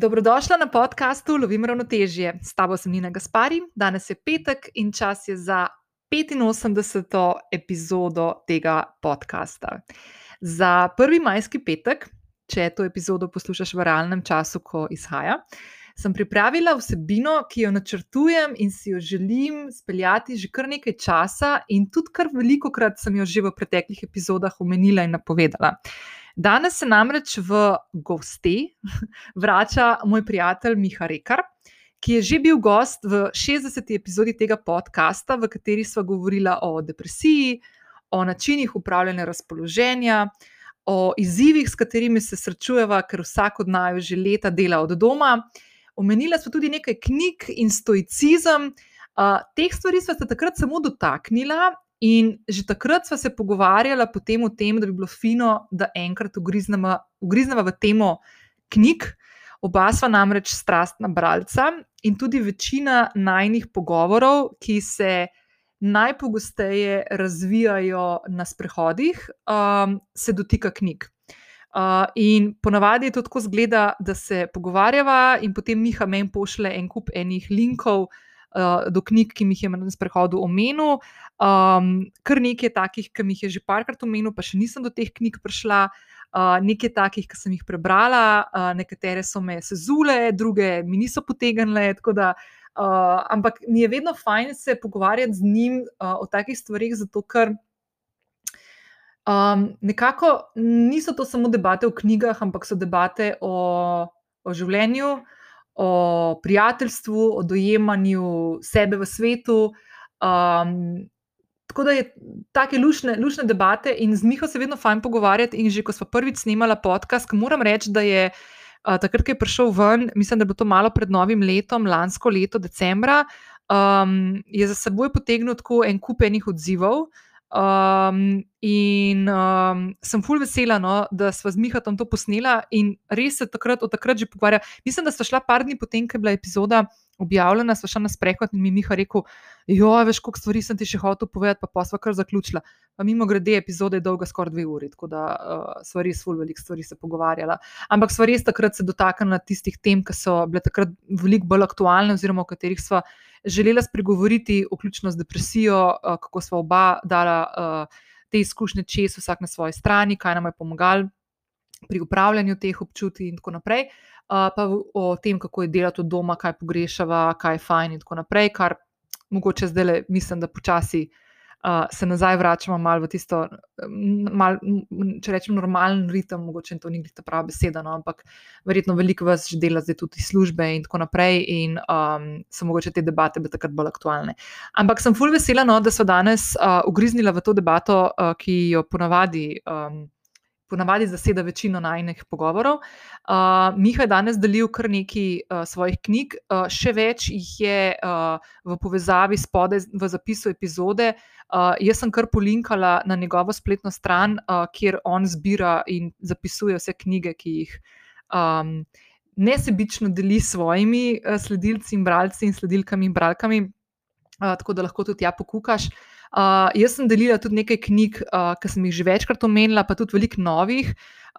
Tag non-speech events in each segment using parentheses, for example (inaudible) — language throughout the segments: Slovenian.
Dobrodošla na podkastu Lovim ravnotežje. S tabo sem Nina Gaspari, danes je petek in čas je za 85. epizodo tega podcasta. Za prvi majski petek, če to epizodo poslušaš v realnem času, ko izhaja, sem pripravila vsebino, ki jo načrtujem in si jo želim speljati že kar nekaj časa, in tudi kar veliko krat sem jo že v preteklih epizodah omenila in napovedala. Danes se namreč v gosti vrača moj prijatelj Miha Rekar, ki je že bil gost v 60. epizodi tega podcasta, v kateri smo govorili o depresiji, o načinih upravljanja razpoloženja, o izzivih, s katerimi se srečujeva, ker vsak od naju že leta dela od doma. Omenila smo tudi nekaj knjig in stoicizem. Uh, teh stvari smo se takrat samo dotaknila, in že takrat smo se pogovarjali potem o tem, da bi bilo fino, da enkrat ugriznemo v temo knjig. Oba sva namreč strastna bralca in tudi večina najnih pogovorov, ki se najpogosteje razvijajo na sprehodih, um, se dotika knjig. Uh, in ponavadi je to tako zgleda, da se pogovarjava, in potem Miha meni pošle en kup enih linkov uh, do knjig, ki mi jih je na sprehodu omenil. Um, kar nekaj takih, ki mi jih je že parkrat omenil, pa še nisem do teh knjig prišla. Uh, nekaj takih, ki sem jih prebrala, uh, nekatere so me sezule, druge mi niso potegnile. Da, uh, ampak mi je vedno fajn se pogovarjati z njim uh, o takih stvarih, zato ker Um, nekako niso to samo debate o knjigah, ampak so debate o, o življenju, o prijateljstvu, o dojemanju sebe v svetu. Um, tako da je take lušne, lušne debate in z Miho se vedno fajn pogovarjati. In že ko smo prvič snemali podcast, moram reči, da je uh, takrat, ko je prišel ven, mislim, da bo to malo pred novim letom, lansko leto, decembra, um, je za seboj potegnil tako en kup enih odzivov. Um, in um, sem fulj vesela, no, da smo z Mihatom to posnela in res se takrat, od takrat že pogovarja. Mislim, da sta šla par dni potem, ko je bila epizoda objavljena, sva šla na sprehod in mi Miha rekel: Jo, veš, koliko stvari sem ti še hotel povedati, pa pa sva kar zaključila. Pa mimo grede, epizoda je dolga skoraj dve uri, tako da uh, sva res fulj veliko stvari se pogovarjala. Ampak sva res takrat se dotaknila tistih tem, ki so bile takrat veliko bolj aktualne, oziroma o katerih sva želela spregovoriti, vključno z depresijo, uh, kako smo oba dala uh, te izkušnje čez, vsak na svoji strani, kaj nam je pomagalo pri upravljanju teh občutij, in tako naprej. Uh, pa o tem, kako je delati od doma, kaj pogrešava, kaj je fajn, in tako naprej, kar mogoče zdaj le mislim, da počasi uh, se nazaj vračamo malo v tisto, mal, če rečem, normalen ritem, mogoče to ni ta prava beseda, no, ampak verjetno veliko vas že dela zdaj tudi službe in tako naprej, in um, so mogoče te debate bi takrat bolj aktualne. Ampak sem fulj vesela, no, da so danes uh, ugriznila v to debato, uh, ki jo ponavadi. Um, ponavadi zaseda večino najnih pogovorov. Uh, Miha je danes delil kar nekaj uh, svojih knjig, uh, še več jih je uh, v povezavi spodaj v zapisu epizode. Uh, jaz sem kar polinkala na njegovo spletno stran, uh, kjer on zbira in zapisuje vse knjige, ki jih um, nesebično deli s svojimi uh, sledilci in bralci in sledilkami in bralkami, uh, tako da lahko tudi ja pokukaš. Uh, jaz sem delila tudi nekaj knjig, uh, ki sem jih že večkrat omenila, pa tudi veliko novih,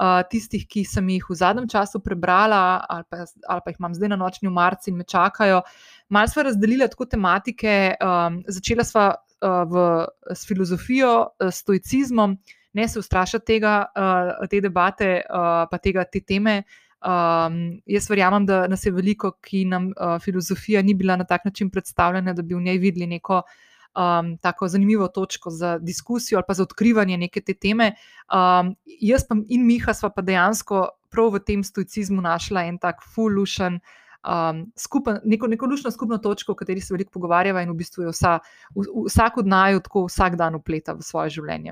uh, tistih, ki sem jih v zadnjem času prebrala, ali pa, ali pa jih imam zdaj na nočni v marcu in me čakajo. Mal smo razdelili tako tematike, um, začela sva uh, v, s filozofijo, s stoicizmom, ne se ustrašati tega, uh, te debate, uh, pa tega, te teme. Um, jaz verjamem, da nas je veliko, ki nam uh, filozofija ni bila na tak način predstavljena, da bi v njej videli neko um, tako zanimivo točko za diskusijo ali pa za odkrivanje neke te teme. Um, jaz pa in Miha sva pa dejansko prav v tem stoicizmu našla en tak fullušen. Um, skupen, neko, neko lušno skupno točko, o kateri se veliko pogovarjava, in v bistvu je vsa, v, v, vsak od naju tako vsak dan upleta v svoje življenje.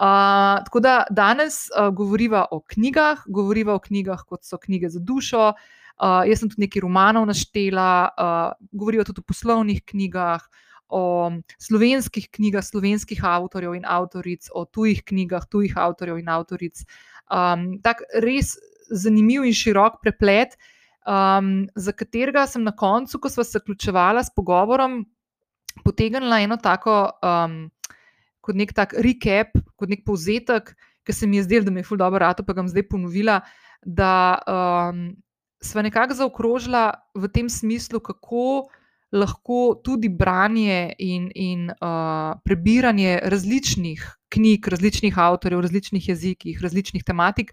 Uh, tako da danes uh, govoriva o knjigah, govoriva o knjigah, kot so knjige za dušo. Uh, jaz sem tudi nekaj romanov naštela, uh, govoriva tudi o poslovnih knjigah, o slovenskih knjigah, slovenskih avtorjev in avtoric, o tujih knjigah, tujih avtorjev in avtoric. Um, tak res zanimiv in širok preplet, um, za katerega sem na koncu, ko smo se zaključovali s pogovorom, potegnila eno tako, um, kot nek tak recap, kot nek povzetek, ki se mi je zdel, da mi je ful dobro rado, pa ga bom zdaj ponovila. Da um, sva nekako zaokrožila v tem smislu, kako lahko tudi branje in, in uh, prebiranje različnih knjig, različnih avtorjev, različnih jezikih, različnih tematik,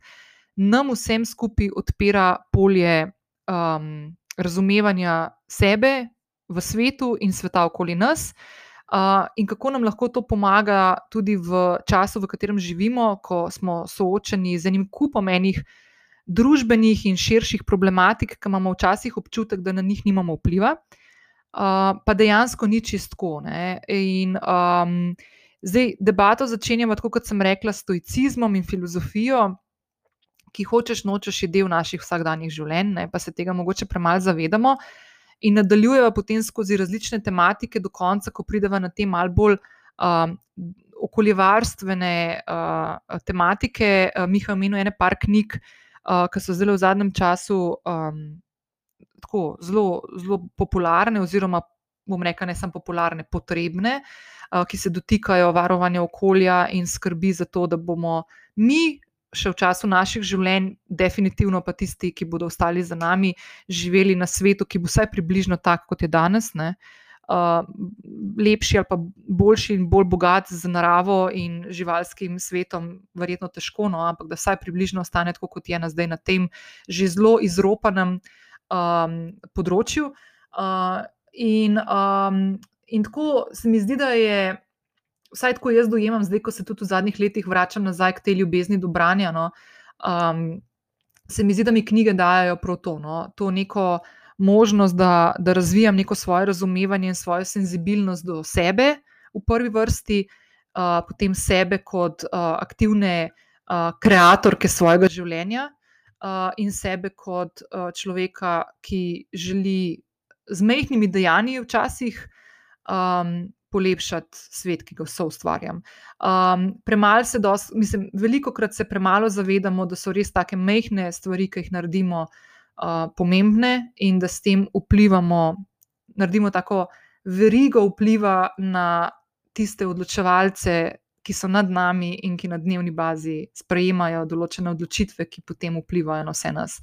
nam vsem skupaj odpira polje um, razumevanja sebe v svetu in sveta okoli nas. Uh, in kako nam lahko to pomaga tudi v času, v katerem živimo, ko smo soočeni z enim kupom enih družbenih in širših problematik, ki imamo včasih občutek, da na njih nimamo vpliva. Uh, pa dejansko ni čistko. In um, zdaj debato začenjamo, tako kot sem rekla, s stoicizmom in filozofijo, ki hočeš nočeš, je del naših vsakdanjih življenj, ne? pa se tega mogoče premalo zavedamo. In nadaljujeva potem skozi različne tematike, do konca, ko prideva na te malce bolj um, okoljevarstvene uh, tematike. Uh, Miha je omenil ene par knjig, uh, ki so zelo v zadnjem času um, tako zelo, zelo popularne, oziroma bom rekel, ne samo popularne, potrebne, ki se dotikajo varovanja okolja in skrbi za to, da bomo mi. Še v času naših življenj, definitivno pa tisti, ki bodo ostali za nami, živeli na svetu, ki bo vsaj približno tak, kot je danes, ne? Uh, lepši ali pa boljši in bolj bogat z naravo in živalskim svetom, verjetno težko, no, ampak da vsaj približno ostane tako, kot je na zdaj na tem že zelo izropanem uh, um, področju. Uh, in, um, in tako se mi zdi, da je, vsaj tako jaz dojemam, zdaj, ko se tudi v zadnjih letih vračam nazaj k tej ljubezni do branja. No, um, se mi zdi, da mi knjige dajo prav to, no, to neko možnost, da, da razvijam neko svoje razumevanje in svojo senzibilnost do sebe v prvi vrsti, uh, potem sebe kot uh, aktivne. Uh, Kreatorke svojega življenja, in sebe kot človeka, ki želi z mehkimi dejanji včasih um, polepšati svet, ki ga vse ustvarjam. Um, premalo se, dos, mislim, veliko krat se premalo zavedamo, da so res take mehke stvari, ki jih naredimo, uh, pomembne in da s tem vplivamo, naredimo tako verigo vpliva na tiste odločevalce, ki so nad nami in ki na dnevni bazi sprejemajo določene odločitve, ki potem vplivajo na vse nas.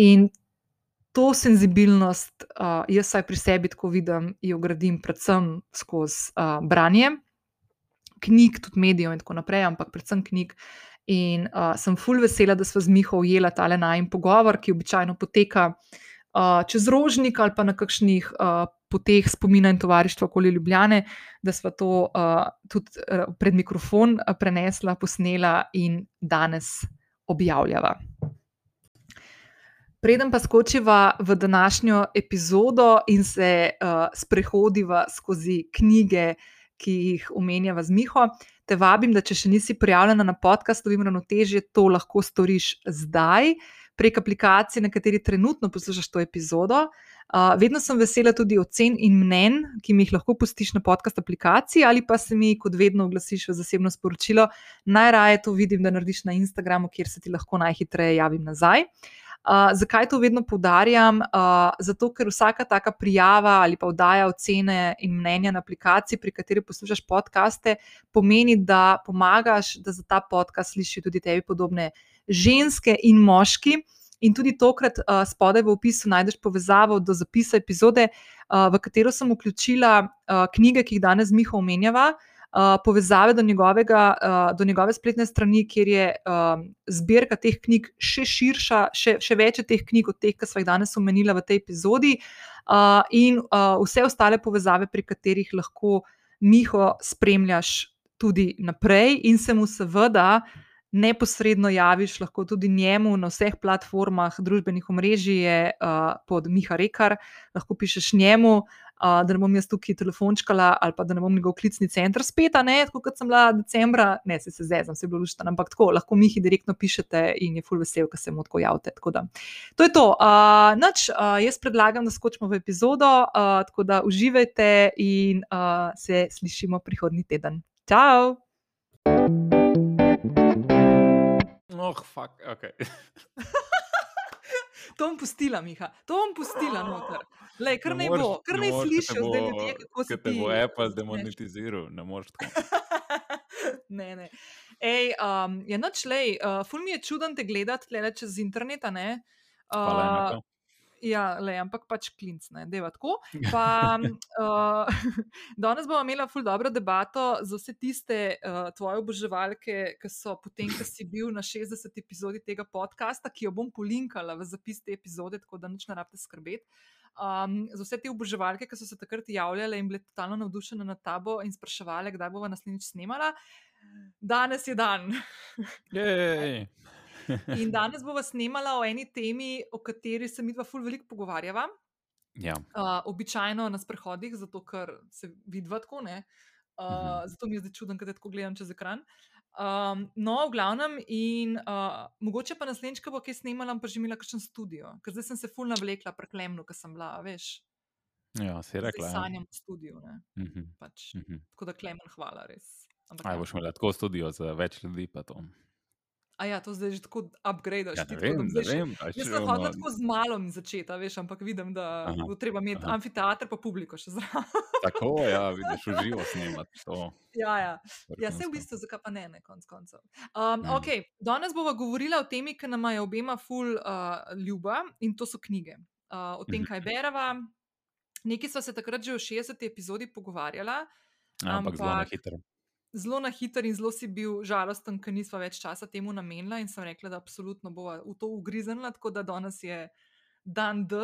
In to senzibilnost, uh, jaz saj pri sebi tako vidim, jo gradim predvsem skozi uh, branje knjig, tudi medijev in tako naprej, ampak predvsem knjig. In uh, sem full vesela, da smo z Miho ujela ta le najmen pogovor, ki običajno poteka uh, čez rožnik ali pa na kakšnih uh, poteh spomina in tovarištva okoli Ljubljane, da smo to uh, tudi uh, pred mikrofon uh, prenesla, posnela in danes objavljava. Preden pa skočiva v današnjo epizodo in se uh, sprehodiva skozi knjige, ki jih omenjava z Miho, te vabim, da če še nisi prijavljena na podcast, to imamo težje, to lahko storiš zdaj prek aplikacije, na kateri trenutno poslušaš to epizodo. Uh, vedno sem vesela tudi ocen in mnen, ki mi jih lahko pustiš na podcast aplikaciji, ali pa se mi, kot vedno, oglasiš v zasebno sporočilo. Najraje to vidim, da narediš na Instagramu, kjer se ti lahko najhitreje javim nazaj. Uh, zakaj to vedno poudarjam? Uh, zato, ker vsaka taka prijava ali pa vdaja ocene in mnenja na aplikaciji, pri kateri poslušaš podkaste, pomeni, da pomagaš, da za ta podcast slišijo tudi tebi podobne ženske in moški. In tudi tokrat uh, spodaj v opisu najdeš povezavo do zapisa epizode, uh, v katero sem vključila uh, knjige, ki jih danes Miha omenjava, uh, povezave do, njegovega, uh, do njegove spletne strani, kjer je uh, zbirka teh knjig še širša, še, še več teh knjig od teh, ki smo jih danes omenila v tej epizodi, uh, in uh, vse ostale povezave, pri katerih lahko Miho spremljaš tudi naprej, in se mu seveda neposredno javiš, lahko tudi njemu na vseh platformah družbenih omrežij je uh, pod Miha Rekar, lahko pišeš njemu, uh, da ne bom jaz tukaj telefončkala ali pa da ne bom njegov klicni center spet, ne, tako kot sem bila decembra, ne se se zdaj, sem se bila lušta, ampak tako lahko Mihi direktno pišete in je full vesel, ker se mu tako javite. Tako da, to je to. Uh, nač, uh, jaz predlagam, da skočimo v epizodo, uh, tako da uživajte in uh, se slišimo prihodnji teden. Ciao! Oh, fuck, ok. to bom pustila, Miha, to bom pustila noter. Lej, kar ne bo, kar ne slišijo zdaj ljudje, kako se ti. Če te bo Apple demonetiziral, ne moreš tako. (laughs) ne, ne. Ej, um, je noč lej, uh, ful mi je čuden te gledati, le čez interneta, ne. Hvala, Uh, enako. Ja, le, ampak pač klinc, ne, deva tako. Pa, uh, (laughs) (laughs) danes bomo imeli ful dobro debato za vse tiste uh, tvoje oboževalke, ki so potem, ko si bil na 60. epizodi tega podcasta, ki jo bom polinkala v zapis te epizode, tako da nič ne rabite skrbeti. Um, za vse te oboževalke, ki so se takrat javljale in bile totalno navdušene nad tabo in spraševale, kdaj bomo naslednjič snemala. Danes je dan. Jej. (laughs) In danes bomo snemala o eni temi, o kateri se mi dva ful veliko pogovarjava. Ja, Uh, običajno na sprehodih, zato ker se vidiva tako, ne. Uh. Zato mi je zdaj čudno, da tako gledam čez ekran. Um, no, v glavnem, in uh, mogoče pa naslednjič, ko bo kaj snemala, pa že imela kakšen studio, ker zdaj sem se ful navlekla preklemno, ker sem bila, veš, ja si zdaj rekla. Ja. sanjam v studiu. Ne, Mhm, pač. mhm. Tako da klemen, hvala res. Ampak, Aj, ja. boš imela tako studio za več ljudi, pa to. A ja, to zdaj že tako upgradaš. Ja, ti ne tako, da vem, zdaj še- vem. pač Jaz sem hodila tako z malom začeti, veš, ampak vidim, da Aha, bo treba imeti aha. amfiteater pa publiko še zraven. (laughs) Tako, ja, vidiš, v živo (laughs) snemati to. ja, ja. Ja, se v bistvu, zakaj pa ne, ne konc koncev. Um, Mm. okay. Danes bomo govorili o temi, ki nam je obema ful uh, ljuba in to so knjige. Uh, o tem, Mhm. kaj bereva. Nekaj sva se takrat že v 60. epizodi pogovarjala, Ampak zelo na ampak- hitro. Zelo na hiter in zelo si bil žalosten, ker nisva več časa temu namenila in sem rekla, da absolutno bova v to ugriznila, tako da danes je dan D.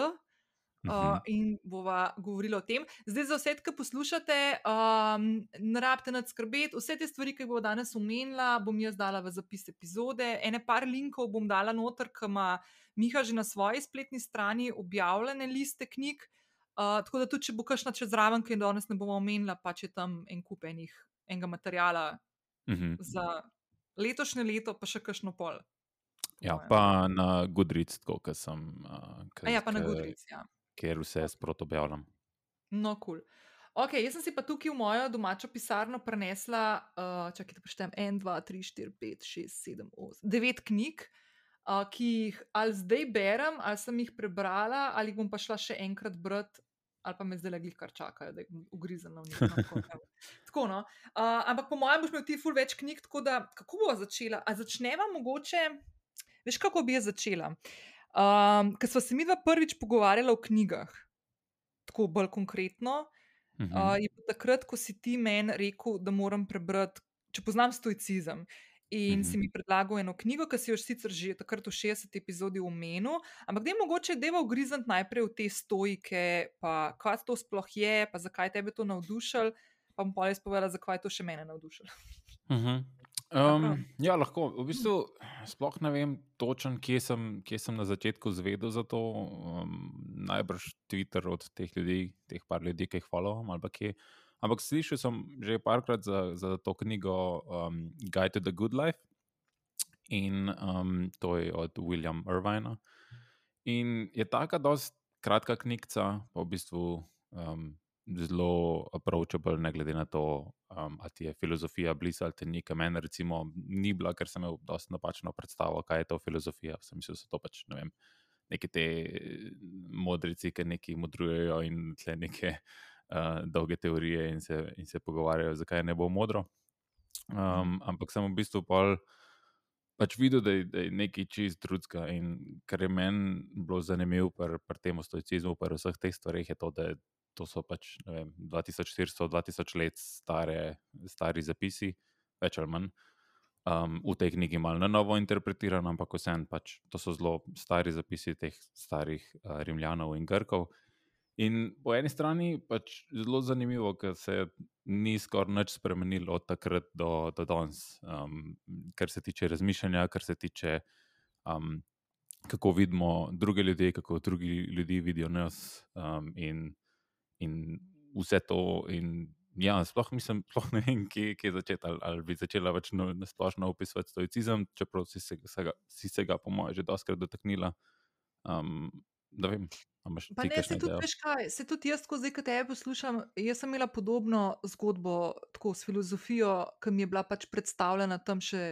Uh, Mhm. in bova govorila o tem. Zdaj, za vse, ki poslušate, um, ne rabite nad skrbeti. Vse te stvari, ki jih bo danes omenila, bom jaz dala v zapis epizode. Ene par linkov bom dala noter, ki ima Miha že na svoji spletni strani objavljene liste knjig. Uh, tako da tudi, če bo kakšna čez zraven, ki jo danes ne bomo omenila, pač je tam en kup enih, enega materijala Mhm. za letošnje leto, pa še kakšno pol. po Ja, mojem. pa na Goodreads, tako, ker sem. Uh, A ja, pa na Goodreads, ja. Ker vse sprot objavljam. No, kul. Cool. Ok, jaz sem si pa tukaj v mojo domačo pisarno prenesla, uh, čakaj, da preštem, 1, 2, 3, 4, 5, 6, 7, 8, 9 knjig, uh, ki jih ali zdaj berem, ali sem jih prebrala, ali bom pa šla še enkrat brati, ali pa me zdaj le glih kar čakajo, da jih ugriznila v njih. No, tako, (laughs) no. Uh, ampak po mojem boš imel ti ful več knjig, tako da kako bo začela? A začneva mogoče, veš kako bi jaz začela? Um, Ker smo se mi dva prvič pogovarjala o knjigah, tako bolj konkretno. Mhm. Uh, je takrat, ko si ti meni rekel, da moram prebrati, če poznam stoicizem. In Mhm. si mi predlagal eno knjigo, ki si jo sicer že takrat v 60 epizodi omenil, ampak da je mogoče deva ugrizniti najprej v te stojike, pa kaj to sploh je, pa zakaj tebe to navdušil, pa bom pa jaz povedala, zakaj to še mene navdušilo. Mhm. prav? Um, ja, lahko. V bistvu sploh ne vem točno, kje sem, kje sem na začetku zvedel za to. Um, najbrž Twitter od teh ljudi, teh par ljudi, ki jih followam ali pa kje. Ampak slišal sem že parkrat za, za to knjigo um, Guide to the Good Life in um, to je od Williama Irvina. In je taka dosti kratka knjigica, pa v bistvu um, zelo approachable, ne glede na to, um, ali ti je filozofija blizu ali te ni. Ker Meni, recimo, ni bila, ker sem imel dosti napačno predstavo, kaj je to filozofija. Sem mislil, da so to pač ne vem. Neki te modrici, ki nekaj modrujejo in tle neke uh, dolge teorije, in se, in se pogovarjajo, zakaj ne bo modro. Um, ampak sem v bistvu pol pač videl, da je, da je nekaj čist drugega. In kar je meni bilo zanimivo pri pr tem stoicizmu, pri vseh teh stvareh, je to, da je, to so pač ne vem, 2400-2000 let stare, stari zapisi, več ali manj. Um, v tej knjigi malo na novo interpretiran, ampak vseeno pač to so zelo stari zapisi teh starih uh, Rimljanov in Grkov. In po eni strani pač zelo zanimivo, ker se ni skoraj nič spremenilo od takrat do, do danes, um, kar se tiče razmišljanja, kar se tiče, um, kako vidimo druge ljudi, kako drugi ljudje vidijo nas um, in, in vse to. In, ja, sploh, mislim, (laughs) sploh ne vem, kje, kje začeti. Ali, ali bi začela več na, na splošno opisovati stoicizem, čeprav si se, se, ga, si se ga, po mojem, že doskrat dotaknila. Um, da vem. Pa ne, se tudi, veš kaj, se tudi jaz, ko zdaj, ko te poslušam, jaz sem imela podobno zgodbo tako s filozofijo, ki mi je bila pač predstavljena tam še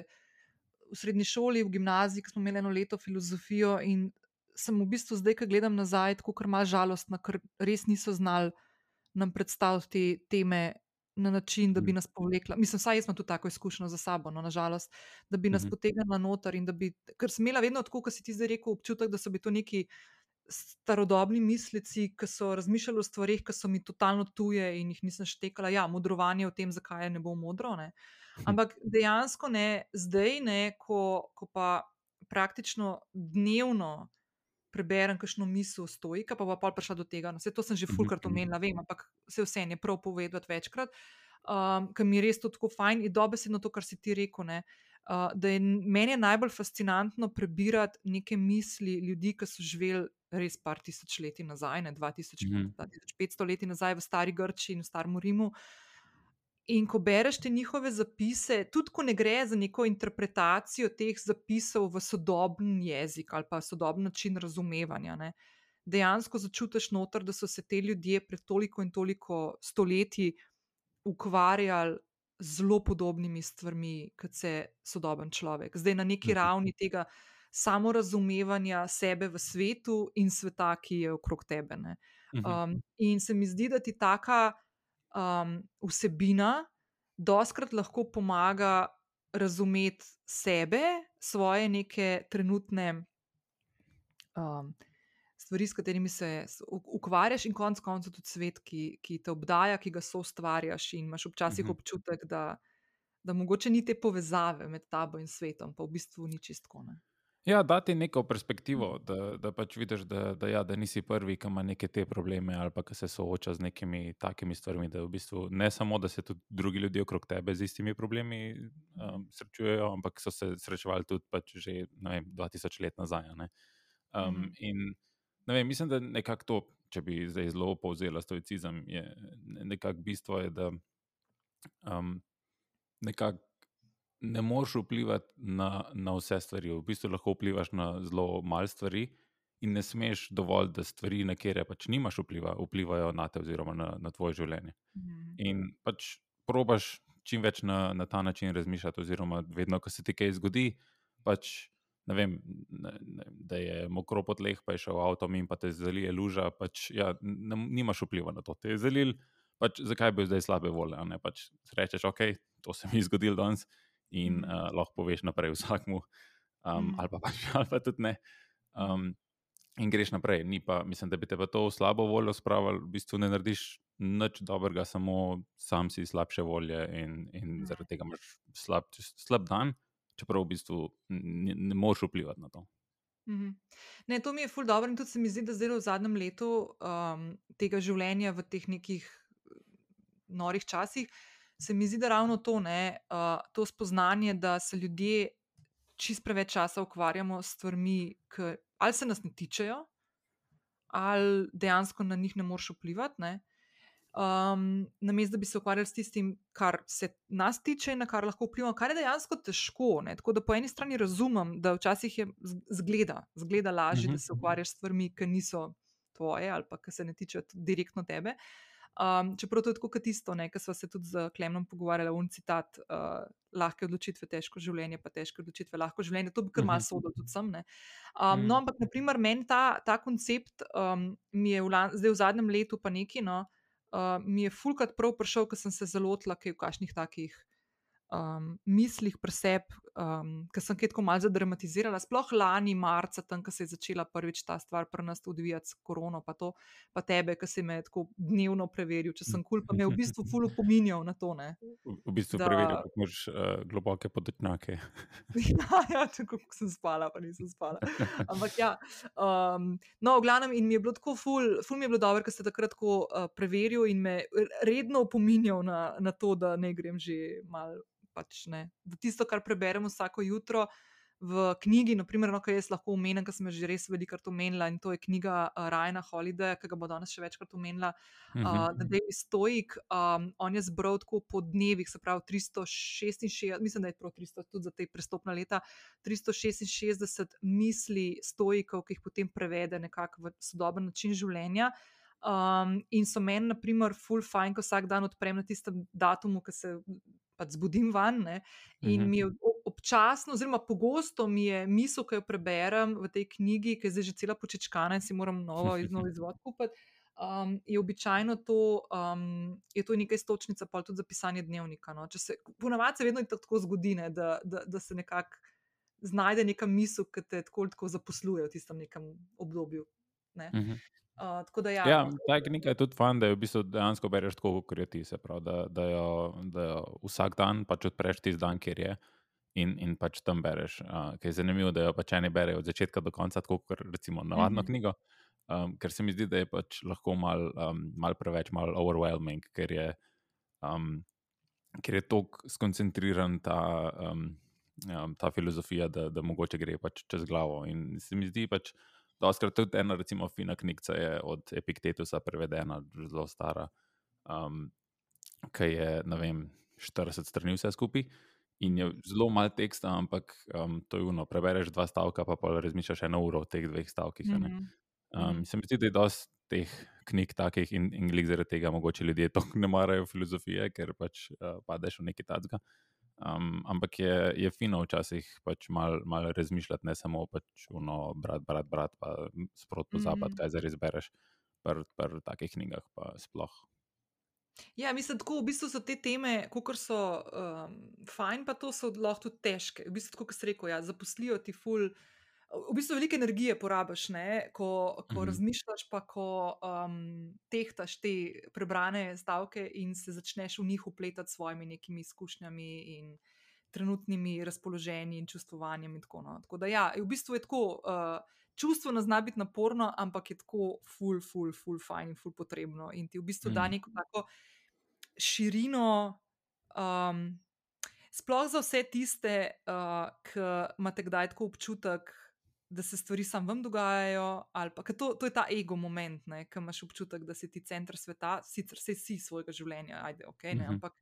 v srednji šoli, v gimnaziji, ko smo imeli eno leto filozofijo in sem v bistvu zdaj, ko gledam nazaj, tako kar malo žalostna, ker res niso znali nam predstaviti te teme na način, da bi Mhm. nas povlekla. Mislim, vsaj jaz imam tu tako izkušnjo za sabo, no, nažalost, da bi nas Mhm. potegnila noter in da bi, ker sem imela vedno tako, kot si ti zdaj rekel, občutek, da so bili to neki starodobni mislici, ki so razmišljali o stvarih, ki so mi totalno tuje in jih nisem štekala. Ja, modrovanje o tem, zakaj ne bo modro. Ne. Ampak dejansko ne, zdaj ne, ko, ko pa praktično dnevno preberem kakšno misel stojika, pa bo pa prišla do tega. No, vse to sem že Mhm, fulkrat mhm. omenila, vem, ampak vse vse je prav povedati večkrat, um, ker mi je res to tako fajn in dobesedno to, kar si ti rekel. Ne, uh, da je meni je najbolj fascinantno prebirati neke misli ljudi, ki so živeli res par tisoč leti nazaj, ne 2000, Mhm. 2500 leti nazaj v stari Grčiji in v starem Rimu. In ko bereš te njihove zapise, tudi ko ne gre za neko interpretacijo teh zapisov v sodoben jezik ali pa sodoben način razumevanja, ne, dejansko začutiš noter, da so se te ljudje pred toliko in toliko stoletji ukvarjali zelo podobnimi stvarmi, kot se sodoben človek. Zdaj na neki Mhm. ravni tega samorazumevanja sebe v svetu in sveta, ki je okrog tebe. Ne. Mhm. Um, in se mi zdi, da ti taka um, vsebina doskrat lahko pomaga razumeti sebe, svoje neke trenutne um, stvari, s katerimi se ukvarjaš, in konec koncev tudi svet, ki, ki te obdaja, ki ga soustvarjaš, in imaš včasih Mhm. občutek, da, da mogoče ni te povezave med tabo in svetom, pa v bistvu ni čistko. Ne? Ja, dati neko perspektivo, da, da pač vidiš, da, da, ja, da nisi prvi, ki ima neke te probleme ali pa ki se sooča z nekimi takimi stvarmi. Da v bistvu ne samo, da se tudi drugi ljudje okrog tebe z istimi problemi um, srečujejo, ampak so se srečevali tudi pač že vem, 2000 let nazaj. ne. Um, Mhm. in ne vem, mislim, da nekako to, če bi zdaj zelo povzela stoicizem, je ne- nekako bistvo, je, da um, nekako ne moreš vplivati na, na vse stvari. V bistvu lahko vplivaš na zelo malo stvari, in ne smeš dovolj, da stvari, na katere pač nimaš vpliva, vplivajo na te, oziroma na, na tvoje življenje. Mhm. In pač probaš čim več na, na ta način razmišljati, oziroma vedno, ko se ti kaj zgodi, pač. Ne vem, ne, ne, da je mokro po tleh, pa je šel avtom in pa te zalije luža. Pač, ja, ne, nimaš vpliva na to. Te je zalil, pač, zakaj bi zdaj slabe volje? ne? Pač, rečeš, ok, to se mi je zgodilo danes in Mhm. uh, lahko poveš naprej vsakmu, um, Mhm. ali, pa pač, (laughs) ali pa tudi ne. Um, in greš naprej. Ni pa, mislim, da bi te v to slabo voljo spravili, v bistvu ne narediš nič dobrega, samo sam si slabše volje in, in zaradi tega imaš slab, slab dan, čeprav v bistvu ne, ne moreš vplivati na to. Mhm. Ne, to mi je ful dobro in tudi se mi zdi, da zdaj v zadnjem letu um, tega življenja v teh nekih norih časih, se mi zdi, da ravno to, ne, uh, to spoznanje, da se ljudje čist preveč časa ukvarjamo s stvarmi, ki ali se nas ne tičejo, ali dejansko na njih ne moreš vplivati. Ne. Um, Namesto da bi se ukvarjali s tistim, kar se nas tiče in na kar lahko vplivamo, kar je dejansko težko. Ne? Tako da po eni strani razumem, da včasih je zgleda, zgleda lažje, Mhm. da se ukvarjaš s stvarmi, ki niso tvoje ali pa ki se ne tičejo tudi direktno tebe. Um, čeprav to je tako kot tisto, kar smo se tudi z Klemnom pogovarjali, un citat, uh, lahke odločitve, težko življenje, pa težke odločitve, lahko življenje. To bi kar Mhm. malo sodel tudi sem. ne. Um, Mm. no, ampak, naprimer, meni ta, ta koncept um, mi je v, zdaj v zadnjem letu pa neki, no, uh, mi je fulkrat prav prišel, ker sem se zelo kaj v kakšnih takih um, mislih preseb, um, ker sem kaj tako malce zadramatizirala. Sploh lani, marca, tam, ko se je začela prvič ta stvar pri nas odvijati s korono, pa, to, pa tebe, ki si me tako dnevno preveril, če sem kul, cool, pa me je v bistvu ful opominjal na to. Ne. V, v bistvu Da- preverijo, kako imaš uh, globoke podetnjake. (laughs) Ja, ja, tako kot sem spala, pa nisem spala. Ampak ja, um, no, v glavnem, in mi je bilo tako ful, ful mi je bilo dobro, ker ste takrat tako uh, preveril in me redno opominjal na, na to, da ne grem že mal. Pač ne. Da tisto, kar preberemo vsako jutro v knjigi, naprimer, no, kar jaz lahko omenim, ker sem jo že res velikokrat omenila, in to je knjiga uh, Rajna Holiday, ki ga bo danes še večkrat omenila, Mhm. uh, da je stoik, um, on je zbral tako po dnevih, se pravi 366, mislim, da je prav 300, tudi za te prestopna leta, 366 misli stoikov, ki jih potem prevede nekako v sodoben način življenja. Um, in so meni, na primer, full fajn, ko vsak dan odprem na tistem datumu, ki se pač zbudim van. Ne? In Mhm. mi je ob- občasno, oziroma pogosto mi je misel, ki jo preberem v tej knjigi, ki je zdaj že cela počečkana in si moram novo, nov izvod (laughs) kupiti. um, je običajno to, um, je to neka istočnica, pa tudi za pisanje dnevnika. No. Ponavadi se vedno tako zgodi, ne, da, da, da se nekako znajde neka misel, ki te tako, tako zaposluje v tistem nekem obdobju. Ne. Mhm. Uh, da, ja, Ja, ta knjiga je tudi fan, da jo v bistvu dejansko bereš tako, kot je ti, se pravi, da, da, jo, da jo vsak dan pač odpreš tisti dan, kjer je. In, in pač tam bereš. Uh, je zanimivo, da jo pač eni berejo od začetka do konca, tako kot recimo navadno mm -hmm. knjigo, um, ker se mi zdi, da je pač lahko malo um, mal preveč, malo overwhelming, ker je, um, ker je tako skoncentriran ta, um, um, ta filozofija, da, da mogoče gre pač čez glavo. In se mi zdi pač. Doskrat tudi ena, recimo, fina knjiga je od Epiktetusa prevedena, zelo stara, um, ki je, ne vem, 40 strani vse skupaj. In je zelo malo teksta, ampak um, to je uno. Prebereš dva stavka, pa pa razmišljaš eno uro v teh dveh stavkih. Mm -hmm. um, se mi zdi, da je dosti teh knjig takih in, in zaradi tega, mogoče ljudje (laughs) to ne marajo filozofije, ker pač uh, padeš v neki tacga. Um, ampak je, je fino včasih pač malo mal razmišljati, ne samo pač uno, brat, brat, brat, pa sprot pozabiti, mm -hmm. kaj zares bereš pri pr takih knjigah, pa sploh. Ja, mislim, da v bistvu so te teme, kot so um, fajn, pa to so lahko tudi težke. V bistvu, kot si rekel, ja, zaposlijo ti ful. V bistvu veliko energije porabiš, ne? ko, ko mm -hmm. razmišljaš, pa ko um, tehtaš te prebrane stavke in se začneš v njih upletati s svojimi nekimi izkušnjami in trenutnimi razpoloženji in čustvovanjem. In tako, no. tako da, ja, v bistvu je tako. Uh, čustvo ne zna biti naporno, ampak je tako ful, ful, ful, fajn in ful potrebno. In ti v bistvu mm. da neko tako širino. Um, sploh za vse tiste, uh, ki imate kdaj tako občutek, da se stvari samo vam dogajajo, ali pa to, to je ta ego moment, ki imaš občutek, da si ti center sveta, sicer si svojega življenja, ajde, ok, ne, mm -hmm. ampak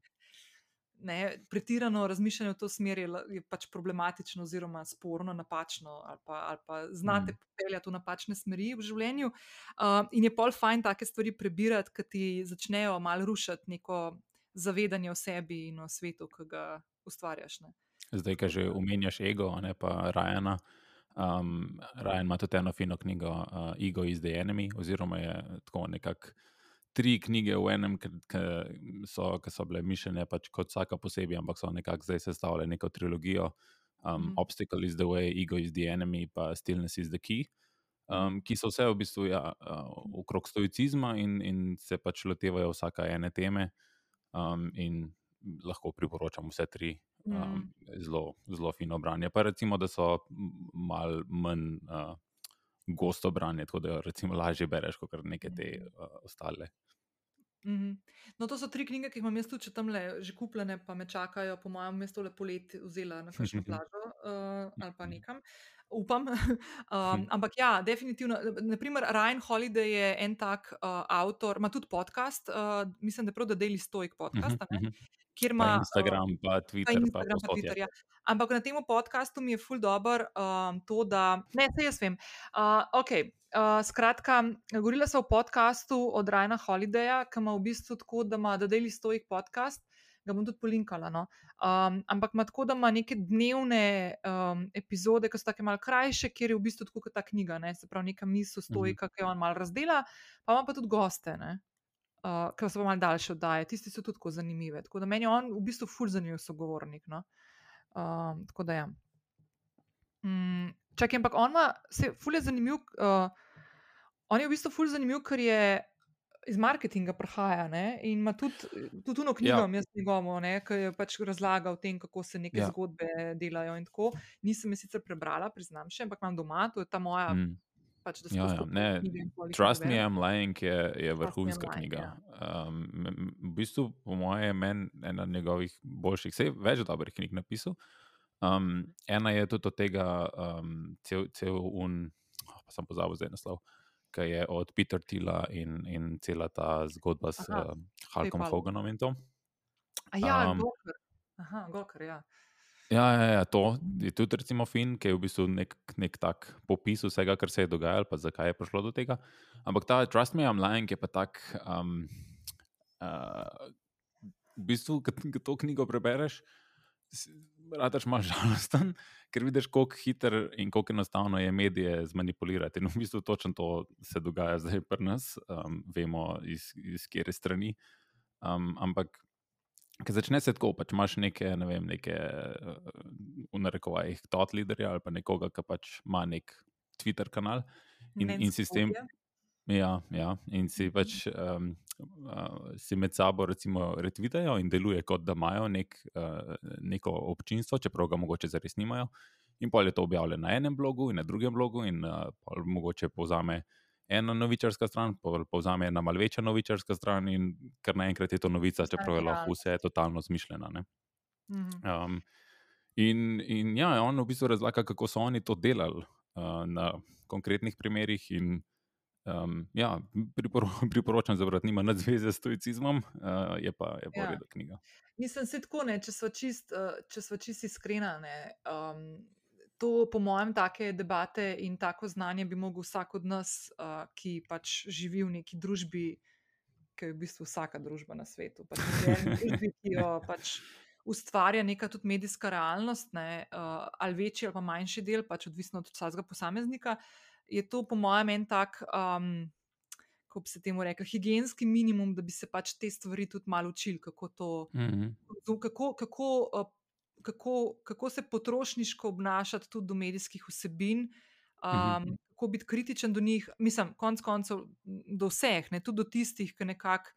ne, pretirano razmišljanje v to smer je, je pač problematično, oziroma sporno, napačno, ali pa, ali pa znate mm. peljati v napačne smeri v življenju. Uh, in je pol fajn take stvari prebirati, ki ti začnejo malo rušiti neko zavedanje o sebi in o svetu, ki ga ustvarjaš. Ne. Zdaj, ki že omenjaš ego, ne pa Rajana. Um, Rajan ima tudi eno fino knjigo, uh, Ego is the Enemy, oziroma je tako nekako tri knjige v enem, ki so, so bile mišljene pač kot vsaka posebej, ampak so nekako zdaj sestavljene neko trilogijo. Um, mm. Obstacle is the way, ego is the enemy, pa stillness is the key. Um, ki so vse v bistvu ja, uh, okrog stoicizma in, in se pač lotevajo vsake ene teme, um, in lahko priporočam vse tri. Um, zelo, zelo fino branje. Pa recimo, da so malo manj uh, gosto branje, tako da jo lažje bereš kot neke te uh, ostale. Mhm. No, to so tri knjige, ki jih imam jaz tudi tam le, že kupljene, pa me čakajo, po mojem, mestu lepo let, vzela na kakšno (laughs) plažo uh, ali pa nekam. Upam. (laughs) um, (laughs) ampak ja, definitivno. Naprimer, Ryan Holiday je en tak uh, avtor, ima tudi podcast, uh, mislim, da je prav, da deli stojk podcast. Uh -huh, kjer ima Instagram, pa Twitter. Pa Instagram, pa pa Twitter ja. Ampak na tem podkastu mi je ful dobr um, to, da ne, se jaz vem. Uh, okay. Uh, skratka, govorila sem o podkastu od Rajna Holidaya, ki ima v bistvu tako, da ima Daily Stoic podcast, ga bom tudi polinkala. No? Um, ampak ima tako, da ima neke dnevne um, epizode, ki so tako malce krajše, kjer je v bistvu tako kot ta knjiga, ne? se pravi, neka misel stoika, mm -hmm. ki jo on mal razdela, pa ima pa tudi goste. Ne? Uh, ki so pa malo daljše oddaje, tisti so tudi tako zanimive. Tako da meni je on v bistvu ful zanimiv sogovornik. No? Uh, tako da ja. Mm, čakaj, ampak on ima, se ful je zanimiv. Uh, on je v bistvu ful zanimiv, ker je. Iz marketinga prihaja ne? in ima tudi, tudi tuno knjigo, ja. jaz njegovo, ki je pač razlagal o tem, kako se neke ja. zgodbe delajo. Nisem jih sicer prebrala, priznam še, ampak imam doma, to je ta moja mm pač, da se lahko zgodi. Trust me, I'm lying je, je vrhunska knjiga. Ja. Um, v bistvu, po mojem, je ena njegovih boljših, vse več dobrih knjig napisal. Um, ena je tudi od tega, um, cel, cel un, oh, pa sem pozabil zdaj naslov, ki je od Peter Tila in, in cela ta zgodba s uh, Halkom Hoganom in to. A ja, um, Gokar. Aha, Gokar, ja. Ja, ja, ja, to je tudi recimo fin, ki je v bistvu nek, nek tak popis vsega, kar se je dogajalo, pa zakaj je prišlo do tega. Ampak ta Trust Me, I'm Lying je pa tak. Um, uh, v bistvu, ko to knjigo prebereš, radaš malo žalosten, ker vidiš, kako hiter in kako enostavno je medije zmanipulirati. In v bistvu točno to se dogaja zdaj pri nas, um, vemo iz, iz kere strani. Um, ampak, ker začne se tako, pač imaš neke, ne vem, neke, v narekovajih, tot liderja ali pa nekoga, ki pač ima nek Twitter kanal in, in sistem. Ja, ja, in si pač um, uh, si med sabo, recimo, retvitajo in deluje, kot da imajo nek, uh, neko občinstvo, čeprav ga mogoče zares nimajo. In pol je to objavljeno na enem blogu in na drugem blogu, in uh, pol mogoče povzame ena novičarska stran, povzame ena malce večja novičarska stran, in kar naenkrat je to novica, čeprav je lahko vse totalno zmišljena. Um, in, in ja, on v bistvu razlaga, kako so oni to delali uh, na konkretnih primerih. In, Um, ja, priporo, (laughs) priporočam za brati, nima nadzveze s stoicizmom, uh, je pa, je pa ja. reda knjiga. Mislim, se tako ne, če smo čist, uh, čist iskreni. Um, to, po mojem, take debate in tako znanje bi lahko vsak od nas, uh, ki pač živi v neki družbi, ki je v bistvu vsaka družba na svetu, pač družbi, ki jo pač. Ustvarja neka tudi medijska realnost, ne, uh, ali večji ali pa manjši del, pač odvisno od vsakega posameznika. Je to, po mojem, en tak, um, kako bi se temu rekel, higijenski minimum, da bi se pač te stvari tudi malo učili, kako to, mm -hmm. kako, kako, kako, kako se potrošniško obnašati tudi do medijskih vsebin. Um, mm -hmm. Kako biti kritičen do njih, mislim, konec koncev, do vseh, ne tudi do tistih, ki nekako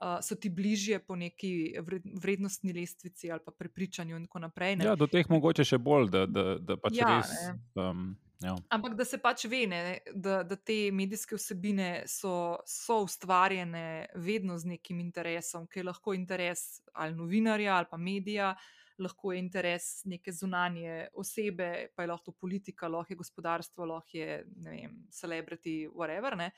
uh, so ti bližje po neki vrednostni lestvici ali pa prepričanju. In tako naprej. Ne. Ja, do teh mogoče še bolj, da, da, da pač ja, res. Um, Ja. Ampak da se pač ve, ne, da, da te medijske vsebine so, so ustvarjene vedno z nekim interesom, ki je lahko interes ali novinarja ali pa medija, lahko je interes neke zunanje osebe, pa je lahko politika, lahko je gospodarstvo, lahko je ne vem, celebrity, whatever. Ne.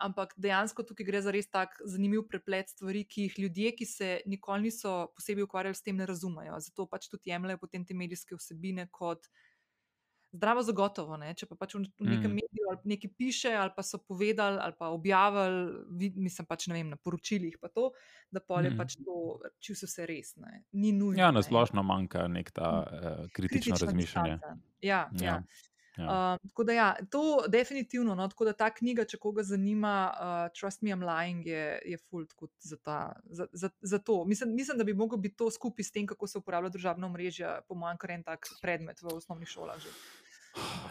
Ampak dejansko tukaj gre za res tak zanimiv preplet stvari, ki jih ljudje, ki se nikoli niso posebej ukvarjali s tem, ne razumejo. Zato pač tudi jemljajo potem te medijske vsebine kot zdravo zagotovo. Ne? Če pa pač v, v nekem mm. mediju ali nekaj piše, ali pa so povedali, ali pa objavili, vid, mislim pač ne vem, na poročilih, pa to, da pol je mm. pač to, če vse se res ne. Ni nujno. Ja, na splošno manjka nek ta uh, kritično razmišljanje. Ja, ja. ja. Ja. Uh, tako da, ja, to je definitivno. No, tako da ta knjiga, če koga zanima, uh, Trust Me, I'm Lying, je, je fult za, ta, za, za, za to. Mislim, mislim, da bi lahko biti to skupaj s tem, kako se uporablja državna mreža, po mojem, kar en tak predmet v osnovnih šolah. Že.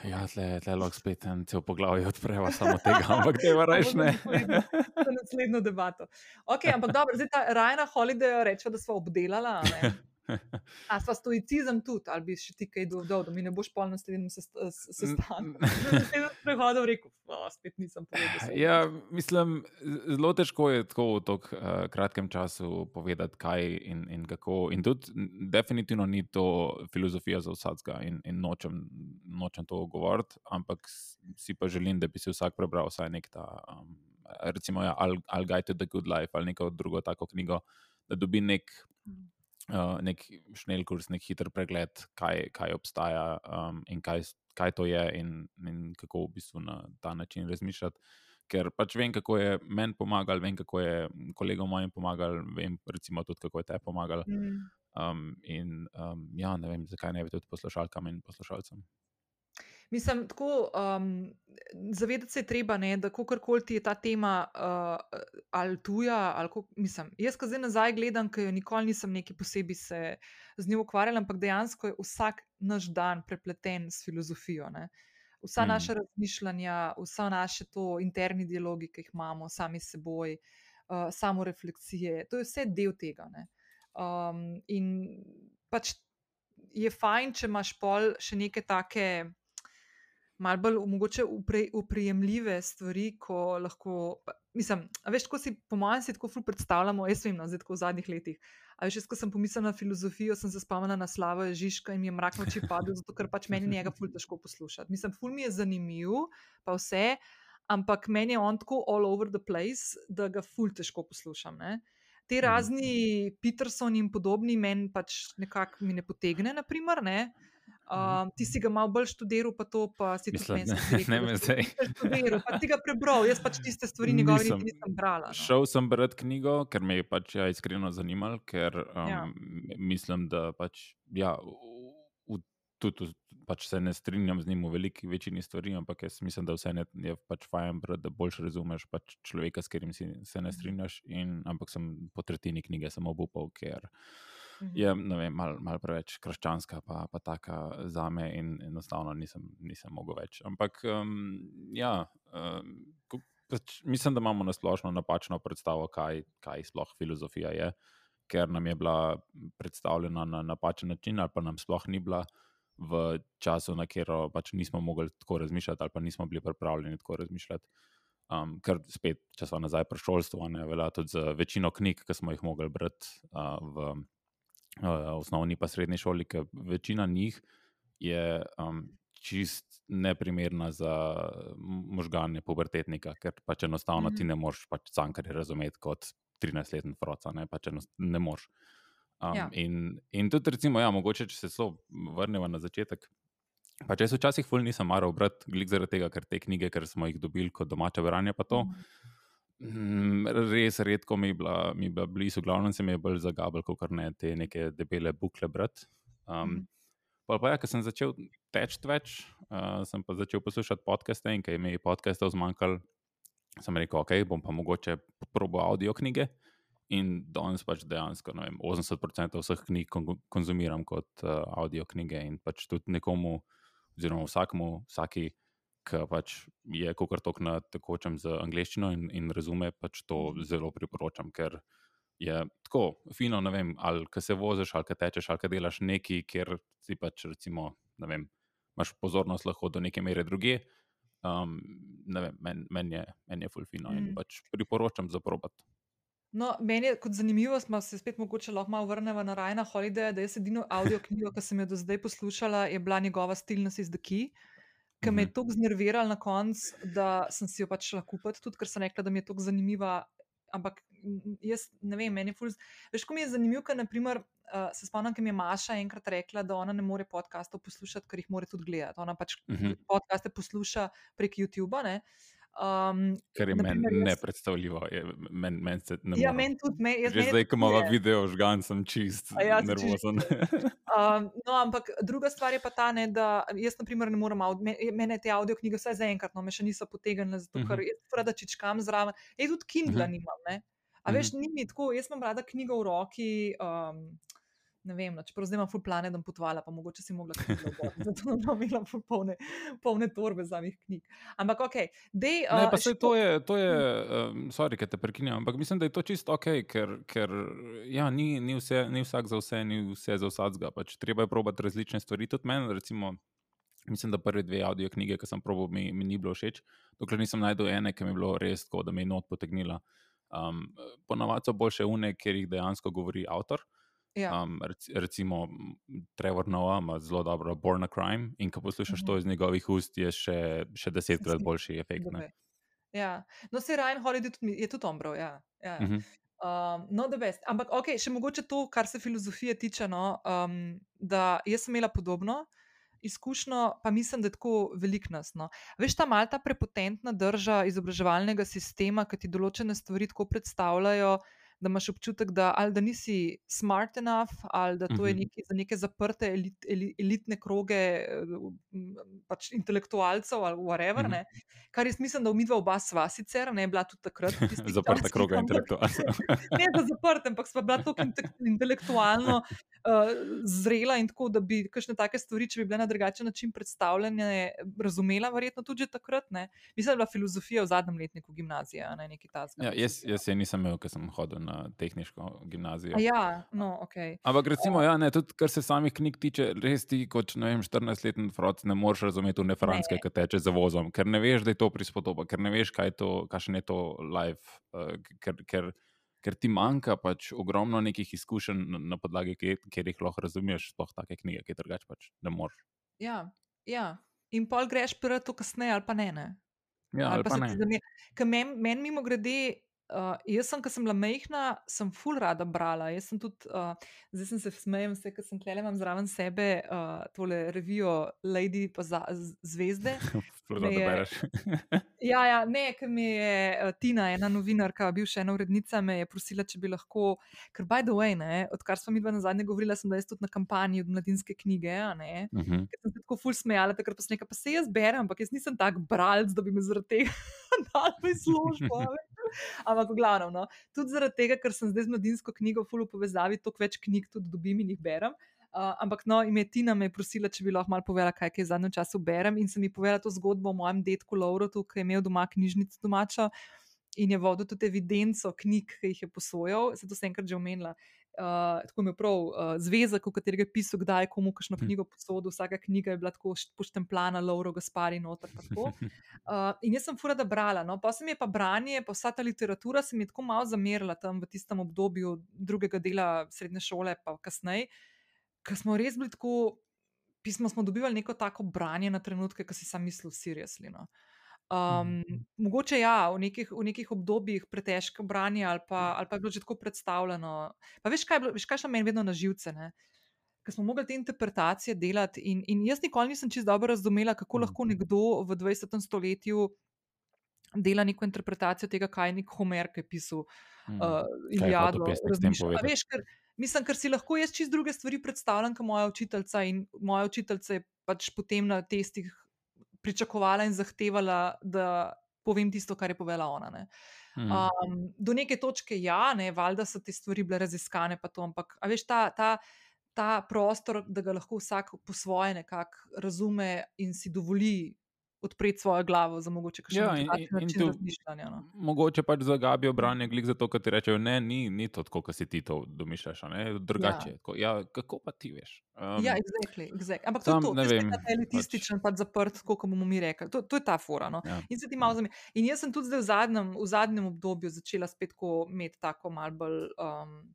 Ja, tle, tle lahko spet en cel poglavje odpreva samo tega, ampak te varaš ne. Za naslednjo debato. Ok, ampak dobro, zdaj ta Rajna Holiday reče, da smo obdelala. A sva stoicizem tudi, ali bi še ti kaj dodal, da mi ne boš pol naslednjem sestanku. (laughs) Prehodil rekel, spet nisem povedal. Ja, mislim, zelo težko je tako v tako uh, kratkem času povedati, kaj in, in kako. In tudi definitivno ni to filozofija za vsakega in, in nočem, nočem to govoriti, ampak si pa želim, da bi si vsak prebral vsaj nek ta, um, recimo, ja, I'll Guide to the Good Life ali neko drugo tako knjigo, da dobi nek. Mm uh, nek šnel kurs, nek hiter pregled, kaj, kaj obstaja um, in kaj, kaj to je, in, in kako v bistvu na ta način razmišljati. Ker pač vem, kako je meni pomagal, vem, kako je kolegom mojim pomagal, vem, recimo, tudi kako je te pomagal. Mm. Um, in um, ja, ne vem, zakaj ne bi tudi poslušalkam in poslušalcem. Mislim, tako um, zavedati se je treba, ne, da kakorkoli ti je ta tema uh, ali tuja. Ali kol, mislim, jaz, ki zdaj nazaj gledam, ker jo nikoli nisem neki posebej se z njo ukvarjal, ampak dejansko je vsak naš dan prepleten s filozofijo. Ne. Vsa mm. naša razmišljanja, vsa naše to interni dialogi, ki jih imamo sami s seboj, uh, samo refleksije, to je vse del tega. Um, in pač je fajn, če imaš pol še neke take malo bolj mogoče uprijemljive stvari, ko lahko. Mislim, veš, ko si, po mojem, si tako ful predstavljamo, jaz vem, no, zdaj tako v zadnjih letih. A veš, ko sem pomislil na filozofijo, sem se spomnil na slavo Žižka in mi je mrak noči padel, zato ker pač meni njega ful težko poslušati. Mislim, ful mi je zanimiv, pa vse, ampak meni je on tako all over the place, da ga ful težko poslušam. Ne? Te mhm. razni Peterson in podobni meni pač nekako ne potegne, naprimer, ne. Uh, ti si ga malo bolj študiral, pa to pa si Mislim, tudi ne, ne me zdaj. študiral. Pa ti ga prebral, jaz pač tiste stvari njegove Nisem. nisem brala. No. Šel sem brati knjigo, ker me je pač ja, iskreno zanimalo, ker um, Ja. mislim, da pač, ja, v, tudi pač se ne strinjam z njim v veliki večini stvari, ampak jaz mislim, da vse je pač fajn da boljš razumeš pač človeka, s katerim si, se Mhm. ne strinjaš. In, ampak sem po tretjini knjige samo obupal, ker Mhm. Je ne vem, mal, mal preveč krščanska, pa, pa taka za me in enostavno nisem, nisem mogel več. Ampak um, ja, um, pač, mislim, da imamo na splošno napačno predstavo, kaj, kaj sploh filozofija je, ker nam je bila predstavljena na napačen način, ali pa nam sploh ni bila v času, na katero pač nismo mogli tako razmišljati, ali pa nismo bili pripravljeni tako razmišljati. Um, ker spet, če smo nazaj pri šolstvu, ne velja tudi za večino knjig, ki smo jih mogli brati uh, v osnovni pa srednji šoli, ker večina njih je um, čist neprimerna za možgane pubertetnika, ker pač enostavno mm -hmm. ti Mhm. ne moreš pač cankarje razumeti kot 13-letni froca, ne, pač ne moreš. Um, Ja. in, in tudi, recimo, ja, mogoče, če se zelo vrnemo na začetek. Pa če se včasih ful nisem maral brati, glik zaradi tega, ker te knjige, ker smo jih dobili kot domače branje, pa to. Mm, res redko mi je bila, mi je bila blizu, glavno se mi je bolj zagabal, kot ne te neke debele bukle brati. Um, Mhm. Pol pa ja, ker sem začel teči več, uh, sem pa začel poslušati podcaste in ker mi je podcastov zmanjkalo, sem rekel, ok, bom pa mogoče probo audio knjige. In danes pač dejansko vem, 80% vseh knjig kon konzumiram kot uh, audio knjige in pač tudi nekomu, oziroma vsakmu, vsaki, ki pač je kot tok na tekočem z angliščino in, in razume, pač to zelo priporočam, ker je tako fino, ne vem, ali ka se voziš, ali ka tečeš, ali ka delaš nekaj, kjer si pač recimo, ne vem, imaš pozornost lahko do neke mere druge. Um, meni men je, men je fulfino in Mm. pač priporočam za probat. No, meni je kot zanimivo, smo se spet mogoče lahko malo vrnemo na Rajna Holiday, da jaz edino avdio knjigo, ki sem jo do zdaj poslušala, je bila njegova Stillness is the Key, ki me je Mhm. tako znervirala na koncu, da sem si jo pač šla kupiti, tudi ker sem rekla, da mi je tako zanimiva. Ampak jaz ne vem, meni je ful. Veš, ko mi je zanimivo, ker naprimer, uh, se spomnim, ker mi je Maša enkrat rekla, da ona ne more podkastov poslušati, ker jih mora tudi gledati. Ona pač Mhm. podcaste posluša prek YouTuba. Ne? Um, Kar je meni jaz- nepredstavljivo, meni men se ne Ja, morem. meni tudi, me, jaz, Že meni zdaj, ko imamo video žgan, sem čist A ja, nervozen. (laughs) Um, no, ampak druga stvar je pa ta, ne, da jaz, na primer, ne morem, mene te audio knjige, vsaj zaenkrat, no, me še niso potegnile, zato ker Mhm. jaz rada čičkam zraven. Ej, tudi Kindle Mhm. nimam. Ne. A veš, ni mi tako, jaz imam rada knjigo v roki. Um, Ne vem, no, čeprav zdaj imam ful plane, da bom potovala, pa mogoče si mogla knjige obrati, (laughs) zato da bom imela ful polne, polne torbe samih knjig. Ampak ok, dej. Ne, uh, pa se še to je, to je um, sorry, ker te prekinjam, ampak mislim, da je to čisto ok, ker, ker ja, ni, ni, vse, ni vsak za vse, ni vse za vsakega. Pač treba je probati različne stvari. Tudi meni, recimo, mislim, da prve dve audio knjige, ki sem probil, mi, mi ni bilo všeč, dokler nisem najdel ene, ki mi je bilo res tako, da me je not potegnila. Um, ponavadi so boljše une, ker jih dejansko govori avtor. Ja, Um, rec, recimo, Trevor Noah ima zelo dobro Born a Crime in ko poslušaš Mhm. to iz njegovih ust, je še, še desetkrat boljši efekt. ne. ja. No, se Ryan Holiday tudi, je tudi on bral. Ja. Ja. ja. Mhm. Um, no, da best. Ampak, ok, še mogoče to, kar se filozofije tiče. No, um, da jaz sem imela podobno izkušnjo, pa mislim, da je tako velik nas. No. Veš, ta malta prepotentna drža izobraževalnega sistema, ki ti določene stvari tako predstavljajo. Da imaš občutek, da, ali da nisi smart enough, ali da to je Mhm. nekaj za neke zaprte elit, eli, elitne kroge, eh, pač intelektualcev ali whatever. Mhm. Ne. Kar jaz mislim, da umidva oba sva sicer, ne bila tudi takrat. (laughs) Zaprta kroga intelektualcev. (laughs) ne da zaprt, ampak sva bila tako inte- intelektualno uh, zrela in tako, da bi kakšne take stvari, če bi bile na drugačen način predstavljene, razumela, verjetno tudi takrat. Ne. Mislim, da je bila filozofija v zadnjem letniku gimnazije, a ne neki tasga. Ja, jaz, jaz je nisem imel, ker sem hodil na tehniško gimnazijo. Ja, no, ok. Ampak recimo, ja, ne, tudi kar se samih knjig tiče, res ti kot ne vem, 14-letni frot ne moreš razumeti ne franske, ki teče za vozom, ker ne veš, da je to prispodoba, ker ne veš, kaj je to, kakšen je to live, uh, ker, ker, ker ti manjka pač ogromno nekih izkušenj, na, podlagi kjer, jih lahko razumeš, sploh take knjige, ki drugače pač ne moreš. Ja, ja. In pol greš prvo to kasneje, ali pa ne. ne. Ja, ali pa se ne. Meni men mimo grede Uh, jaz sem, ko sem bila mehna, sem ful rada brala. Jaz sem tudi, uh, zdaj sem se smejem, vse, ker sem klele imam zraven sebe uh, tole revijo Lady pa za, zvezde. (laughs) Sploh da bereš. (laughs) ja, ja, ne, ker mi je uh, Tina, ena novinarka, bivša ena urednica, me je prosila, če bi lahko, ker by the way, ne, odkar smo mi dva na zadnje govorila, sem da jaz tudi na kampanji od mladinske knjige, ne, uh Mhm. -huh. ker sem se tako ful smejala, takrat pa sem nekaj, pa se jaz berem, ampak jaz nisem tak bralc, da bi me zaradi tega (laughs) dal v veš. Ampak, v glavnem, no, tudi zaradi tega, ker sem zdaj z mladinsko knjigo, ful v povezavi, toliko več knjig tudi dobim in jih berem. Uh, ampak, no, ime Tina me je prosila, če bi lahko malo povedala, kaj kaj v zadnjem času berem. In sem ji povedala to zgodbo o mojem detku Laurotu, ki je imel doma knjižnico domačo in je vodil tudi evidenco knjig, ki jih je posojal. Se to sem enkrat že omenila. Uh, tako je prav uh, zvezek, v katerega je pisal, kdaj je komu kakšno Hm. knjigo posodil. Vsaka knjiga je bila tako št- poštempljana, Lauro, Gaspari, noter. Uh, (laughs) in jaz sem furada brala. No? Pa se mi je pa branje, pa vsa ta literatura se mi je tako malo zamerila tam v tistem obdobju drugega dela srednje šole, pa kasneje, ker smo res bili tako. Pismo smo dobivali neko tako branje na trenutke, ki si sam mislil, seriously. No. Um, mogoče ja, v nekih, v nekih obdobjih pretežko branje ali pa, ali pa je bilo že tako predstavljeno. Pa veš, kaj, je bilo- veš, kaj šlo meni vedno na živce. Ne? Ker smo mogli te interpretacije delati, in, in jaz nikoli nisem čisto dobro razumela, kako Mhm. lahko nekdo v 20. stoletju dela neko interpretacijo tega, kaj je nek Homer, ki je pisal Mhm. uh, Kaj je hotel Iliado. pesnik s tem razmišljal. A povedati? Veš, ker, mislim, ker si lahko jaz čist druge stvari predstavljam, kot moja učiteljica. In moja učiteljica je pač potem na testih pričakovala in zahtevala, da povem tisto, kar je povedala ona. Ne. Um, do neke točke, ja, ne, valjda so te stvari bile raziskane, pa to, ampak a veš, ta, ta, ta prostor, da ga lahko vsak po svoje nekako razume in si dovoli odpreti svojo glavo za mogoče kakšen Ja, in- način tu- razmišljanja. No. Mogoče pač zagabijo branje, glik zato, ker ti rečejo, ne, ni, ni to tako, kot si ti to domišljaš, ne, drugače. Ja. Ja, kako pa ti veš? Um, Ja, exactly, exactly. ampak tudi to, ne to je vem, ta elitističen, pač zaprt, tako kot bomo mi rekli. To, to je ta fora. No. ja. In, zame- in jaz sem tudi zdaj v zadnjem, v zadnjem obdobju začela spet tako imeti tako malo bolj, um,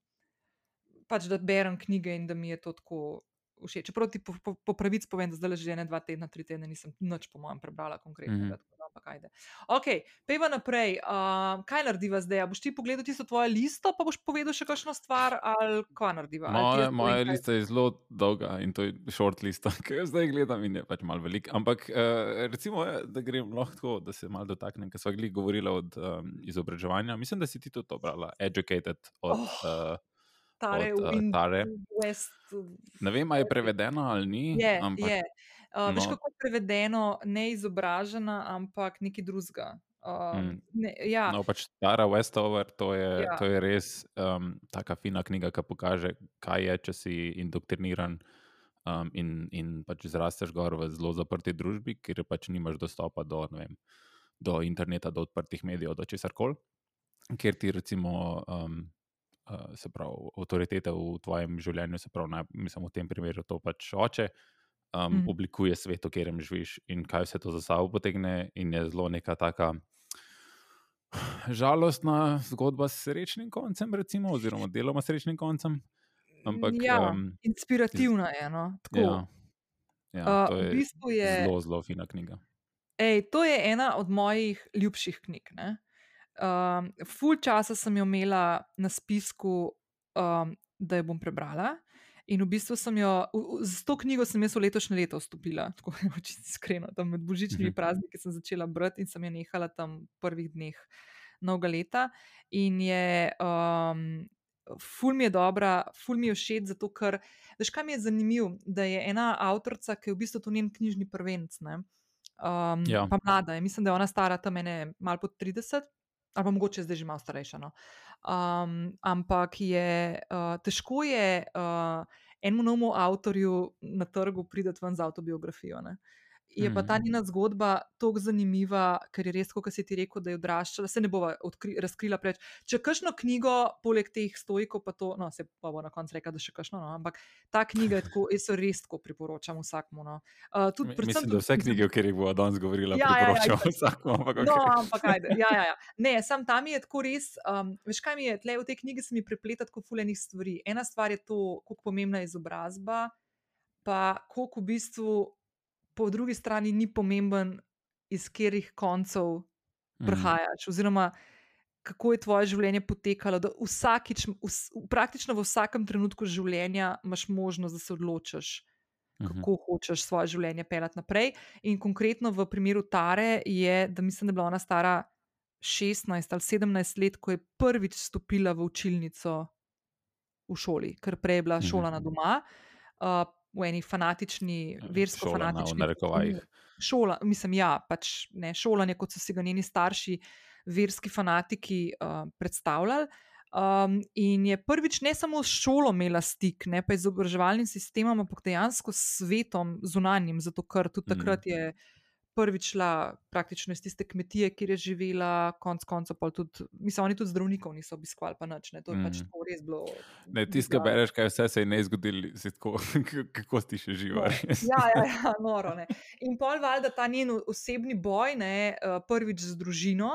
pač da berem knjige in da mi je to tako všeč. Čeprav ti po, po, po pravici povem, da zdaj že ene dva tedna, tri tedne nisem nič, po mojem, prebrala konkretnega. Mhm. Mm -hmm. Ampak ajde. Ok, pejva naprej. Uh, kaj narediva zdaj? A boš ti pogledal tisto tvojo listo, pa boš povedal še kakšno stvar, ali kaj narediva? Ali ti Moja, kaj- lista je zelo dolga in to je short lista, (laughs) ki jo zdaj gledam in je pač malo velik. Ampak uh, recimo, eh, da grem lahko tako, da se malo dotaknem, ker smo govorili od um, izobraževanja. Mislim, da si ti tudi to brala, Educated od Oh. uh, Tare, od, uh, Tare. West. Ne vem, ali je prevedeno ali ni. Je, ampak, je. Uh, veš, no. kako je prevedeno, ne izobražena, ampak nekaj drugega. Uh, Mm. ne, ja, No, pač Tara Westover, to je, Ja. to je res um, taka fina knjiga, ki pokaže, kaj je, če si indoktriniran um, in, in pač zrasteš gor v zelo zaprti družbi, kjer pač nimaš dostopa do, vem, do interneta, do odprtih medijev, do česar koli, kjer ti recimo. Um, Uh, se pravi, avtoritete v tvojem življenju, se pravi, naj, mislim, v tem primeru to pač oče, um, Mm. oblikuje svet, v katerem živiš in kaj vse to za sabo potegne, in je zelo neka taka žalostna zgodba s srečnim koncem, recimo, oziroma deloma srečnim koncem. Ampak, ja, um, inspirativna je. No? Tako, ja, ja, Uh, to v je bistvu je- zelo, zelo fina knjiga. Ej, to je ena od mojih ljubših knjig. ne. Um, ful časa sem jo imela na spisku, um, da jo bom prebrala. In v bistvu sem jo, z to knjigo sem jaz v letošnje leto vstopila, (laughs) tako je čisto iskreno. Tam med božičnimi Mhm. prazniki sem začela brati in sem jo nehala tam v prvih dneh novega leta. In je, um, ful mi je dobra, ful mi je všeč, zato ker, veš, kaj mi je zanimivo, da je ena avtorica, ki je v bistvu to njen knjižni prvenc. Ne? Um, Ja. Pa mlada je, mislim, da je ona stara tam ene malo pod 30, ali pa mogoče zdaj že malo starejša. No. Um, ampak je uh, težko je uh, enemu novemu avtorju na trgu priti ven z avtobiografijo. Ne. Je pa ta Mhm. njena zgodba tako zanimiva, ker je res, kot si ti rekel, da je odraščala. Se ne bova odkri, razkrila preveč. Če kakšno knjigo, poleg teh stojkov, pa to, no, se pa bo na koncu rekla, da še kakšno, no, ampak ta knjiga je tako, (laughs) jaz jo res tako priporočam vsakmu. No. Uh, tudi, Mi- predvsem Mislim, da vse knjige, o katerih bomo danes govorili, Ja, ja, ja, itak. vsakmu. Ampak, No, okay. ampak ajde. Ja, ja, ja. (laughs) Ne, sam tam je tako res. Um, veš, kaj mi je tle v tej knjigi, se mi prepleta tako fulejnih stvari. Ena stvar je to, kako pomembna je izobrazba, pa koliko v bistvu po drugi strani ni pomemben, iz katerih koncev Mhm. prihajaš. Oziroma, kako je tvoje življenje potekalo, vsakič, vs, praktično v vsakem trenutku življenja imaš možnost, da se odločiš, kako uh -huh. hočeš svoje življenje pelati naprej. In konkretno v primeru Tare je, da mislim, da je bila ona stara 16 ali 17 let, ko je prvič stopila v učilnico v šoli, ker prej je bila šola na doma. Uh, V eni fanatični, versko fanatični. Na rekovajih. Šola, mislim, ja, pač ne šolanje, kot so si ga njeni starši, verski fanatiki uh, predstavljali. Um, in je prvič ne samo s šolo imela stik, ne pa izobraževalnim sistemom, ampak dejansko s svetom zunanjim, zato ker tudi mm. takrat je prvič šla praktično iz tiste kmetije, kjer je živela, konc koncev pa tudi, mislim, oni tudi zdravnikov niso obiskovali, pa nič, ne, to je mm. pač mhm. to res bilo. Ne, tisto, kar bereš, kaj vse se je ne zgodilo, tako, (laughs) kako si še živa. No. Ja, ja, ja, noro. Ne. In pol valjda ta njen osebni boj, ne, eh, prvič z družino.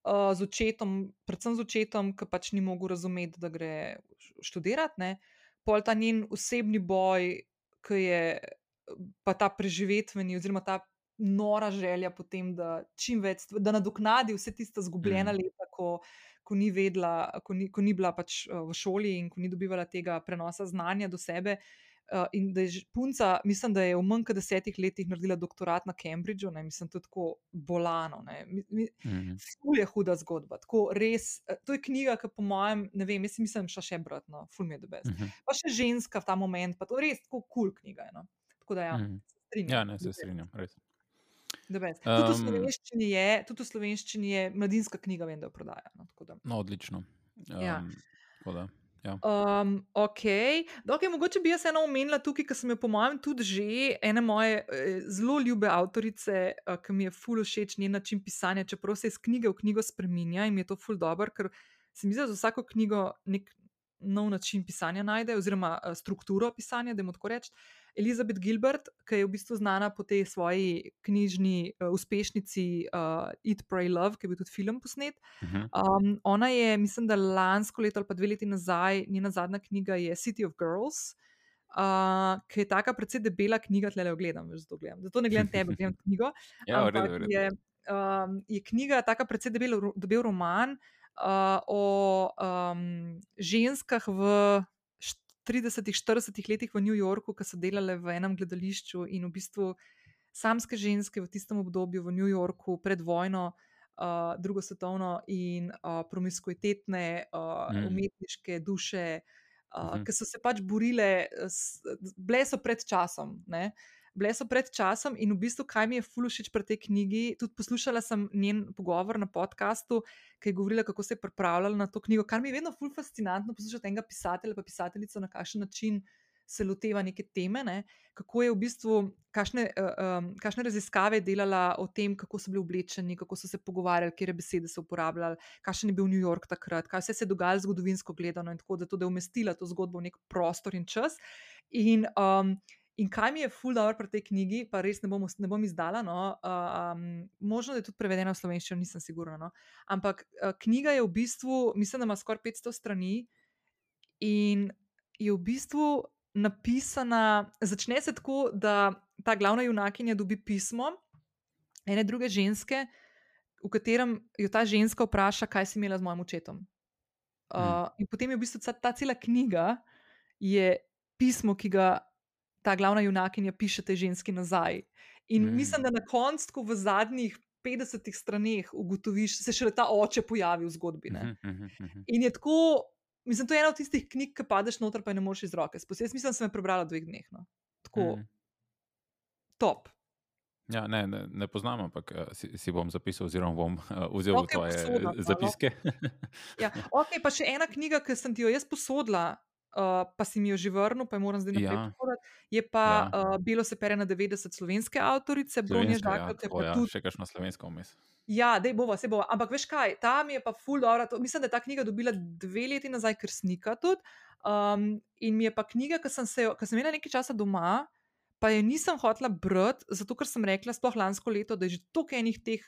Uh, z očetom, predvsem z očetom, ki pač ni mogel razumeti, da gre študirati, pol ta njen osebni boj, ki je pa ta preživetveni, oziroma ta nora želja potem, da čim več, da nadoknadi vse tiste zgubljena mm. leta, ko, ko ni vedela, ko ni, ko ni bila pač v šoli in ko ni dobivala tega prenosa znanja do sebe. Uh, in da je punca, mislim, da je v manj kot desetih letih naredila doktorat na Cambridgeu, ne, mislim, da je tako bolano. Mi, mi, mm -hmm. je huda zgodba. Res, uh, to je knjiga, ki po mojem, ne vem, jaz mislim, še še bratno, ful mi je debes. Mm -hmm. Pa še ženska v ta moment, pa to je res tako kul cool knjiga. No. Tako da ja, mm -hmm. strinjam. Ja, ne, se strinjam, res. Um, tudi, je, tudi v slovenščini je mladinska knjiga, vem, da jo prodaja. No, no odlično. Um, ja. Ja. Um, ok, okay mogoče bi jaz eno omenila tukaj, ker sem jo, po mojem, tudi že ena moje eh, zelo ljube avtorice, eh, ki mi je fully všeč njen način pisanja, čeprav se iz knjige v knjigo spremenja in je to fully dobro, ker se mi zdi, da za vsako knjigo nek nov način pisanja najde, oziroma uh, strukturo pisanja, da mu tako rečem. Elizabeth Gilbert, ki je v bistvu znana po tej svoji knjižni uh, uspešnici uh, Eat, Pray, Love, ki je bil tudi film posnet. Uh -huh. um, ona je, mislim, da lansko leto ali pa dve leti nazaj, njena zadnja knjiga je City of Girls. Uh, ki je tako precej debela knjiga, tle le ogledam, že zato gledam. Zato ne gledam tebe, gledam (laughs) knjigo. ja, v redu, v redu. Je, um, je knjiga tako precej debel, debel roman uh, o um, ženskah v 30-40 letih v New Yorku, ki so delale v enem gledališču in v bistvu samske ženske v tistem obdobju v New Yorku pred vojno. Uh, drugo svetovno in uh, promiskuitetne, uh, mm. umetniške duše, uh, mm. ki so se pač borile, bile so pred časom. Uh, bile so pred časom in v bistvu, kaj mi je fulušič pri tej knjigi. Tudi poslušala sem njen pogovor na podkastu, ki je govorila, kako se je pripravljala na to knjigo, kar mi je vedno ful fascinantno poslušati enega pisatelja, pa pisateljico na kakšen način. Se loteva neke teme, ne? kako je v bistvu, kakšne, um, kakšne raziskave delala o tem, kako so bili oblečeni, kako so se pogovarjali, kje besede so uporabljali, kakšen je bil New York takrat, kaj vse se je dogajalo zgodovinsko gledano in tako, da, to, je umestila to zgodbo v nek prostor in čas. In um, In kaj mi je ful dobro pri tej knjigi, pa res ne bom, ne bom izdala, no, um, možno je tudi prevedena v slovenščino, nisem sigurna. No, ampak uh, knjiga je v bistvu, mislim, da ima skoraj 500 strani in je v bistvu napisana, začne se tako, da ta glavna junakinja dobi pismo ene druge ženske, v katerem jo ta ženska vpraša, kaj si imela z mojim očetom. Uh. In potem je v bistvu ta, ta cela knjiga, je pismo, ki ga ta glavna junakinja piše te ženski nazaj. In mm. mislim, da na koncu, v zadnjih 50 straneh, ugotoviš, da se še ta oče pojavi v zgodbi. Mm -hmm. In je tako, mislim, to je ena od tistih knjig, ki padeš noter, pa ne moreš iz roke. Spos, jaz mislim, da sem jo prebrala v dveh dneh. No. Tako, mm. top. Ja, ne, ne, ne poznam, ampak uh, si, si bom zapisal, oziroma bom uh, vzel okay, tvoje posodla, zapiske. ja, ok, pa še ena knjiga, ki sem ti jo jaz posodila, uh, pa si mi jo že vrnil, pa moram zdaj naprej ja. povedati. Je pa ja. uh, Bilo se pere na 90 slovenske avtorice, Bronje Žakljate. Ja, ja, tudi... Še kakšno slovensko vmes. Ja, dej bova, se bova. Ampak veš kaj, tam je pa full dobro. Mislim, da je ta knjiga dobila dve leti nazaj, ker snika tudi. Um, in mi je pa knjiga, ki sem, se, sem imela nekaj časa doma, pa je nisem hotela brati, zato ker sem rekla, sploh lansko leto, da je že toliko enih teh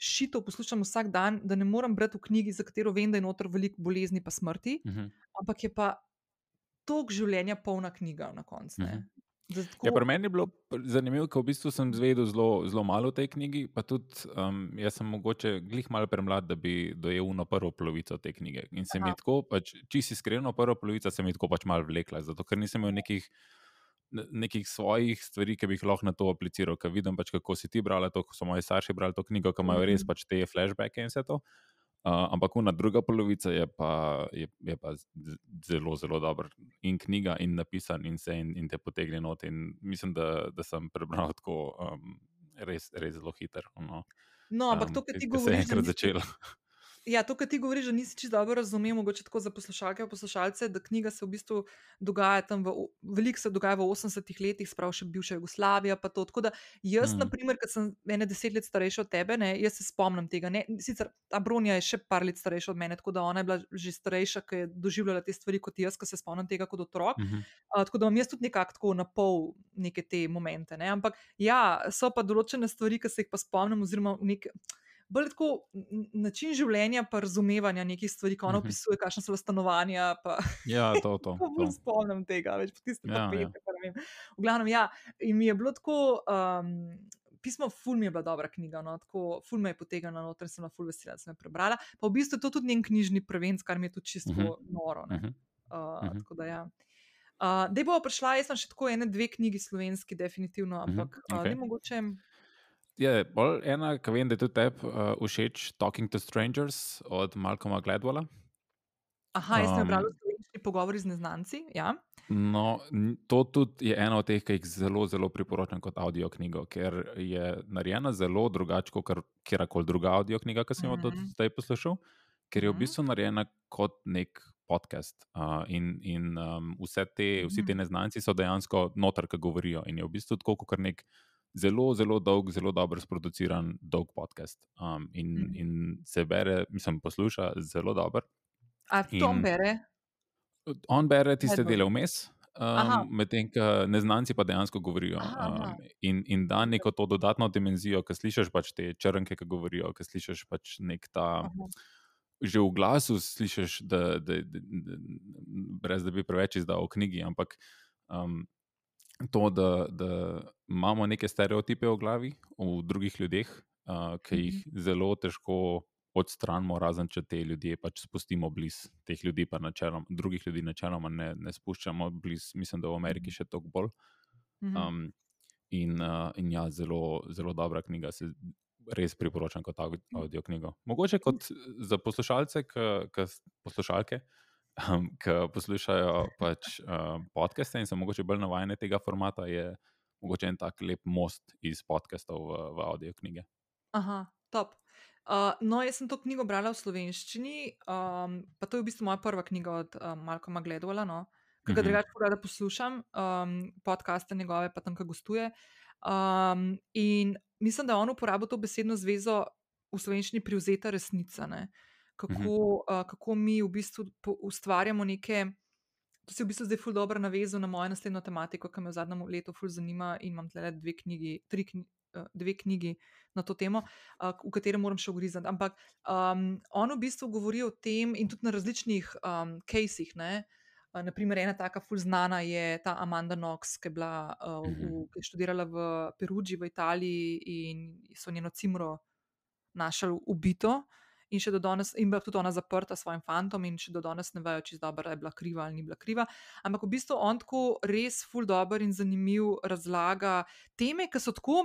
šitev poslušam vsak dan, da ne morem brati v knjigi, za katero vem, da je notor veliko bolezni pa smrti. Uh mhm. -huh. Ampak je pa tok življenja polna knjiga na koncu. Uh mhm. -huh. Zdaj, Ja, tako, pri meni je bilo zanimivo, ker v bistvu sem zvedel zelo, zelo malo o tej knjigi, pa tudi um, jaz sem mogoče glih malo premlad, da bi dojel na prvo polovico te knjige. In se mi Aha. je tako, pač, čisto iskreno, prva polovica se mi je tako pač malo vlekla, zato ker nisem imel nekih, ne- nekih svojih stvari, ki bi jih lahko na to apliciral. Ker vidim, pač, kako si ti brala to, ko so moji starši brali to knjigo, ki imajo res Mhm. pač te flashbacke in vse to. Uh, ampak ona druga polovica je pa, je, je pa zelo, zelo dobra. In knjiga, in napisan, in vse, in, in te potegne not. In mislim, da, da sem prebral tako um, res, res zelo hiter. No, No, ampak to, kar ti se je govoriš, enkrat začela. Ja, to, kar ti govoriš, da nisi čisto dobro razumel, mogoče tako za poslušalke in poslušalce, da knjiga se v bistvu dogaja tam, v, veliko se dogaja v 80-ih letih, sprav še bivša Jugoslavija. Tako da jaz, Mm. mm. na primer, ker sem ene deset let starejša od tebe, ne, jaz se spomnim tega. Ne, sicer ta Bronja je še par let starejša od mene, tako da ona je bila že starejša, ki je doživljala te stvari kot jaz, ki se spomnim tega kot otrok. Mhm. Uh, tako da imam jaz tudi nekako tako na pol neke te momente. Ne? Ampak ja, so pa določene stvari, ki se jih pa spomnim, oziroma nek. Bolj tako način življenja, pa razumevanja nekih stvari, ko ona Mhm. opisuje, kakšne so stanovanja. Pa, Ja, to, to. (laughs) to. spomnim tega, več po tiste Ja, tapete. ja. ne vem. V glavnem, ja, in mi je bilo tako. Um, Pismo Ful mi je bila dobra knjiga, no, tako ful me je potegnila noter, sem bila ful vesela, da sem jo prebrala. Pa v bistvu je to tudi njen knjižni prvenc, kar mi je tudi čisto Mhm. noro. Ne. Mhm. Uh, Mhm. Tako da ja. Uh, da bo prišla, jaz sem še tako ene, dve knjigi slovenski, definitivno, ampak uh, okej. ne mogoče. Je bolj ena, ki vem, da je tudi tebi uh, všeč, Talking to Strangers od Malcolma Gladwella. Aha, jaz sem Um, v slovenski pogovori z neznanci. Ja. No, to tudi je ena od teh, ki jih zelo, zelo priporočam kot audio knjigo, ker je narejena zelo drugače kot kjerkoli druga audio knjiga, ki sem jo do Mhm. zdaj poslušal, ker je v Mhm. bistvu narejena kot nek podcast. Uh, in in um, vse te, vsi ti Mhm. neznanci so dejansko noter, ki govorijo. In je v bistvu tako kot nek zelo, zelo dolg, zelo dobro sproduciran dolg podcast. Um, in, Mhm. in se bere, mislim, posluša zelo dobro. A to on bere? On bere tiste Najbolj. dele vmes, um, medtem ko neznanci pa dejansko govorijo. Aha. Um, in, in da neko to dodatno dimenzijo, ki slišiš pač te črnke, ki govorijo, ki slišiš pač nek ta. Aha. Že v glasu slišiš, da, da, da, da, brez da bi preveč izdal v knjigi, ampak um, to, da, da imamo neke stereotipe v glavi, v drugih ljudeh, uh, ki jih zelo težko odstranimo, razen če te ljudi pač spustimo blizu teh ljudi, pa načeloma, drugih ljudi načeloma ne, ne spuščamo blizu, mislim, da v Ameriki še toliko bolj. Mhm. Um, in, uh, in ja, zelo, zelo dobra knjiga, se res priporočam kot au- audio knjigo. Mogoče kot za poslušalce, ki, ki, poslušalke, um, ki poslušajo pač, uh, podcaste in so mogoče bolj navajene tega formata, je mogoče en tak lep most iz podcastov v, v audio knjige. Aha, top. Uh, no, jaz sem to knjigo brala v slovenščini, um, pa to je v bistvu moja prva knjiga od um, Malcolma Gledwalla, no, ki ga Mhm. drugače ful rada poslušam, um, podcaste njegove, pa tam, ki gostuje. Um, in mislim, da je on uporabil to besedno zvezo v slovenščini privzeta resnica. Ne? Kako, Mhm. uh, kako mi v bistvu ustvarjamo neke. To se je v bistvu zdaj ful dobro navezal na mojo naslednjo tematiko, ki me v zadnjem letu ful zanima in imam tle dve knjigi, tri knjigi. Dve knjigi na to temo, uh, v katerem moram še ugrizati. Ampak um, on v bistvu govori o tem, in tudi na različnih um, casih. Ne? Uh, naprimer, ena taka ful znana je ta Amanda Knox, ki je, bila, uh, v, ki je študirala v Perugi v Italiji in so njeno cimro našli ubito. In še do danes, in bila tudi ona zaprta s svojim fantom, in še do danes ne vejo, če je bila kriva ali ni bila kriva. Ampak v bistvu on tako res ful dobr in zanimiv razlaga teme, ki so tako.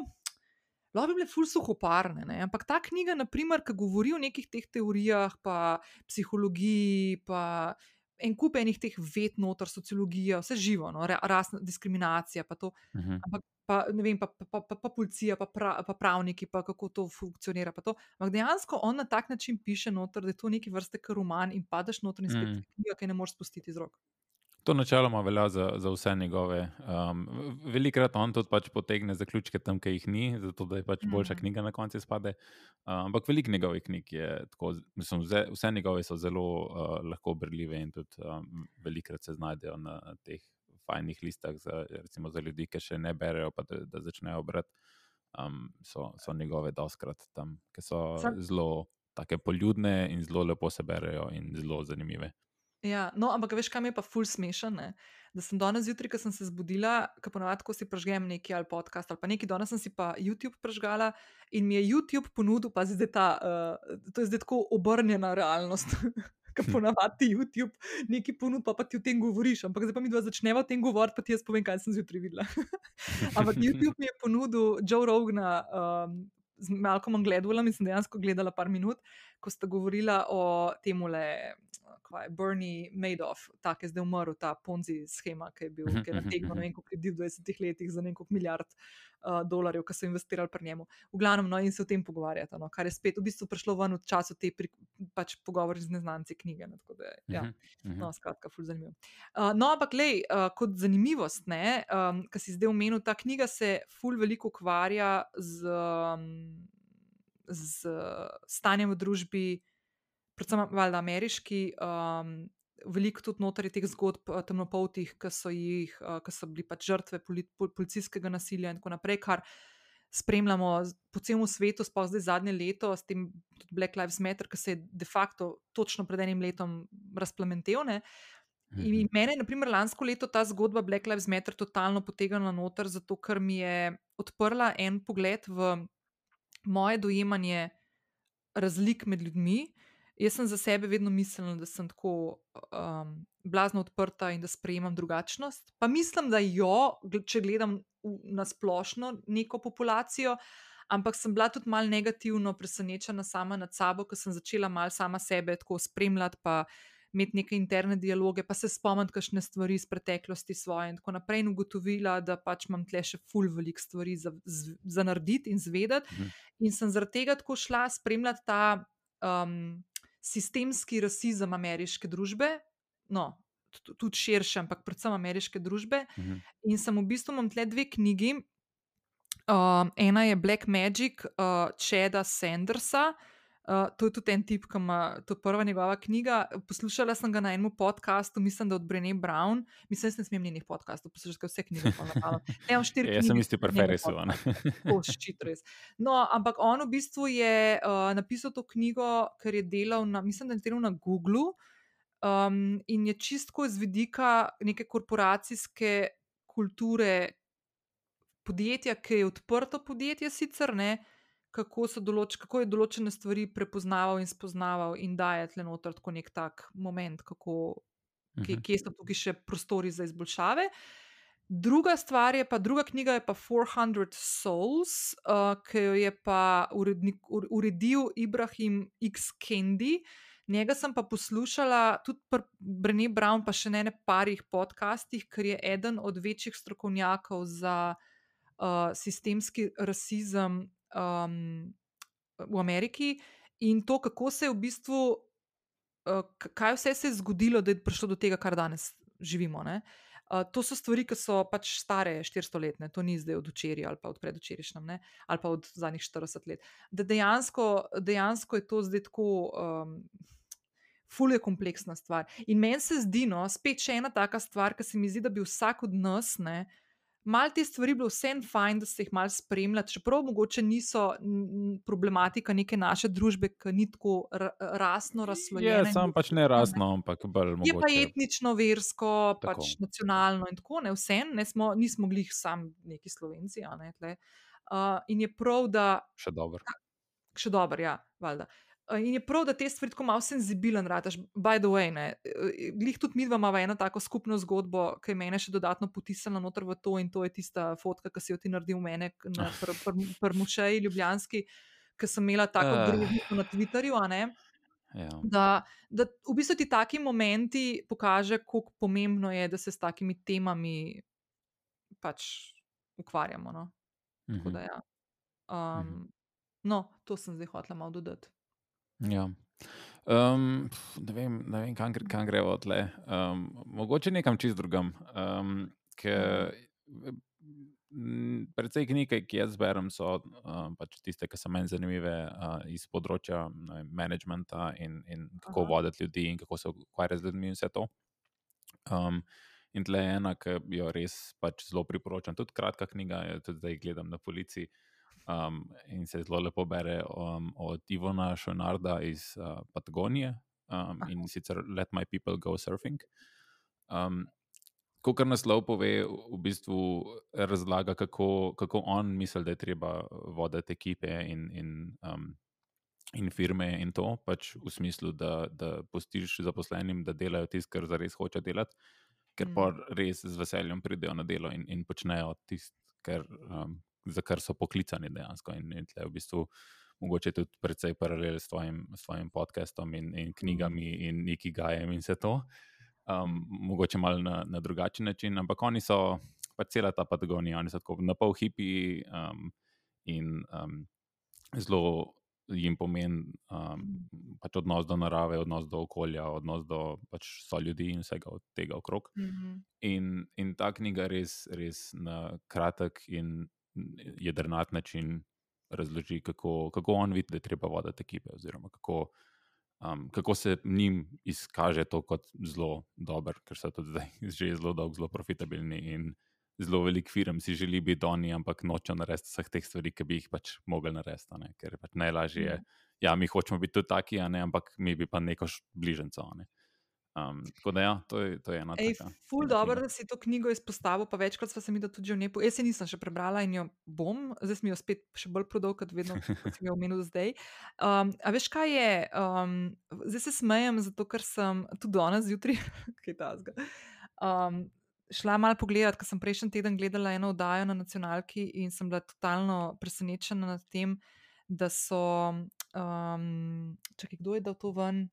Lahko bi bile ful suhoparne, ne? ampak ta knjiga, naprimer, ki govori o nekih teh teorijah, pa psihologiji, pa en kup enih teh ved noter, sociologija, vse živo, no? Ra- rasna diskriminacija, pa to, Mhm. ampak pa, ne vem, pa, pa, pa, pa, pa policija, pa, pra, pa pravniki, pa kako to funkcionira. pa to. Ampak dejansko on na tak način piše noter, da je to neki vrste kar roman in padeš noter in spet Mm. mm. knjiga, ki ne moreš spustiti iz rok. To načeloma velja za, za vse njegove. Um, velikrat on tudi pač potegne zaključke tam, ki jih ni, zato da je pač boljša Mhm. knjiga na koncu spade. Uh, ampak veliko njegovih knjig je tako, mislim, vse, vse njegove so zelo uh, lahko berljive in tudi um, velikrat se znajdejo na teh fajnih listah za, recimo, za ljudi, ki še ne berejo, pa da, da začnejo brati. Um, so, so njegove doskrat tam, ki so zelo take poljudne in zelo lepo se berejo in zelo zanimive. Ja, no, ampak veš, kam je pa ful smešen? Ne? Da sem danes zjutraj, ko sem se zbudila, ko ponovadi, ko si prežgem neki ali podcast ali pa neki, danes sem si pa YouTube prežgala in mi je YouTube ponudil, pa zdaj ta, uh, to je zdaj tako obrnjena realnost. (laughs) Ker ponavadi YouTube nekaj ponudi, pa, pa ti o tem govoriš, ampak zdaj pa mi dva začneva o tem govoriti, pa ti jaz povem, kaj sem zjutraj videla. (laughs) ampak YouTube mi je ponudil Joe Rogna, um, z Malcolmom Gledwellom in sem dejansko gledala par minut, ko sta govorila o tem, kaj je Bernie Madoff, ta, ki je zdaj umrl, ta Ponzi schema, ki je bil ki je nategnil ne vem koliko ljudi v 20 letih za nekaj milijard uh, dolarjev, ki so investirali pri njemu. V glavnem, no, in se o tem pogovarjata, no, kar je spet v bistvu prišlo ven v času te pri, pač pogovori z neznanci knjige. No, da, ja, no, skratka, ful zanimivo. Uh, no, ampak, lej, uh, kot zanimivost, ne, um, kar si zdaj omenil, ta knjiga se ful veliko ukvarja z. Um, Z stanjem v družbi, predvsem valjda ameriški, um, veliko tudi notorij teh zgodb uh, temnopoltih, ki so, jih, uh, ki so bili pač žrtve poli, pol, policijskega nasilja in tako naprej, kar spremljamo po celem svetu, sploh zdaj zadnje leto, s tem tudi Black Lives Matter, ki se je de facto točno pred enim letom razplamentel. Ne? In Mhm. mene, na primer, lansko leto ta zgodba Black Lives Matter totalno potegnila noter, zato ker mi je odprla en pogled v moje dojemanje razlik med ljudmi. Jaz sem za sebe vedno mislila, da sem tako um, blazno odprta in da sprejemam drugačnost. Pa mislim, da jo, če gledam na splošno neko populacijo, ampak sem bila tudi malo negativno presenečena sama nad sabo, ker sem začela malo sama sebe tako spremljati, pa imeti neke interne dialoge, pa se spomniti kakšne stvari iz preteklosti svoje in tako naprej. In ugotovila, da pač imam tle še ful veliko stvari za, z- za narediti in zvedeti. Mhm. In sem zaradi tega tako šla spremljati ta. Um, sistemski rasizem ameriške družbe, no, tu- tudi širše, ampak predvsem ameriške družbe. Mhm. In sem v bistvu imam tle dve knjigi. Um, ena je Black Magic, uh, Čeda Sandersa. Uh, to je tudi en tip, ki ima to prva njegova knjiga. Poslušala sem ga na enem podkastu, mislim, da od Brené Brown. Mislim, da ne smem njenih podkastov, poslušati vse knjige. pol na pamet. Ne, imam štiri Ja. Jaz sem isti res. No, ampak on v bistvu je uh, napisal to knjigo, ker je delal na, mislim, da je delal na Googlu um, in je čistko z vidika neke korporacijske kulture podjetja, ki je odprto podjetje, sicer ne. Kako, določ, kako je določene stvari prepoznaval in spoznaval, in da je tle noter tako nek tak moment, kako, kje, Mhm. kje so tukaj še prostori za izboljšave. Druga stvar je pa, druga knjiga je pa 400 Souls, uh, ki jo je pa urednik, ur- uredil Ibrahim X. Kendi. Njega sem pa poslušala tudi pri Brené Brown, pa še ne na parih podcastih, ker je eden od večjih strokovnjakov za uh, sistemski rasizem um, v Ameriki in to, kako se je v bistvu, uh, kaj vse se je zgodilo, da je prišlo do tega, kar danes živimo. Ne? Uh, to so stvari, ki so pač stare 400 let, ne? to ni zdaj od včeraj ali pa od predvčerajšnjem, ne? ali pa od zadnjih 40 let. Da dejansko, dejansko je to zdaj tako. Um, Ful je kompleksna stvar. In meni se zdi, no, spet še ena taka stvar, ki se mi zdi, da bi vsak od nas, ne, malo te stvari bilo vseeno fajn, da se jih malo spremlja, čeprav mogoče niso problematika neke naše družbe, ki ni tako ra- rasno Je razslojena. in sam pač ne različna, ne. rasno, ampak bolj Je pa mogoče. etnično, versko, Tako. pač nacionalno in tako ne, vseeno, ne smo, nismo glih sam neki slovenci. a Ne, tle. uh, in je prav, da Še dobro. še dober, ja, valjda. Uh, In je prav, da te stvari tako malo senzibilen rataš. By the way, ne, eh, glih tudi mi dva imamo eno tako skupno zgodbo, ki je mene še dodatno potisnila noter v to in to je tista fotka, ki si jo ti naredil mene na pr, pr, pr mušeji ljubljanski, ki sem imela tako Ah. groznico na Twitterju, a ne. Ja. Da, da v bistvu ti taki momenti pokaže, kako pomembno je, da se s takimi temami pač ukvarjamo. No? Tako Mhm. da, ja. um, no, to sem zdaj hotela malo dodati. Ja. Um, ne vem, ne vem kam, kam gremo tle. Um, mogoče nekam čist drugam. Um, ker, m, Predvsej knjig, ki jaz berem, so um, pač tiste, ki so meni zanimive uh, iz področja vem, managementa in, in kako Aha. voditi ljudi in kako se ukvarjati z ljudmi in vse to. Um, in tle je ena, ki jo res pač zelo priporočam. Tudi kratka knjiga, jo tudi zdaj gledam na policiji. Um, in se zelo lepo bere um, od Ivona Šonarda iz uh, Patagonije. um, in sicer Let My People Go Surfing. Um, Ko kar naslov pove, v bistvu razlaga, kako, kako on misli, da je treba voditi ekipe in, in, um, in firme in to, pač v smislu, da, da postiš zaposlenim, da delajo tisto, kar zares hoče delati, ker pa Mm. res z veseljem pridejo na delo in, in počnejo tisto, kar, um, za kar so poklicani dejansko. In, in tle v bistvu mogoče tudi precej paralel s tvojim, s tvojim podcastom in, in knjigami in neki gajem in vse to. Um, mogoče malo na, na drugačen način, ampak oni so, pa cela ta Patagonija, oni so tako na pol hipi um, in um, zelo jim pomeni um, pač odnos do narave, odnos do okolja, odnos do pač so ljudi in vsega od tega okrog. Mhm. In, in ta knjiga res, res na kratek in jedrnat način razloži, kako, kako on vidi, da je treba voditi ekipe, oziroma kako, um, kako se njim izkaže to kot zelo dober, ker so tudi zdaj (laughs) že zelo dolgo zelo profitabilni in zelo velik firm si želi biti oni, ampak nočejo narediti vseh teh stvari, ki bi jih pač mogli narediti. Ne? Ker pač najlažje je, ja, mi hočemo biti tudi taki, a ne, ampak mi bi pa neko bližnjico. Ne? Um, tako da, ja, to je, to je ena Ej, taka. ful dobro, da si to knjigo izpostavil, pa večkrat smo se mi da tudi že v njej. po- Jaz se nisem še prebrala in jo bom, zdaj sem jo spet še bolj prodal, kot vedno, kot sem jo omenil zdaj. Um, a veš, kaj je? Um, zdaj se smejem, zato ker sem tudi danes zjutraj, (laughs) kaj tasga. Um, šla malo pogledat, ker sem prejšnji teden gledala eno oddajo na nacionalki in sem bila totalno presenečena nad tem, da so. Um, čakaj, kdo je dal to ven?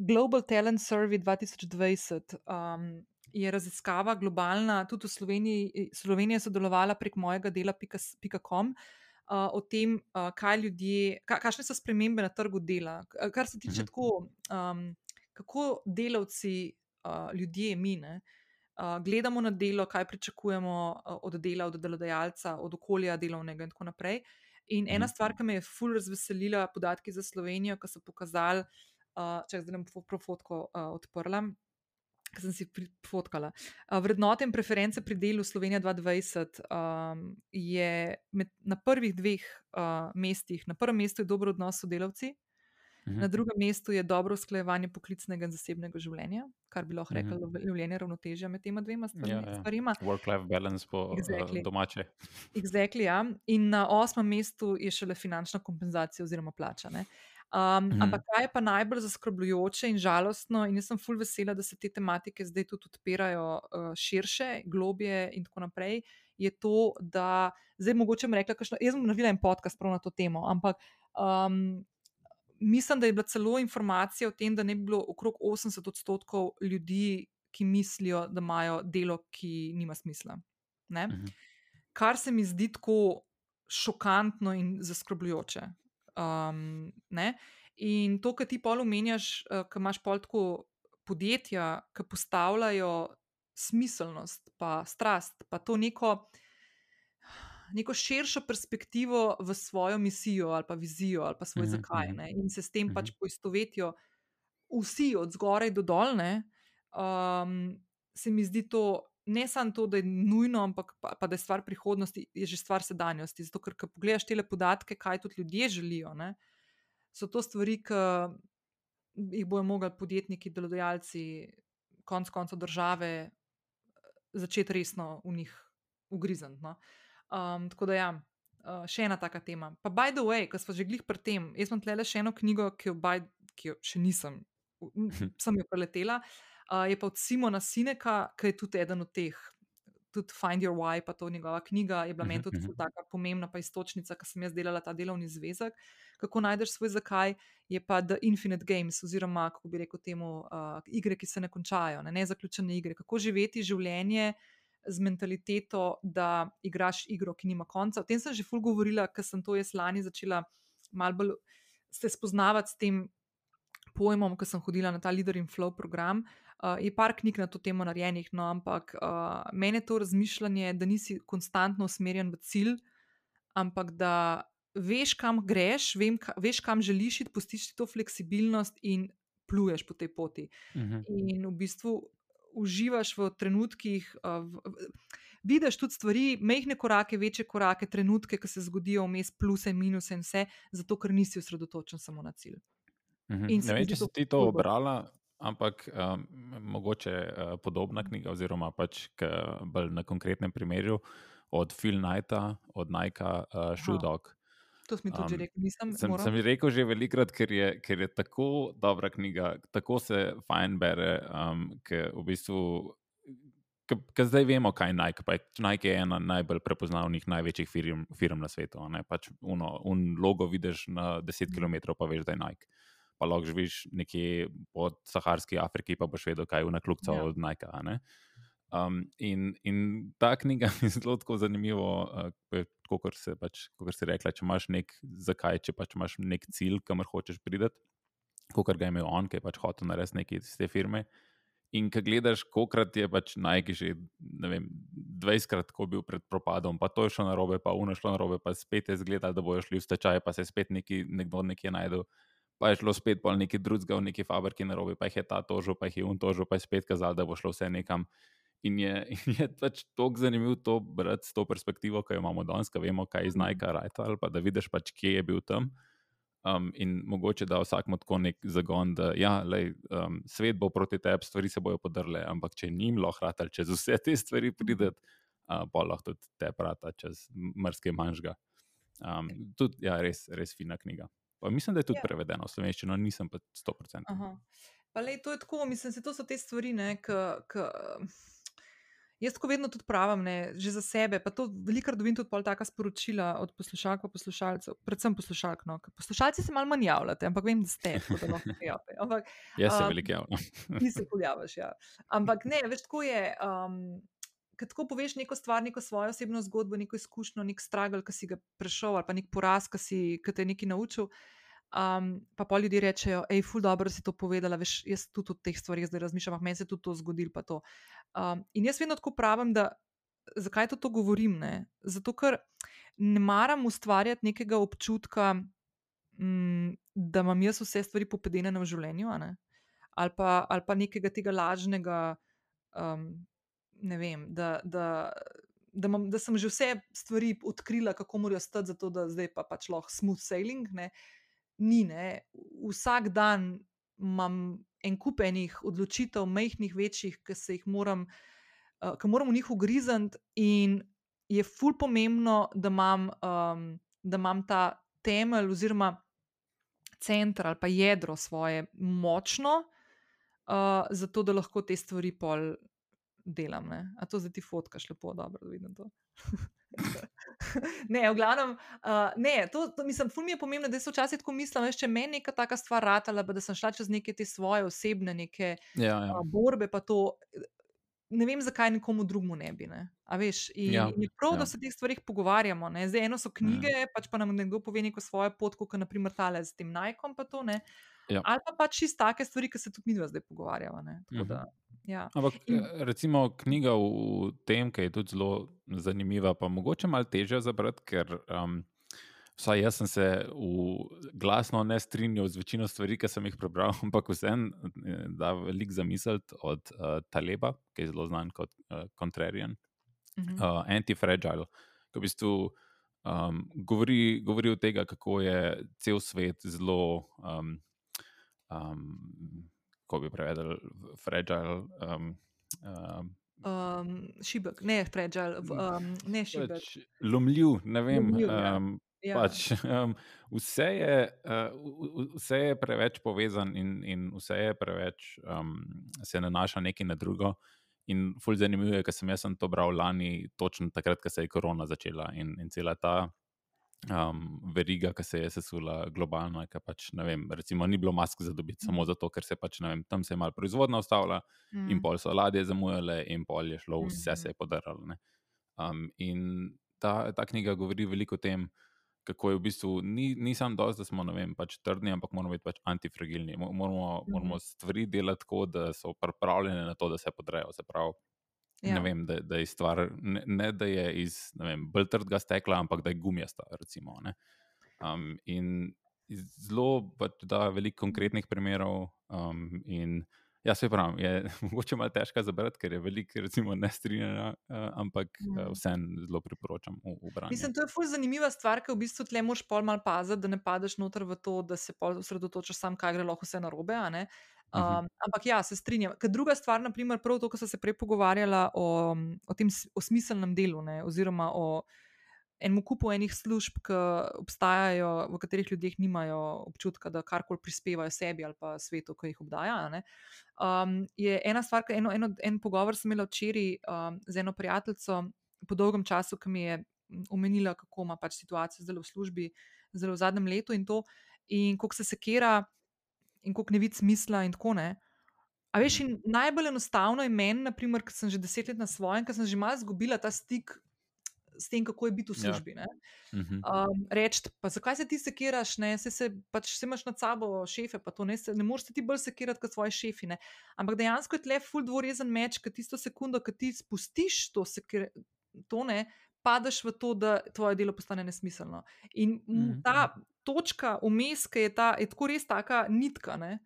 Global Talent Survey 2020 um, je raziskava globalna, tudi v Sloveniji. Slovenija je sodelovala prek mojega dela.com uh, o tem, uh, kaj ljudje, ka, kakšne so spremembe na trgu dela. K- Kar se tiče Mhm. tako, um, kako delavci, uh, ljudje, mi, ne, uh, gledamo na delo, kaj pričakujemo uh, od dela, od delodajalca, od okolja delovnega in tako naprej. In ena Mhm. stvar, ki me je ful razveselila, podatki za Slovenijo, ki so pokazali, uh, če zdaj bom fo- profotko uh, odprla, ki sem si fotkala. Uh, vrednote in preference pri delu Slovenija 2020 um, je med, na prvih dveh uh, mestih. Na prvem mestu je dobro odnos s sodelavci, Mhm. na drugem mestu je dobro usklajevanje poklicnega in zasebnega življenja, kar bi lahko rekli Mhm. življenje ravnotežja med tema dvema Ja, ja. stvarima. Work-life balance po Exactly. uh, domače. Exactly, ja. In na osmem mestu je šele finančna kompenzacija oziroma plača. ne. Um, Mhm. ampak kaj je pa najbolj zaskrbljujoče in žalostno, in jaz sem ful vesela, da se te tematike zdaj tudi odpirajo uh, širše, globje in tako naprej, je to, da zdaj mogoče bom rekla, kakšno, jaz bom naredila en podcast prav na to temo, ampak um, mislim, da je bila celo informacija o tem, da ne bi bilo okrog 80 odstotkov ljudi, ki mislijo, da imajo delo, ki nima smisla. Ne? Mhm. kar se mi zdi tako šokantno in zaskrbljujoče. Um, ne? in to, kar ti pol omenjaš, uh, ki imaš pol tako podjetja, ki postavljajo smiselnost, pa strast, pa to neko, neko širšo perspektivo v svojo misijo ali pa vizijo ali pa svoj Mhm, zakaj. mhm. Ne? In se s tem pač Mhm. poistovetijo vsi, od zgoraj do dolne. Um, se mi zdi to ne samo to, da je nujno, ampak pa, pa da je stvar prihodnosti, je že stvar sedanjosti. Zato, ker ko pogledaš te podatke, kaj tudi ljudje želijo, ne, so to stvari, ki jih bojo mogli podjetniki, delodajalci, konec koncev države, začeti resno v njih ugrizniti. No. Um, tako da, ja, uh, še ena taka tema. Pa, by the way, ko smo že glih pri tem, jaz imam tle le še eno knjigo, ki jo, by, ki jo še nisem, sem jo preletela. Uh, je pa od Simona Sineka, ki je tudi eden od teh. Tudi Find Your Why, pa to njegova knjiga, je bila meni tudi Mhm, taka pomembna, pa istočnica, ker sem jaz delala ta delovni zvezek. Kako najdeš svoj zakaj, je pa The Infinite Games, oziroma kako bi rekel temu, uh, igre, ki se ne končajo, ne, ne zaključene igre. Kako živeti življenje z mentaliteto, da igraš igro, ki nima konca. O tem sem že ful govorila, ker sem to jaz lani začela malo bolj se spoznavati s tem pojmom, ko sem hodila na ta Leader in Flow program. Uh, je par knjig na to temo narejenih, no, ampak uh, meni je to razmišljanje, da nisi konstantno usmerjen v cilj, ampak da veš, kam greš, vem, ka, veš, kam želiš iti, pustiš ti to fleksibilnost in pluješ po tej poti. Mhm. In v bistvu uživaš v trenutkih, uh, v, v, vidiš tudi stvari, mehke korake, večje korake, trenutke, ki se zgodijo vmes, pluse in minuse in vse, zato ker nisi osredotočen samo na cilj. In se Ne vem, če si ti to ful dobro. brala, ampak um, mogoče uh, podobna knjiga, oziroma pač k, bolj na konkretnem primeru od Phil Knighta, od Nike, uh, Shoe Aha. Dog. To si mi tudi že Um, rekel, nisem Sem, moral. sem že rekel že velikrat, ker je, ker je tako dobra knjiga, tako se fajn bere, um, ker v bistvu. Ker zdaj vemo, kaj je Nike. Pa je, Nike je ena najbolj prepoznavnih, največjih firm, firm na svetu. Ne? Pač uno, un logo vidiš na 10 km, pa veš, da je Nike. Pa lahko živiš nekje po Saharski Afriki, pa boš vedel, kaj je unakljubca Ja. od Nike. a ne. Um, in, in ta knjiga (laughs) je zelo tako zanimiva, uh, kot se pač, si rekla, če imaš nek zakaj, če pač imaš nek cilj, kamor hočeš priti, kot ga je imel on, ki je pač hotel narediti nekaj iz te firme. In ko gledaš, kolikrat je pač Nike že ne vem, 20krat tako bil pred propadom, pa to je šlo na robe, pa uno šlo na robe, pa spet je zgledal, da bojo šli v stečaj, pa se je spet neki, nekdo nekje najdel. Pa je šlo spet pol neki drugega v neki fabriki na robe, pa jih je ta tožil, pa jih je un tožil, pa je spet kazal, da bo šlo vse nekam. In je, (laughs) in je pač tako zanimivo to brati s to perspektivo, ki jo imamo danes, ko vemo, kaj je iz Nike rajta, ali pa da vidiš, pač, kje je bil tam. Um, in mogoče da vsakmo tako nek zagon, da ja, lej, um, svet bo proti tebi, stvari se bodo podrle, ampak če njim lahko rata, čez vse te stvari prideti, uh, pa lahko tudi te prata, čez mrske manžga. Um, tudi, ja, res, res fina knjiga. Pa mislim, da je tudi Ja. prevedena v slovenščino, nisem pa 100%. Aha. Pa lej, to je tako, mislim, se to so te stvari, ki. Jaz tako vedno tudi pravim, ne, že za sebe. Pa to velikokrat dobim tudi pol taka sporočila od poslušalk in poslušalcev, predvsem poslušalk. No. Poslušalci se malo manj javljate, ampak vem, da ste, tako da lahko prijavite. Ampak Jaz se Um, veliko javljam. ti se pojavljaš. Ja. Ampak ne, veš, tako je. Um, Ko tako poveš neko stvar, neko svojo osebno zgodbo, neko izkušnjo, nek stragel, ki si ga prešel, ali pa nek poraz, ki, ki te je nekaj naučil. Um, pa pa ljudje rečejo, hej, ful, dobro si to povedala, veš, jaz tudi o teh stvarih zdaj razmišljam, ampak meni se je tudi to zgodilo. pa to. Um, in jaz vedno tako pravim, da zakaj to, to govorim? Ne? Zato, ker ne maram ustvarjati nekega občutka, mm, da imam jaz vse stvari popedene v življenju, ali, pa, ali pa nekega tega lažnega. Um, ne vem, da, da, da, imam, da sem že vse stvari odkrila, kako morajo stati, zato da zdaj pa pač lahko smooth sailing. Ne. Ni, ne. Vsak dan imam en kup enih odločitev, majhnih, večjih, ki se jih moram, uh, ki moram v njih ugrizniti, in je ful pomembno, da imam, um, da imam ta temelj oziroma center ali pa jedro svoje močno, uh, zato da lahko te stvari pol delam. Ne? A to zdaj ti fotkaš lepo, dobro, da vidim to. (laughs) ne, v glavnem, uh, ne, to, to mislim, ful mi je pomembno, da se včasih tako mislim, veš, če meni neka taka stvar ratala, da sem šla čez neke te svoje osebne neke Ja, ja. uh, borbe, pa to. Ne vem, zakaj nekomu drugemu ne bi. Ne? A veš, in, Ja, in je prav, ja. da se o teh stvarih pogovarjamo. Ne? Zdaj, eno so knjige, mm. pač pa nam nekdo pove neko svojo pot, kot naprimer tale z tem najkom. Pa to, ne? Ja. Ali pa pač čisto take stvari, ki se tudi mi dva zdaj pogovarjava. Mhm. Da, ja. Ampak In- eh, recimo knjiga v tem, ki je tudi zelo zanimiva, pa mogoče malo težja za brati, ker um, vsaj jaz sem se v glasno ne strinjal z večino stvari, ki sem jih prebral, (laughs) ampak vseeno eh, da veliko zamisliti od uh, Taleba, ki je zelo znan kot uh, Contrarian, Mhm. uh, Anti-Fragile, ki v bistvu um, govori, govori o tem, kako je cel svet zelo. Um, um, Ko bi prevedel, fragile. Um, um, Um, šibek, ne fragile, v- um, ne šibek. pač lomljiv, ne vem. Lomljiv, ja. Um, Ja. pač, (laughs) um, vse, je, uh, vse je preveč povezan in, in vse je preveč, um, se nanaša nekaj na drugo. In fulj zanimivo je, ker sem jaz sem to bral lani, točno takrat, ko se je korona začela in, in cela ta. Um, veriga, ki se je sesula globalno, ki pač, ne vem, recimo, ni bilo mask za dobiti, samo zato, ker se pač, ne vem, tam se je malo proizvodnja ustavila, Mm. in pol so ladje zamujale, in pol je šlo, vse Mhm. se je podarilo. ne. Um, in ta, ta knjiga govori veliko o tem, kako je v bistvu, ni, ni samo dosti, da smo, vem, pač trdni, ampak moramo biti pač antifragilni. Mo- Moramo, Mhm. moramo stvari delati tako, da so pripravljene na to, da se podrejo. Se pravi, Ja. ne vem, da, da je stvar, ne, ne da je iz vem, bolj trdega stekla, ampak da je gumijasta. Recimo, ne. um, in zelo pač da veliko konkretnih primerov. Um, in Ja, se pravi, je (laughs) mogoče malo težko zabrati, ker je veliko, recimo, nestrinjena, uh, ampak uh, Mm. vseeno zelo priporočam v, v branje. Mislim, to je fuz zanimiva stvar, ker v bistvu tle moraš pol mal paziti, da ne padeš noter v to, da se pol osredotočaš sam, kaj gre lahko vse narobe. a ne. Mhm. Um, ampak ja, se strinjam. Ker druga stvar, naprimer, prav to, ko sem se prej pogovarjala o, o tem o smiselnem delu, ne, oziroma o enem kupu enih služb, ki obstajajo, v katerih ljudje nimajo občutka, da karkoli prispevajo sebi ali pa svetu, ki jih obdaja. ne. Um, je ena stvar, eno, eno, en pogovor sem imela včeraj um, z eno prijateljico, po dolgem času, ki mi je omenila, kako ima pač situacijo zdaj v službi, zelo v zadnjem letu in to, in kako se sekira, in kako ne vidi smisla, in tako ne. A veš, najbolj enostavno je meni, naprimer, ker sem že deset let na svojem, ker sem že malo izgubila ta stik s tem, kako je biti v Ja. službi. Ja. Mhm. Um, Reči, pa zakaj se ti sekiraš, ne, se, se pač se imaš nad sabo šefe, pa to ne, se, ne moreš se ti bolj sekirati kot svoje šefi. Ne. Ampak dejansko je tle full dvorezen meč, ki tisto sekundo, ki ti spustiš to, sekir, to ne, padeš v to, da tvoje delo postane nesmiselno. In Mhm. mm. ta točka vmes, ki je, ta, je tako res taka nitka. Ne,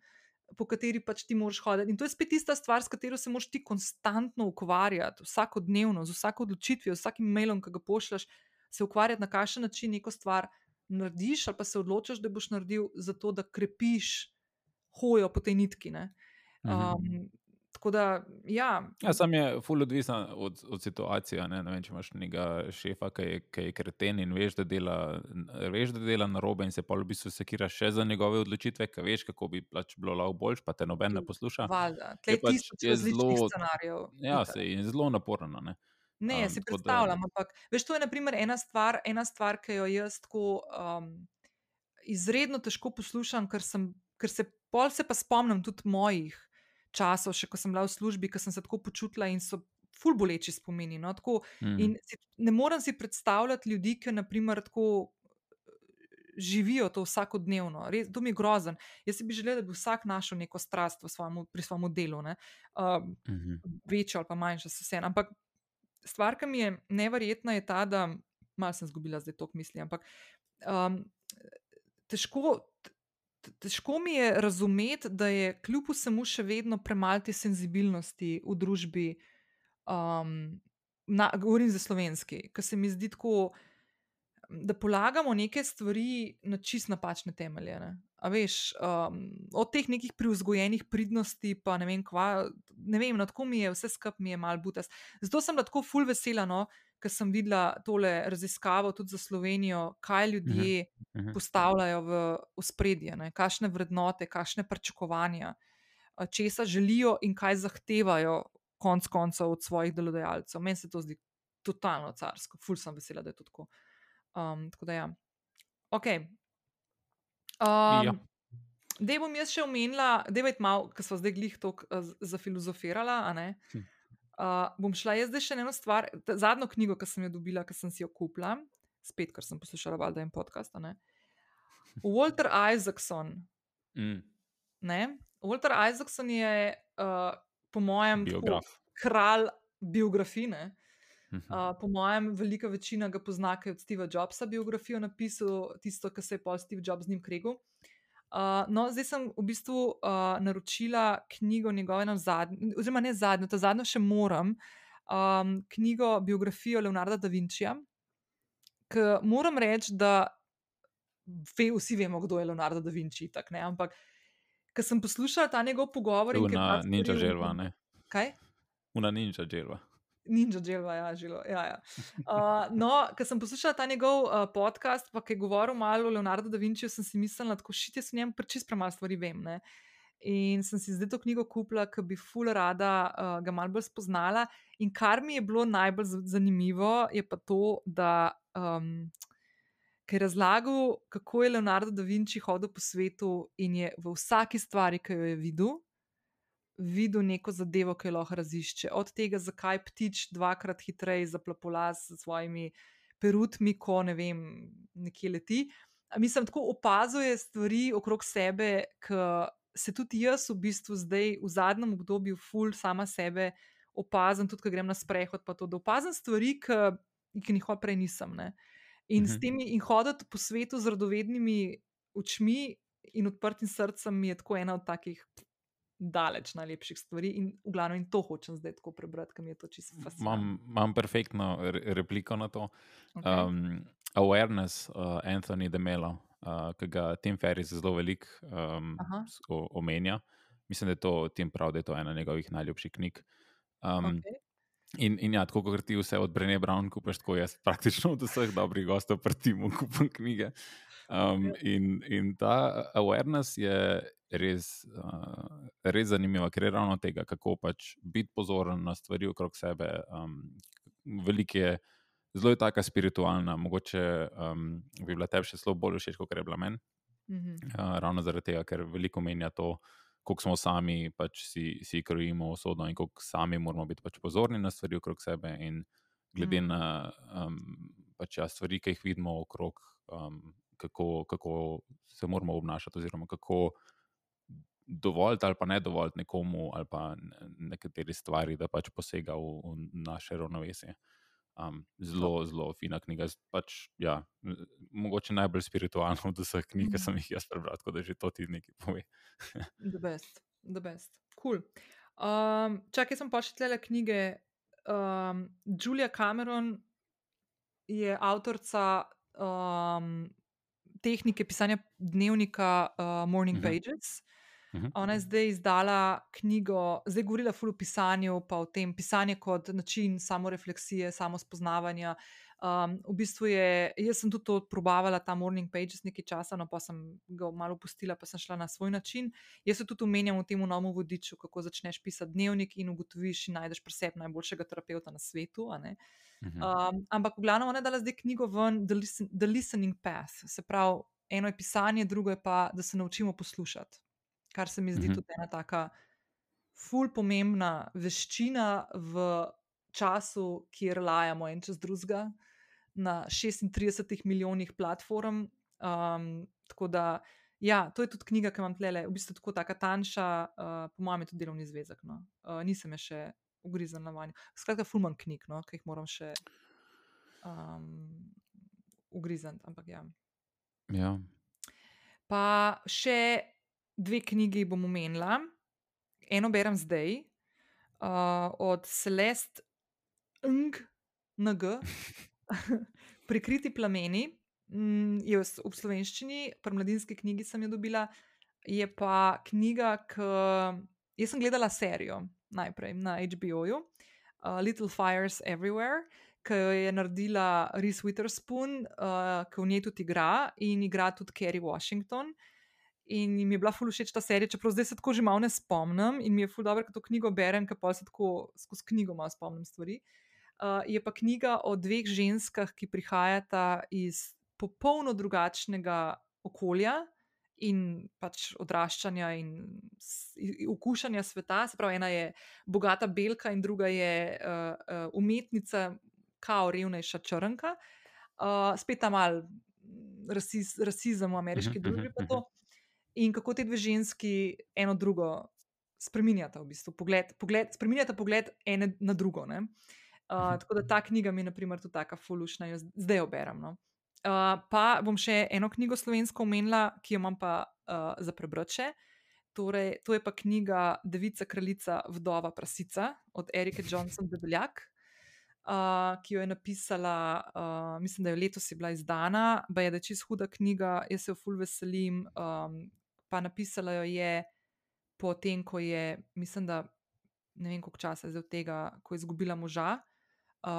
Po kateri pač ti moraš hoditi. In to je spet tista stvar, s katero se moraš ti konstantno ukvarjati, vsakodnevno, z vsako odločitvijo, z vsakim mailom, ki ga pošljaš, se ukvarjati na kakšen način neko stvar narediš, ali pa se odločiš, da boš naredil zato, da krepiš hojo po tej nitki. ne. Um, tako da, ja, Ja, sam je ful odvisen od, od situacije. Ne? Ne vem, če imaš nekega šefa, ki je, ki je kreten in veš, da dela, veš, da dela na robe in se pa v bistvu sekira še za njegove odločitve, ki veš, kako bi pač bilo lahko boljš, pa te noben ne posluša. valjda. Tle je pač- tisoč je zelo-. Ja, se je zelo naporno. Ne? Ne, Um, si tako da- predstavljam, ampak veš, to je naprimer ena stvar, ena stvar, ki jo jaz tako um, izredno težko poslušam, ker, sem, ker se pol se pa spomnim tudi mojih časov, še ko sem bila v službi, ko sem se tako počutila in so ful boleči spomini. No, tako, Mhm. in si, ne morem si predstavljati ljudi, ki naprimer tako živijo to vsakodnevno. Res, to mi je grozen. Jaz si bi želela, da bi vsak našel neko strast svojemu, pri svojem delu. Ne. Um, Mhm. večjo ali pa manjšo, se vse. Ampak stvar, ki mi je neverjetna, je ta, da malo sem izgubila zdaj tok misli. Ampak um, težko, težko mi je razumeti, da je kljub vsemu še vedno premalo te senzibilnosti v družbi. Um, na, govorim za slovenski, ker se mi zdi tako. Da polagamo neke stvari na čist napačne temelje. Ne? A veš, um, od teh nekih privzgojenih pridnosti, pa ne vem, kva, ne vem, no, tako mi je, vse skupaj mi je mal butas. Zato sem bila tako ful vesela, no, ker sem videla tole raziskavo tudi za Slovenijo, kaj ljudje Mhm. postavljajo v ospredje, ne, kakšne vrednote, kakšne pričakovanja, česa želijo in kaj zahtevajo, konc koncev, od svojih delodajalcev. Meni se to zdi totalno carsko, ful sem vesela, da je to tako. Um, tako da, ja. Ok. Um, Ja. Dej bom jaz še omenila, da je malo, ker smo zdaj glih tako uh, zafilozofirala. Hm. Uh, bom šla jaz zdaj še eno stvar, zadnjo knjigo, ki sem jo dobila, ki sem si jo kupila, spet, ker sem poslušala valjda en podcast. Walter Isaacson. Mm. Ne? Walter Isaacson je, uh, po mojem, tako Biograf. kralj biografije. Mhm. Uh, po mojem, velika večina ga pozna, ker je od Steva Jobsa biografijo napisal, tisto, kar se je pa Steve Jobs z njim kregel. Uh, no, zdaj sem v bistvu uh, naročila knjigo njegove, na zadnjo, oziroma ne zadnjo, ta zadnjo še moram, um, knjigo biografijo Leonarda da Vinčija. Ker moram reči, da ve, vsi vemo, kdo je Leonardo da Vinci, tak, ne, ampak ker sem poslušala ta njegov pogovor Una par stvari ninja želva, ne? Kaj? Una ninja želva. Ninja Jelva, ja, žilo. Ja, ja. (laughs) Uh, no, ker sem poslušala ta njegov uh, podcast, pa ki je govoril malo o Leonardo da Vinciju, sem si mislila, da šit jaz o njem čist premalo stvari vem. Ne? In sem si zdaj to knjigo kupila, ker bi ful rada uh, ga malo bolj spoznala. In kar mi je bilo najbolj zanimivo, je pa to, da um, je razlagal, kako je Leonardo da Vinci hodil po svetu in je v vsaki stvari, ki jo je videl, videl neko zadevo, ki jo lahko razišče. Od tega, zakaj ptič dvakrat hitreje zaplapo las s svojimi perutmi, ko ne vem, nekje leti. A Mislim, tako opazuje stvari okrog sebe, ki se tudi jaz v bistvu zdaj v zadnjem obdobju ful sama sebe opazim, tudi ko grem na sprehod, pa to, da opazim stvari, ki, ki jih prej nisem. Ne? In, Mhm. s temi, in hoditi po svetu z radovednimi očmi in odprtim srcem mi je tako ena od takih daleč najlepših stvari in v glavnem in to hočem zdaj tako prebrati, ker mi je to čisto fascinantno. Imam, imam perfektno re repliko na to. Okay. Um, awareness, uh, Anthony Demelo, uh, ki ga Tim Ferris zelo veliko um, o- omenja. Mislim, da je to Tim prav, da je to ena njegovih najljubših knjig. Um, Okay. In, in ja, tako kot ti vse od Brene Brown kupaš, tako jaz praktično od vseh dobrih gostov pri Timu (laughs) kupam knjige. Um, in, in ta awareness je res, uh, res zanimiva, ker je ravno tega, kako pač biti pozoren na stvari okrog sebe. Um, Veliko je, zelo je taka spiritualna, mogoče um, bi bila tebi še zelo bolj všeč, kot je bila meni. Mhm. Uh, ravno zaradi tega, ker veliko menja to, koliko smo sami, pač si, si krojimo usodo in koliko sami moramo biti pač pozorni na stvari okrog sebe. In glede Mm. mm. na um, pač, ja, stvari, ki jih vidimo okrog, um, kako, kako se moramo obnašati, oziroma kako dovolj ali pa ne dovolj nekomu ali pa ne- nekateri stvari, da pač posega v, v naše ravnovesje. Um, zelo, zelo fina knjiga. Pač, ja, mogoče najbolj spiritualna od vseh knjig, ki sem jih jaz prebral, tako da že to ti nekaj pove. The best, the best. Cool. Um, čakaj, sem pa še tle knjige. Um, Julia Cameron je avtorica um, tehnike pisanja dnevnika uh, Morning Mhm. Pages. Mhm. Ona je zdaj izdala knjigo, zdaj govorila ful o pisanju, pa o tem pisanju kot način samorefleksije, samospoznavanja. Um, v bistvu je, jaz sem tudi to probavala, ta Morning Pages nekaj časa, no pa sem ga malo pustila, pa sem šla na svoj način. Jaz se tudi omenjam v tem novem vodiču, kako začneš pisati dnevnik in ugotoviš in najdeš pri sebi najboljšega terapeuta na svetu. ne. Mhm. Um, ampak v glavnem ona je dala zdaj knjigo ven, The, Listen, The Listening Path. Se pravi, eno je pisanje, drugo je pa, da se naučimo poslušati. Kar se mi zdi Mhm. tudi ena taka ful pomembna veščina v času, kjer lajamo en čez drugega na 36 milijonih platform. Um, tako da, ja, to je tudi knjiga, ki imam tle, v bistvu tako taka tanjša, uh, po mojem, je tudi delovni zvezek. No. Uh, nisem je še ugrizen na vanjo. Skratka, fulman knjig, no, ki jih moram še um, ugrizen. Ampak ja. Ja. Pa še dve knjigi bom omenila. Eno berem zdaj, uh, od Celeste Ng, NG, (laughs) Prikriti plameni. Mm, je v slovenščini, pri mladinski knjigi sem jo dobila. Je pa knjiga, ki. Jaz sem gledala serijo najprej na HBO-ju, uh, Little Fires Everywhere, ki jo je naredila Reese Witherspoon, uh, ki v njej tudi igra in igra tudi Kerry Washington. In mi je bila ful všeč ta serija, čeprav zdaj se tako že malo ne spomnim in mi je ful dobro, ker to knjigo berem, ker pa se tako skozi knjigo malo spomnim stvari. Uh, je pa knjiga o dveh ženskah, ki prihajata iz popolno drugačnega okolja in pač odraščanja in okušanja sveta. Se pravi, ena je bogata belka in druga je uh, uh, umetnica, kao revnejša črnka. Uh, spet ta mal rasiz, rasizem v ameriški Mhm, družbi. mhm, pa to. In kako te dve ženski eno drugo spremenjata, v bistvu, pogled, pogled, spremenjata pogled ene na drugo. ne. Uh, tako da ta knjiga mi je, na primer, tudi tako fulušna, jo zdaj jo berem. No. Uh, pa bom še eno knjigo slovensko omenila, ki jo imam pa uh, za prebrati. še. Torej, to je pa knjiga Devica, kraljica, vdova, prasica od Erike (laughs) Johnson Debeljak, uh, ki jo je napisala, uh, mislim, da je letos je bila izdana, pa je da je čist huda knjiga, jaz se jo ful veselim. Um, pa napisala jo je potem, ko je, mislim, da ne vem, koliko časa je zdaj od tega, ko je izgubila moža. Uh,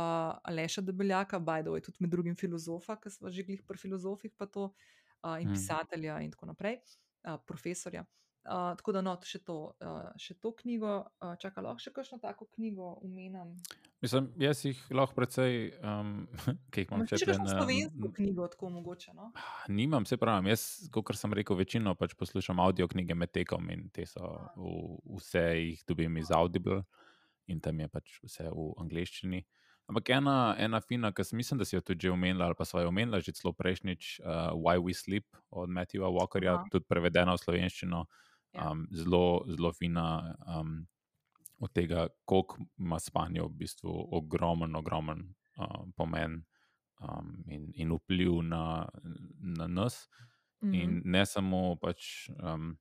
Aleša Debeljaka, Bajdo je tudi med drugim filozofa, ki smo že glih pri filozofih, pa to, uh, in Mm. pisatelja, in tako naprej, uh, profesorja. Uh, tako da, no, še to, uh, še to knjigo, uh, čakaj, lahko še kakšno tako knjigo umenim. Mislim, jaz jih lahko precej, um, (laughs) ki jih imam Imate če kakšno na. slovensko knjigo, tako mogoče? No? Nimam, se pravi, jaz, kot sem rekel, večino pač poslušam avdio knjige med tekom in te so v, vse jih dobim iz Audible in tam je pač vse v angleščini. Ampak ena, ena fina, ki mislim, da si jo tudi že omenila, ali pa sva jo omenila že celo prejšnjič, uh, Why We Sleep od Matthewa Walkerja, Aha. tudi prevedena v slovenščino. Ja. Um, zelo, zelo fina um, od tega, koliko ima spanje v bistvu ogromen, ogromen uh, pomen um, in, in vpliv na, na nas. Mhm. In ne samo pač, um,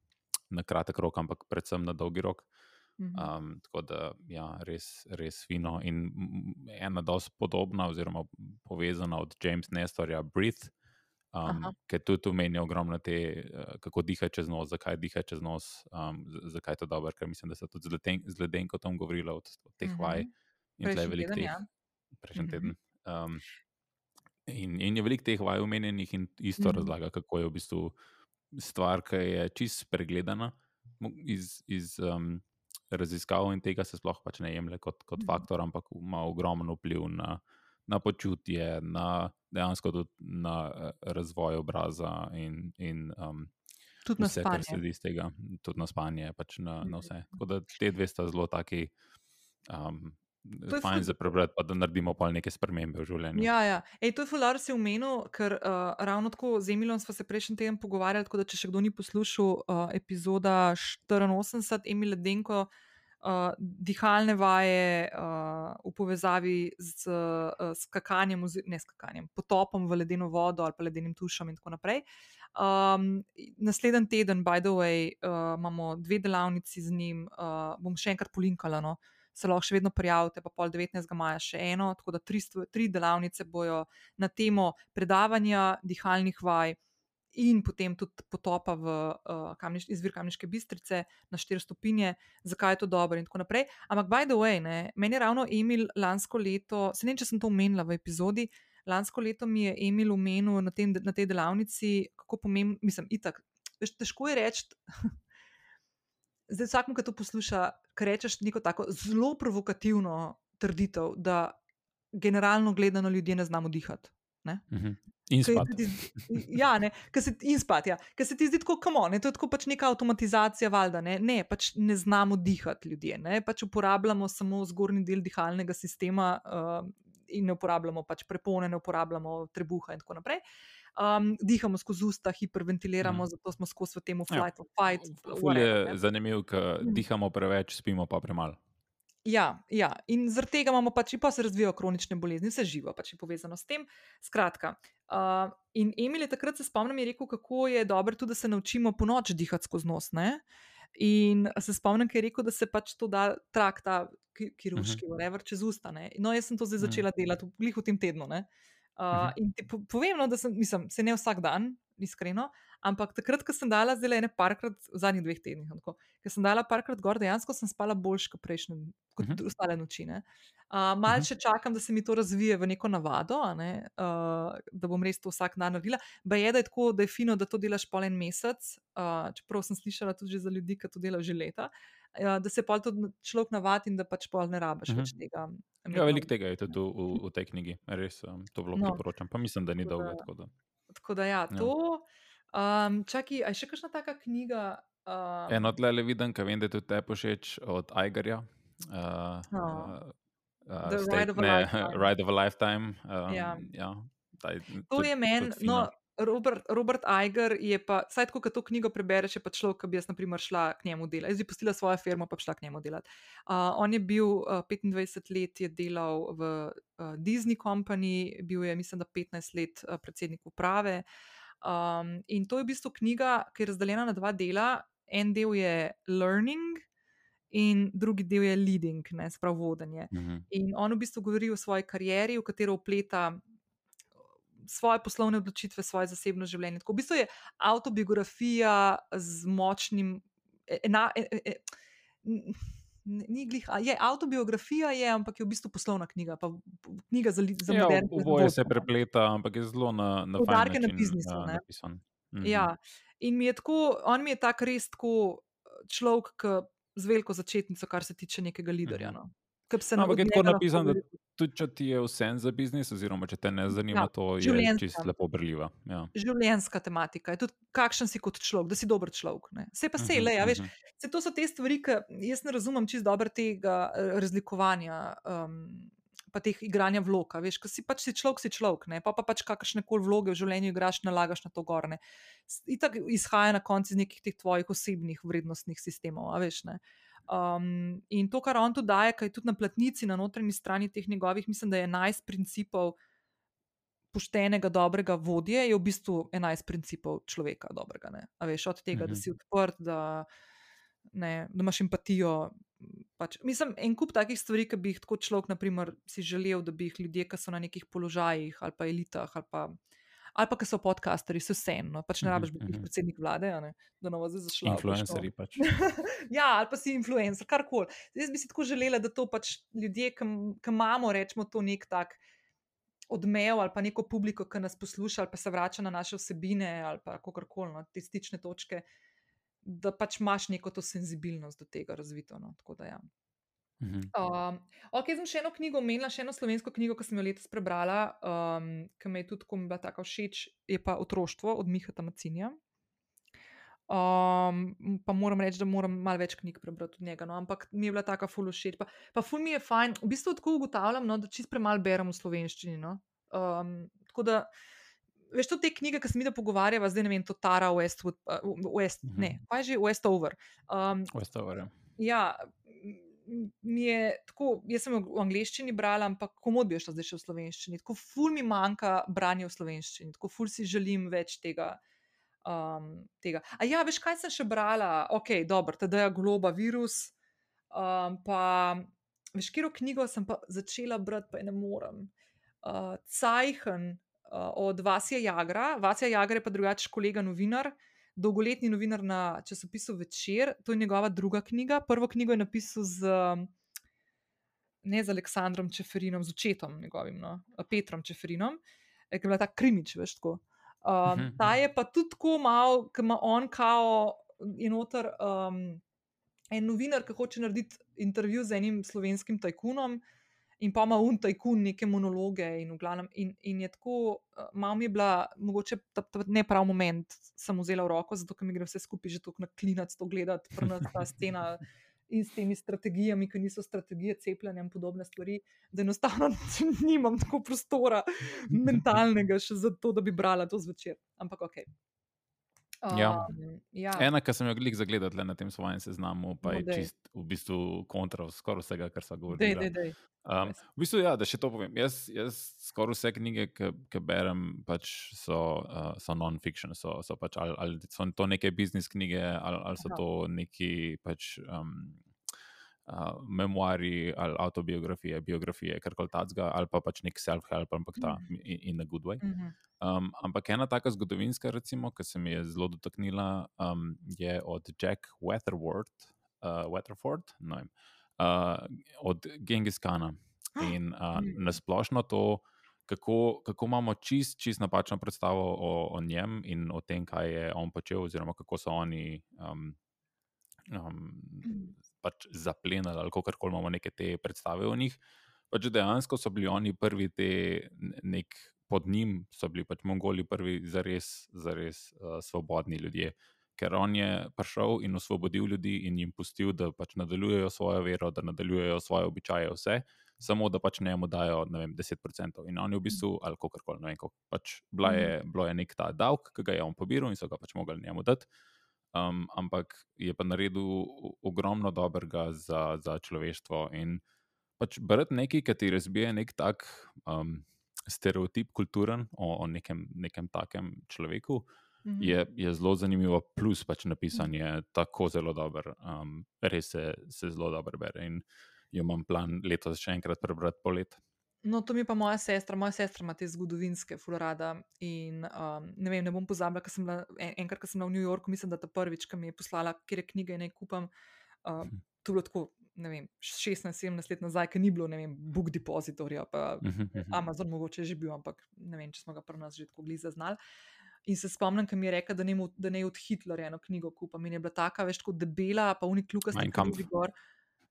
na kratek rok, ampak predvsem na dolgi rok. Mhm. Um, tako da, ja, res, res fino. In mm, ena dosti podobna, oziroma povezana od James Nestorja, Breathe, um, Aha. ki tudi omenja ogromno te, uh, kako diha čez nos, zakaj diha čez nos, um, zakaj je to dobro. Ker mislim, da so tudi z, leden, ledenko tam govorila od, od teh Mhm. vaj. In tle je Prejšnji veliko teden, teh, ja. prejšnji Mhm. teden. Um, in, in je veliko teh vaj omenjenih, in isto Mhm. mhm. razlaga, kako je v bistvu stvar, ki je čist pregledana iz, iz um, raziskav in tega se sploh pač ne jemlje kot, kot Mhm. faktor, ampak ima ogromen vpliv na, na počutje, na dejansko tudi na eh, razvoj obraza in. in um, Tudi na Vse, kar spanje. sledi iz tega, tudi na spanje, pač na, na vse. Tako da te dve sta zelo taki, um, To je fajn za prebrati, pa da naredimo pa neke spremembe v življenju. Ja, ja. Ej, to je fular si umenil, ker uh, ravno tako z Emilom smo se prejšnji teden pogovarjali, tako da če še kdo ni poslušal uh, epizoda 84, Emil Ledenko, uh, dihalne vaje uh, v povezavi z uh, skakanjem, ne skakanjem, potopom v ledeno vodo ali pa ledenim tušem in tako naprej. Um, naslednji teden, by the way, uh, imamo dve delavnici z njim, uh, bom še enkrat polinkala. No? Se lahko še vedno prijavite, pa pol 19. maja še eno, tako da tri, tri delavnice bojo na temo predavanja, dihalnih vaj in potem tudi potopa v uh, kamniš, izvir Kamniške bistrice na 4 stopinje, zakaj je to dobro in tako naprej. Ampak, by the way, ne, meni je ravno Emil lansko leto, se ne vem, če sem to omenila v epizodi, lansko leto mi je Emil omenil na, tem, na tej delavnici, kako pomembno, mislim, itak. Veš, težko je reči, zdaj vsakmu, ki to posluša, ki rečeš neko tako zelo provokativno trditev, da generalno gledano ljudje ne znamo dihati. Ne? Mhm. In spati. Ja, ne, se, in spati. Ja. Ker se ti zdi tako, kamo, ne, to je tako pač neka avtomatizacija, valjda. Ne, ne pač ne znamo dihati ljudje. Ne, pač uporabljamo samo zgornji del dihalnega sistema uh, in ne uporabljamo pač prepone, ne uporabljamo trebuha in tako naprej. Um, dihamo skozi usta, hiperventiliramo, mm. zato smo skozi v tem Ja. flight or fight. Ful je zanimivo, ker Mhm. dihamo preveč, spimo pa premalo. Ja, ja, in zaradi tega imamo pač, in pa se razvijajo kronične bolezni, vse živo pač je povezano s tem. Skratka, uh, in Emil je takrat se spomnim, je rekel, kako je dobro tudi, da se naučimo po noč dihati skozi nos. Ne? In se spomnim, ker je rekel, da se pač to da trak, ta ki- kirurški, uh -huh. čez usta. Ne? No, jaz sem to zdaj Mhm. začela delati, glih v tem tednu. Ne? Uh, Mhm. in ti po, povem, no, da sem, mislim, se ne vsak dan, iskreno, ampak takrat, ko sem dala, zdaj le ene parkrat v zadnjih dveh tednih, tako, ker sem dala parkrat gor, dejansko sem spala boljš kot prejšnje, kot Mhm. ostale noči. ne. Uh, Malce Mhm. še čakam, da se mi to razvije v neko navado, ne, uh, da bom res to vsak dan naredila. Ba je, da je tako, da je fino, da to delaš pol en mesec, uh, čeprav sem slišala tudi že za ljudi, ki to delajo že leta, uh, da se pol tudi človek navadi in da pač pol ne rabiš Mhm. več tega. Ja, veliko tega je tudi v, v, tej knjigi, res um, to zelo No. priporočam. Pa mislim, da ni Tako. Tako da. Tako da ja, Ja. Um, čaki, a je še kakšna taka knjiga? Um, Eno tle le vidim, ki vem, da je tudi te všeč od Aigarja. Uh, Oh. uh, uh, The state, Ride of a ne, Lifetime. Ride of a Lifetime. Um, Ja. ja, taj, To je meni, no, Robert, Robert Iger je pa, saj tako, ko to knjigo prebereš, je pa človek, ki bi jaz, na primer, šla k njemu delati. Jaz bi pustila svojo firmo, pa šla k njemu delati. Uh, on je bil uh, 25 let, je delal v uh, Disney Company, bil je, mislim, da 15 let uh, predsednik uprave. Um, in to je v bistvu knjiga, ki je razdeljena na dva dela. En del je learning, in drugi del je leading, ne sprav vodenje. Mhm. In on v bistvu govori o svoji karieri, v katero upleta svoje poslovne odločitve, svoje zasebno življenje. Tako v bistvu je autobiografija z močnim. Ena, e, e, e, n- Ni glih, je avtobiografija, je, ampak je v bistvu poslovna knjiga, pa knjiga za, za Ja, moderne oboje se no. prepleta, ampak je zelo na, na fajn Poudarke na biznisu, uh, ne. napisan. Mhm. Ja, in mi je tako, on mi je tak res tako človek, ki z veliko začetnico, kar se tiče nekega liderja. Mhm. No. No, ampak je tako napisan, da tudi če ti je vse za biznis, oziroma če te ne zanima, Ja, to je čisto lepo brljiva. Ja. življenjska tematika, je tudi kakšen si kot človek, da si dober človek. Ne. Vse pa se Mhm, le, a veš, mhm. se to so te stvari, ki jaz ne razumem čist dobro tega eh, razlikovanja. Um, Pa teh igranja vlog, a veš, ko si pač si človek, si človek, ne? pa pa pač kakršne koli vloge v življenju igraš, nalagaš na to gorne. Itak izhaja na koncu iz nekih teh tvojih osebnih vrednostnih sistemov, veš. Ne? Um, in to, kar on tu daje, kaj tudi na platnici, na notranji strani teh njegovih, mislim, da je 11 principov poštenega, dobrega vodje je v bistvu 11 principov človeka dobrega. Ne? A veš, od tega, -hmm. da Mhm. si odprt, da, ne, da imaš empatijo. Pač, mislim, en kup takih stvari, ki bi jih tako človek, naprimer, si želel, da bi jih ljudje, ki so na nekih položajih ali pa elitah ali pa. Ali pa, ki so podcasteri, so vseeno, no. pač ne Mhm, rabiš biti mhm. predsednik vlade, ne, da nam zdaj zašla. Influencerji pač. (laughs) ja, ali pa si influencer, karkoli. Jaz bi si tako želela, da to pač ljudje, ki imamo, rečemo, to nek tak odmev ali pa neko publiko, ki nas posluša ali pa se vrača na naše vsebine ali pa kakorkoli, no, te stične točke, da pač imaš neko to senzibilnost do tega razvito. No, tako da ja. Mhm. Um, ok, jaz sem še eno knjigo omenila, še eno slovensko knjigo, ki sem jo letos prebrala, um, ki me je tudi tako mi bila tako všeč, je pa Otroštvo od Miha Macinja. Um, pa moram reči, da moram malo več knjig prebrati od njega, no, ampak mi je bila taka ful všeč. Pa, pa ful mi je fajn, v bistvu tako ugotavljam, no, da čist premalo berem v slovenščini. No. Um, tako da, veš, to te knjige, ki se mi da pogovarjava, zdaj ne vem, to Tara Westwood, uh, West, Mhm. ne, kaj je že Westover. Um, Westover, ja. ja, mi je tako, jaz sem v angleščini brala, ampak komod bi šla zdaj še v slovenščini. Tako ful mi manjka branja v slovenščini, tako ful si želim več tega. Um, tega. A ja, veš, kaj sem še brala? Ok, dobro, teda je globa virus. Um, pa, veš, kjer knjigo sem pa začela brati, pa je ne morem. Uh, Cajhen uh, od Vasija Jagra. Vasija Jagra je pa drugačen kolega novinar, dolgoletni novinar na časopisu Večer. To je njegova druga knjiga. Prvo knjigo je napisal z. Ne z Aleksandrom Čeferinom, z očetom njegovim, no, Petrom Čeferinom, eh, ki je bila ta krimič, veš tako. Um, Mhm, ta mhm. je pa tudi tako mal, ki ima on kao je noter um, en novinar, ki hoče narediti intervju z enim slovenskim tajkunom. In pa ima un tajkun neke monologe, in, v glavnem, in, in je tako, uh, malo mi je bila, mogoče ta, ta ne prav moment, sem vzela v roko, zato ker mi gre vse skupaj že tako na klinac to gledati, prnata ta scena in s temi strategijami, ki niso strategije cepljenja in podobne stvari, da enostavno nimam tako prostora mentalnega še za to, da bi brala to zvečer. Ampak ok. Ja. Um, ja. Ena, ki sem jo glik zagledal na tem svojem seznamu, pa No, je daj. čist v bistvu kontra skoraj vsega, kar so Dej, govorili. dej, dej. Um, v bistvu, ja, da še to povem. Jaz, jaz skoraj vse knjige, ki berem, pač so, uh, so non-fiction, so, so, pač, ali, ali so to neke biznis knjige, ali, ali so to neki pač, um, uh, memoari, ali autobiografije, biografije, karkoli takega, ali pa pač nek self-help, ampak ta in, in a good way. Mhm. Um, ampak ena taka zgodovinska, recimo, ki se mi je zelo dotaknila, um, je od Jack Weatherford, uh, Weatherford vem, uh, od Gengis Kana. In uh, Mm. nasplošno to, kako, kako imamo čist, čist napačno predstavo o, o njem in o tem, kaj je on počel, oziroma kako so oni um, um, pač zaplenili, ali kako koli imamo neke te predstave o njih. Pač dejansko so bili oni prvi, te, nek, pod njim so bili pač Mongoli prvi, zares, zares uh, svobodni ljudje. Ker on je prišel in osvobodil ljudi in jim pustil, da pač nadaljujejo svojo vero, da nadaljujejo svoje običaje, vse, samo da pač njemu dajo vem, 10%. In on je v bistvu, ali kako koli, ne vem, kako, pač bila je, bilo je nek ta davek, ki ga je on pobiral in so ga pač mogli njemu dati. Um, ampak je pa naredil ogromno dobrega za, za človeštvo. In pač brati nekaj, ki ti razbije nek tak um, stereotip kulturen o, o nekem, nekem takem človeku, Mhm. je, je zelo zanimivo, plus pač napisan je tako zelo dober, um, res se, se zelo dobro bere. In jo imam plan letos še enkrat prebrati po let. No, to mi je pa moja sestra. Moja sestra ima te zgodovinske fulorada. In um, ne vem, ne bom pozabila, ker sem bila en, enkrat, ko sem bila v New Yorku, mislim, da ta prvič, ki mi je poslala, kjer je knjige naj kupam. Uh, Hm. to je bilo tako, ne vem, 16-17 let nazaj, ker ni bilo, ne vem, Book Depositorja, pa Mhm, mhm. Amazon mogoče je že bil, ampak ne vem, če smo ga pri nas že tako blizu zaznali. In se spomnim, ko mi je rekla, da ne, mu- da ne od Hitlerja eno knjigo kupam. In je bila taka, veš, tako debela, pa unikluka Mein Kampf. gor.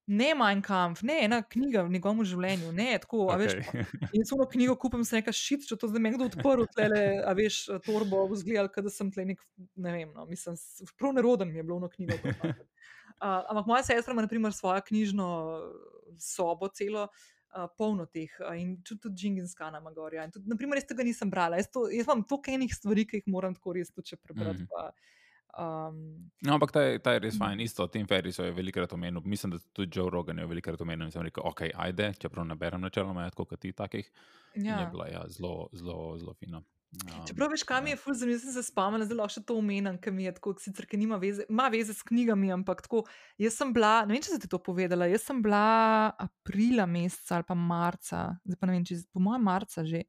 Ne, Mein Kampf, ne, ena knjiga v njegovem življenju, ne, tako, a veš, Okay. (laughs) In eno knjigo kupim, sem rekel, šit, če to zdaj meni kdo odprl, tlele, a veš, torbo, vzgledal, da sem tle nek, ne vem, no, mislim, prav neroden mi je bilo ono knjigo. Uh, ampak moja sestra ima, na primer, svojo knjižno sobo, celo. Uh, polno teh uh, in tudi, tudi Džinginskana ima gor. Ja. In Tudi, naprimer, jaz tega nisem brala. Jaz, to, jaz imam toliko enih stvari, ki jih moram tako res tudi prebrati. Mhm. Pa, Um, No, ampak ta je, ta je res fajn. Isto, Tim Ferris je velikokrat omenil, mislim, da tudi Joe Rogan je velikokrat omenil in sem rekel, ok, ajde, čeprav ne berem načeloma, tako kot ti takih. In Je ja. bila ja, zelo, zelo, zelo fina. Um, Čeprav veš, kam ja. je ful zanimivo, sem se spomnila, zelo še to omenjam, ker mi je tako, sicer, ker nima veze, ima veze s knjigami, ampak tako, jaz sem bila, ne vem, če sem ti to povedala, jaz sem bila aprila meseca ali pa marca, zdaj pa ne vem, če, po mojem marca že,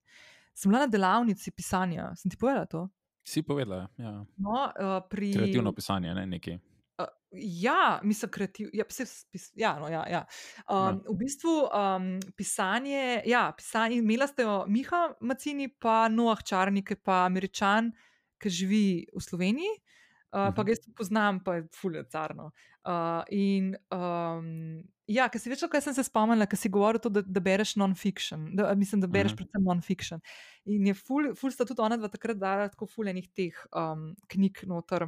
sem bila na delavnici pisanja, sem ti povedala to? Si povedala, ja. No, uh, pri... kreativno pisanje, ne neki. Uh, ja, mislim, kreativ, ja, se, spis, ja, no, ja, ja. Um, v bistvu um, pisanje, ja, pisanje, imela ste jo Miha Macini, pa Noah Čarnik, pa američan, ki živi v Sloveniji. Uh, pa Mhm. ga jaz poznam, pa je fuljecarno. Uh, in um, ja, ker si veš, kaj sem se spomnila, ker si govoril to, da, da bereš non-fiction, da, mislim, da bereš Mhm. predvsem non-fiction. In je ful, ful sta tudi ona dva takrat dala tako fuljenih teh um, knjig noter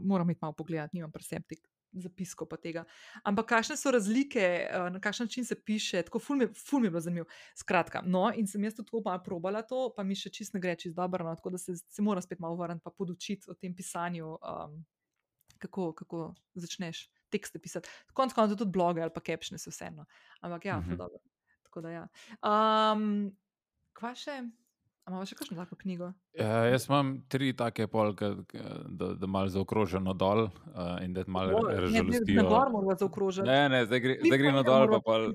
moram iti malo pogledati, nimam preseb teh zapiskov pa tega. Ampak kakšne so razlike, eh, na kakšen način se piše, tako ful mi, ful mi je bilo zanimivo. Skratka, no, in sem jaz tudi tako malo probala to, pa mi še čist ne gre čist dobro, no, tako da se, se moram spet malo vrniti pa podučiti o tem pisanju, um, kako, kako začneš tekste pisati. Konec koncev tudi bloge ali pa captione so vseeno. Ampak ja, Mhm. dobro. Tako da ja. Um, kva še? Imamo še kakšno tako knjigo? Ja, jaz imam tri take polke, da, da malo zaokroženo dol uh, in da malo Ne, ne, razžalostijo. na gor moramo zaokrožiti. Ne, ne, zdaj gre, zdaj gre na ne dol, pa, pol,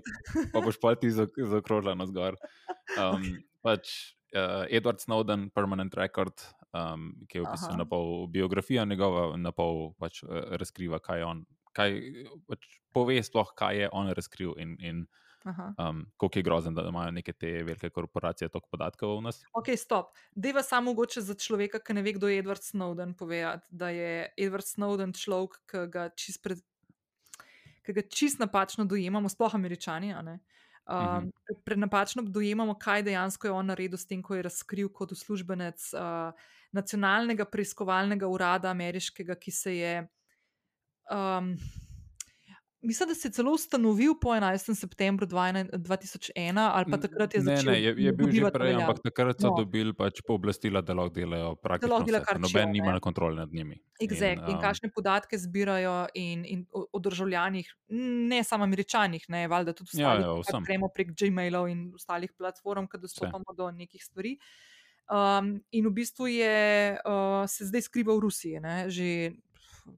pa boš pa ti zaok- zaokrožila zgor. (laughs) Um, pač, uh, Edward Snowden, Permanent Record, um, ki je v bistvu na pol biografija njegova, na pol pač, uh, razkriva, kaj je on. Kaj, pač, pove sploh, kaj je on razkril in, in Aha. um, koliko je grozen, da imajo neke te velike korporacije toliko podatkov o nas. Ok, stop. Deva samo mogoče za človeka, ki ne ve, kdo je Edward Snowden, povedati, da je Edward Snowden človek, ki ga čist, pred, ki ga čist napačno dojemamo, sploh američani. ne. Um, Mhm. Pred napačno dojemamo, kaj dejansko je on naredil s tem, ko je razkril kot uslužbenec uh, nacionalnega preiskovalnega urada ameriškega, ki se je. Um, Mislim, da se je celo ustanovil po 11. septembru 2001, ali pa takrat je ne, začel. ne, je, je bil že prej, veljavo. ampak takrat so No. dobili pač pooblastila, da lahko delajo praktično lahko vse, kar noben ne. nima kontrole nad njimi. Exact. In, in um, kakšne podatke zbirajo, in, in o, o državljanih, ne samo američanih, ne valjda tudi Ja, ostalih, ja, vsem. gremo prek Gmailov in ostalih platform, ki dostopamo do nekih stvari. Um, in v bistvu je uh, se zdaj skriva v Rusiji, ne, že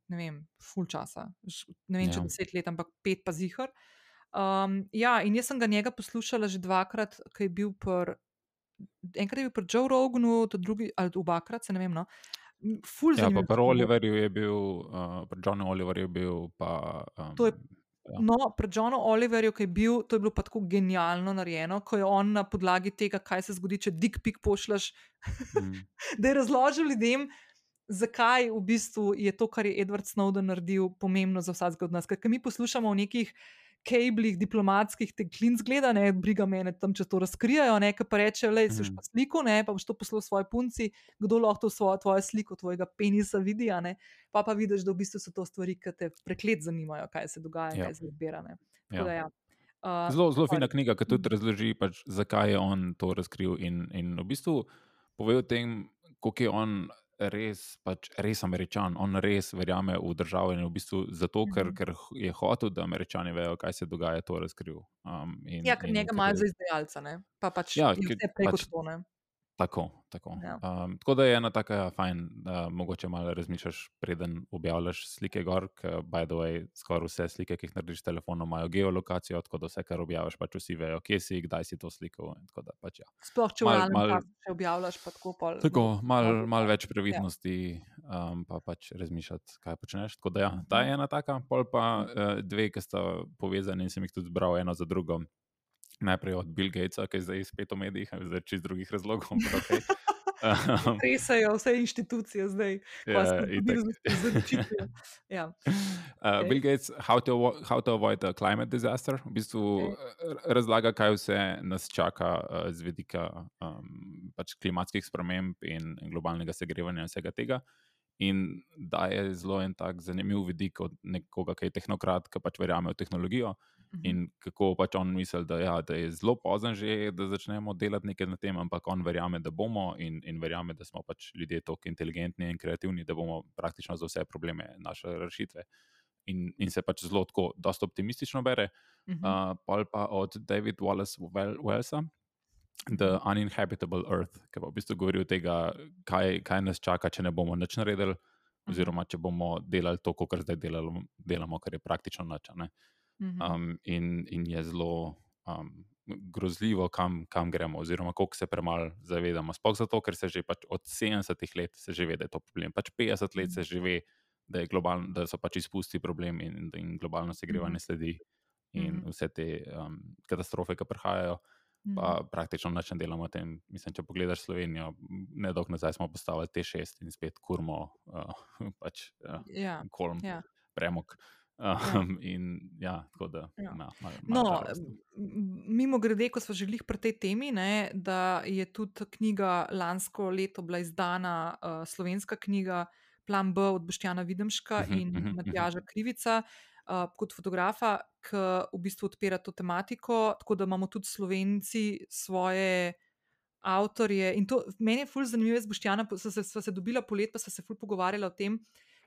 ne vem, full časa, ne vem, če Ja. deset let, ampak pet pa zihar. Um, ja, in jaz sem ga njega poslušala že dvakrat, ki je bil pr. Enkrat je bil pri Joe Roganu, to drugi, ali obakrat, se ne vem. No. Ful Ja, pa pri. Oliverju je bil, uh, pri Johnu Oliverju je bil, pa. Um, To je- ja. No, pri Johnu Oliverju, ki je bil, to je bilo pa tako genialno narejeno, ko je on na podlagi tega, kaj se zgodi, če dick pic pošljaš, mm, (laughs) da je razložil ljudem, zakaj v bistvu je to, kar je Edward Snowden naredil, pomembno za vsakega od nas. Ker mi poslušamo o nekih kablih, diplomatskih, te klinc gleda, ne, briga mene tam, če to razkrijajo, ne, pa reče, le, si Mhm. pa sliko, ne, pa boš to poslal svoji punci, kdo lahko to svojo, tvojo sliko, tvojega penisa vidi, ne, pa pa vidiš, da v bistvu so to stvari, ki te preklet zanimajo, kaj se dogaja, Ja. kaj se zbira. Ja. da ja. Uh, Zelo, zelo fina knjiga, ki tudi razloži, pač, zakaj je on to razkril. In, in v bistvu pove o tem, kako je on res, pač, res američan. On res verjame v državo in v bistvu zato, ker, Mhm. ker je hotel, da američani vejo, kaj se dogaja, to razkril. Um, in, Ja, ker njega imajo za izdajalca, ne? pa pač Ja, ker vse preko pač- to. Tako, tako. Ja. Um, tako da je ena taka fajn, da mogoče malo razmišljaš, preden objavljaš slike gor, ker by the way, skoraj vse slike, ki jih narediš s telefonom, imajo geolokacijo, tako da vse, kar objaviš, pač vsi vejo, kje si, kdaj si to slikal. da pač ja. Sploh če Mal- mal- še objavljaš, pa tako pol. Tako, malo mal ja. več previdnosti, um, pa pač razmišljati, kaj počneš. Tako da, ja, ta je ena taka, pol pa uh, dve, ki sta povezani in sem jih tudi zbral eno za drugo. Najprej od Bill Gatesa, ki je zdaj spet v medijih, zdaj čist drugih razlogov. okej. Um, (laughs) Tresajo vse inštitucije zdaj, Ja, zaščitijo. Ja. (laughs) Uh, Okej. Bill Gates, how to, how to avoid a climate disaster, v bistvu okay. razlaga, kaj vse nas čaka uh, z vidika um, pač klimatskih sprememb in, in globalnega segrevanja in vsega tega. In da je zelo en tak zanimiv vidik od nekoga, ki je tehnokrat, ki pač verjame v tehnologijo. In kako pač on misli, da, ja, da je zelo pozno že, da začnemo delati nekaj na tem, ampak on verjame, da bomo in, in verjame, da smo pač ljudje tako inteligentni in kreativni, da bomo praktično za vse probleme našli rešitve. In, in se pač zelo tako, dosta optimistično bere. Mm -hmm. uh, pol pa od David Wallace Wellsa, The Uninhabitable Earth, ki pa v bistvu govori o tem, kaj, kaj nas čaka, če ne bomo nič naredili, oziroma če bomo delali to, kar zdaj delamo, delamo kar je praktično noč. Um, in, in je zelo um, grozljivo, kam, kam gremo, oziroma koliko se premalo zavedamo. Sploh zato, ker se že pač od 70 let že ve, da je to problem. Pač 50 let se že ve, da, globalno, da so pač izpusti problem in da globalno segrevanje sledi in vse te um, katastrofe, ki prihajajo. Pa praktično nič ne delamo o tem. Mislim, če pogledaš Slovenijo, ne dolgo nazaj smo postavili te šest in spet kurmo, uh, (laughs) pač uh, ja, kolm, ja. premog. Um, ja. In ja, tako da. Ja. Na, mal, mal no, mimo grede, ko smo želeli pri tej temi, ne, da je tudi knjiga lansko leto bila izdana, uh, slovenska knjiga Plan B od Boštjana Videmška uh mhm, -huh, in uh mhm, -huh, Matjaža Krivica. Uh, kot fotografa, ki v bistvu odpira to tematiko, tako da imamo tudi slovenci svoje avtorje. In to meni je fulj zanimivo, z Boštjana smo se, se dobila polet, pa smo se fulj pogovarjala o tem, uh,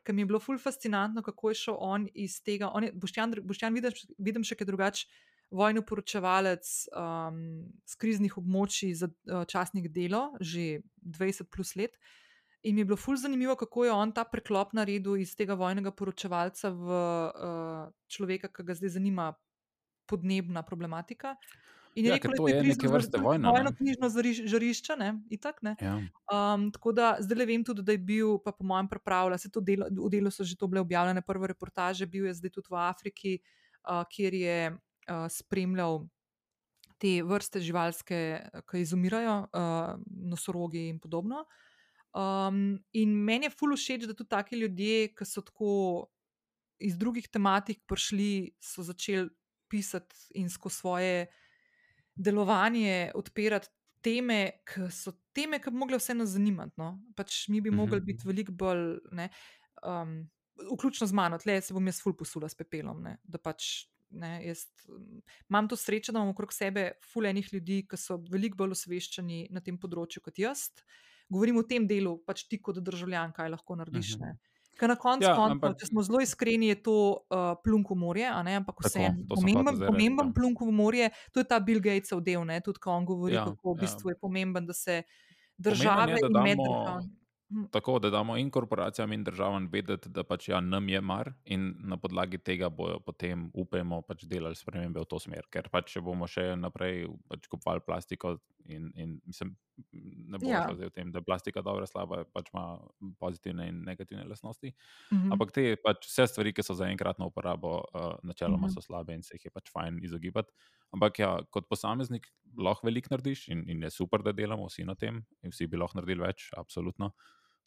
ker mi je bilo ful fascinantno, kako je šel on iz tega. On je, Boštjan, Boštjan vidim, vidim še kaj drugače. Vojno poročevalec um, z kriznih območij za uh, časnik delo, že 20 plus let. In mi je bilo fulj zanimivo, kako je on ta preklop naredil iz tega vojnega poročevalca v uh, človeka, ki ga zdaj zanima podnebna problematika. In ja, rekel, to je neke vrste vojna. Vojno knjižno žarišče, ne? Itak, ne? Ja. Um, tako da zdaj le vem tudi, da je bil, pa po mojem, pripravljen, se to delo, v delu so že to bile objavljene prve reportaže, bil je zdaj tudi v Afriki, uh, kjer je uh, spremljal te vrste živalske, ki izumirajo, uh, nosorogi in podobno. Um, in meni je fully všeč, da tudi taki ljudje, ki so tako iz drugih tematik prišli, so začeli pisati in skozi svoje delovanje odpirati teme, ki so teme, ki bi mogle vseeno zanimati. No? Pač mi bi mogli mhm. biti veliko bolj, ne, um, vključno z mano, tle se bom jaz ful posula s pepelom. Ne, da pač ne, jaz imam to srečo, da imam okrog sebe fulejnih ljudi, ki so veliko bolj osveščeni na tem področju kot jaz. Govorim o tem delu, pač ti kot državljan, kaj lahko narediš. Uh -huh. Ker na koncu, ja, koncu če smo zelo iskreni, je to uh, plunk v morje, ampak vseeno pomemben, pomemben plunk v morje. To je ta Bill Gatesov del, ne? tudi ko on govori, ja, kako v ja. bistvu je pomemben, da se države in meddržavne. Hm. Tako da damo in korporacijam, in državam vedeti, da pač ja, nam je mar, in na podlagi tega bojo potem, upajmo, pač delali spremembe v to smer. Ker pač, če bomo še naprej pač kupovali plastiko, in, in mislim, ne bomo ja. šli v tem, da je plastika dobra, slaba, pač ima pozitivne in negativne lastnosti. Mm -hmm. Ampak te pač vse stvari, ki so za enkratno uporabo, uh, načeloma mm -hmm. so slabe in se jih je pač fajn izogibati. Ampak ja, kot posameznik lahko veliko narediš in, in je super, da delamo vsi na tem, in vsi bi lahko naredili več, absolutno.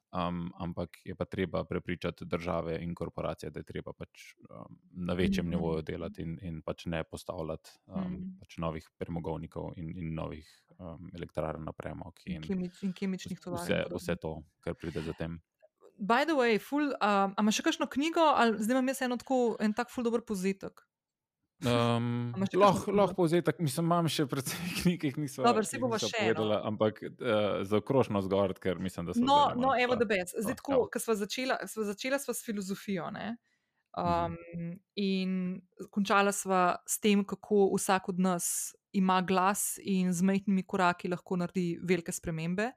Um, ampak je pa treba prepričati države in korporacije, da je treba pač, um, na večjem mm -hmm. nivoju delati in, in pač ne postavljati um, mm -hmm. pač novih premogovnikov in, in novih um, elektrarn na premog in, Kemič, in kemičnih tovarn. Vse, vse to, kar pride za tem. By the way, ful, um, imaš še kakšno knjigo, ali zdaj imam jaz eno tako, en tak ful dober pozitek? Um, lahko lah povzetek, mislim, imam še precej (laughs) knjig, ki jih nisem videl. Se bomo še povedali, ampak uh, za okrožno zgor, ker mislim, da so. No, no evo, da bej. Zdaj, tako, ko smo začela, smo začela sva s filozofijo. Ne? Um, mhm. In končala sva s tem, kako vsak od nas ima glas in z majhnimi koraki lahko naredi velike spremembe.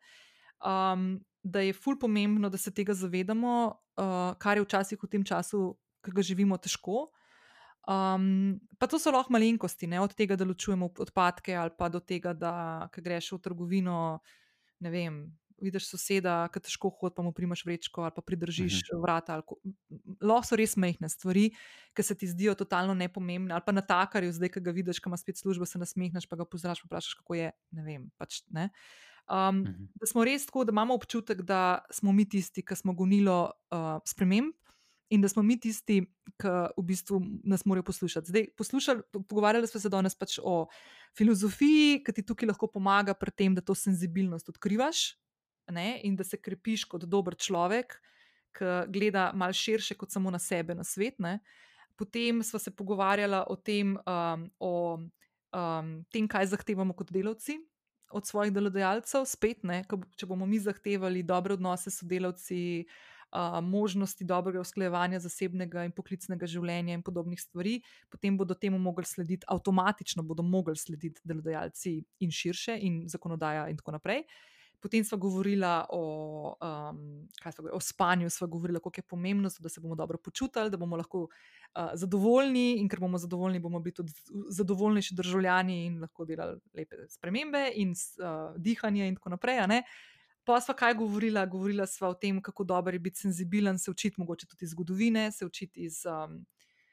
Um, da je ful pomembno, da se tega zavedamo, uh, kar je včasih v tem času, ki ga živimo, težko. Um, pa to so lahko malenkosti, ne? od tega, da ločujemo odpadke, ali pa do tega, da greš v trgovino, ne vem. Vidiš soseda, ki težko hodi, pa mu primaš vrečko ali pa pridržiš uh mhm. -huh. vrata. Lahko so res mehne stvari, ki se ti zdijo totalno nepomembne. Ali pa na takarju, zdaj, ki ga vidiš, ki ima spet službo, se nasmehneš, pa ga pozdraviš, pa vprašaš, kako je. Ne vem. Pač, ne? Um, uh mhm. -huh. Da smo res tako, da imamo občutek, da smo mi tisti, ki smo gonilo uh, sprememb in da smo mi tisti, ki v bistvu nas morajo poslušati. Zdaj, poslušali, pogovarjali smo se danes pač o filozofiji, ki ti tukaj lahko pomaga pri tem, da to senzibilnost odkrivaš ne, in da se krepiš kot dober človek, ki gleda malo širše kot samo na sebe, na svet. Ne. potem smo se pogovarjali o tem, um, o um, tem, kaj zahtevamo kot delavci od svojih delodajalcev. Spet, ne, če bomo mi zahtevali dobre odnose s sodelavci, uh, možnosti dobrega usklajevanja zasebnega in poklicnega življenja in podobnih stvari, potem bodo temu mogli slediti, avtomatično bodo mogli slediti delodajalci in širše, in zakonodaja, in tako naprej. Potem smo govorili o, um, smo, o spanju, smo govorili, kako je pomembno, da se bomo dobro počutili, da bomo lahko uh, zadovoljni in ker bomo zadovoljni, bomo biti tudi zadovoljnejši državljani in lahko delali lepe spremembe in uh, dihanje in tako naprej. Pa sva kaj govorila? Govorila sva o tem, kako dobro je biti senzibilen, se učiti mogoče tudi iz zgodovine, se učiti iz um,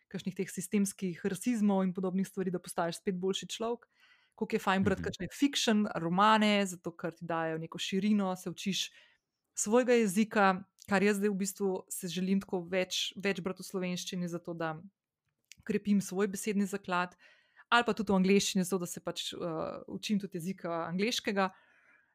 kakšnih teh sistemskih rasizmov in podobnih stvari, da postaješ spet boljši človek kako je fajn brati mhm. kakšne fiction, romane, zato ker ti dajo neko širino, se učiš svojega jezika, kar jaz zdaj v bistvu se želim tako več, več brati v slovenščini, zato da krepim svoj besedni zaklad, ali pa tudi v angleščini, zato da se pač uh, učim tudi jezika angliškega.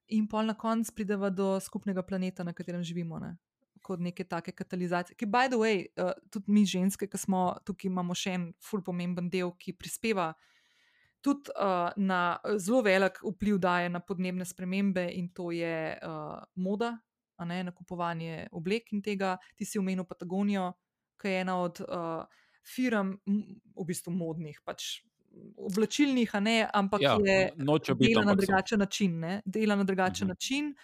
In pol na koncu prideva do skupnega planeta, na katerem živimo. Ne? Kot neke take katalizacije. Ki, by the way, uh, tudi mi ženske, ki smo tukaj, imamo še en ful pomemben del, ki prispeva tudi uh, na zelo velik vpliv daje na podnebne spremembe, in to je uh, moda, ne, nakupovanje oblek in tega. Ti si omenil Patagonijo, ki je ena od uh, firm, v bistvu modnih. Pač, Oblačilnih, ne, ampak ja, je dela na drugačen način. Ne, dela na drugačen mhm. način.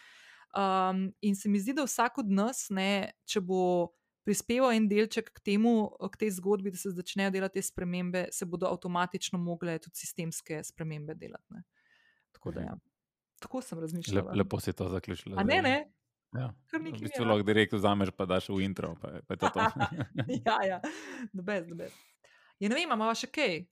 Um, in se mi zdi, da vsak od nas, ne, če bo prispeval en delček k temu, k tej zgodbi, da se začnejo delati te spremembe, se bodo avtomatično mogle tudi sistemske spremembe delati. Tako da, ja. tako sem razmišljal. Lep, lepo si to zaključil. A ne, ne. Ja. V bistvu lahko direkt vzameš, pa daš v intro. Pa, pa to to. (laughs) ja, ja, dobez, dobez. Ja, ne vem, imamo še kaj.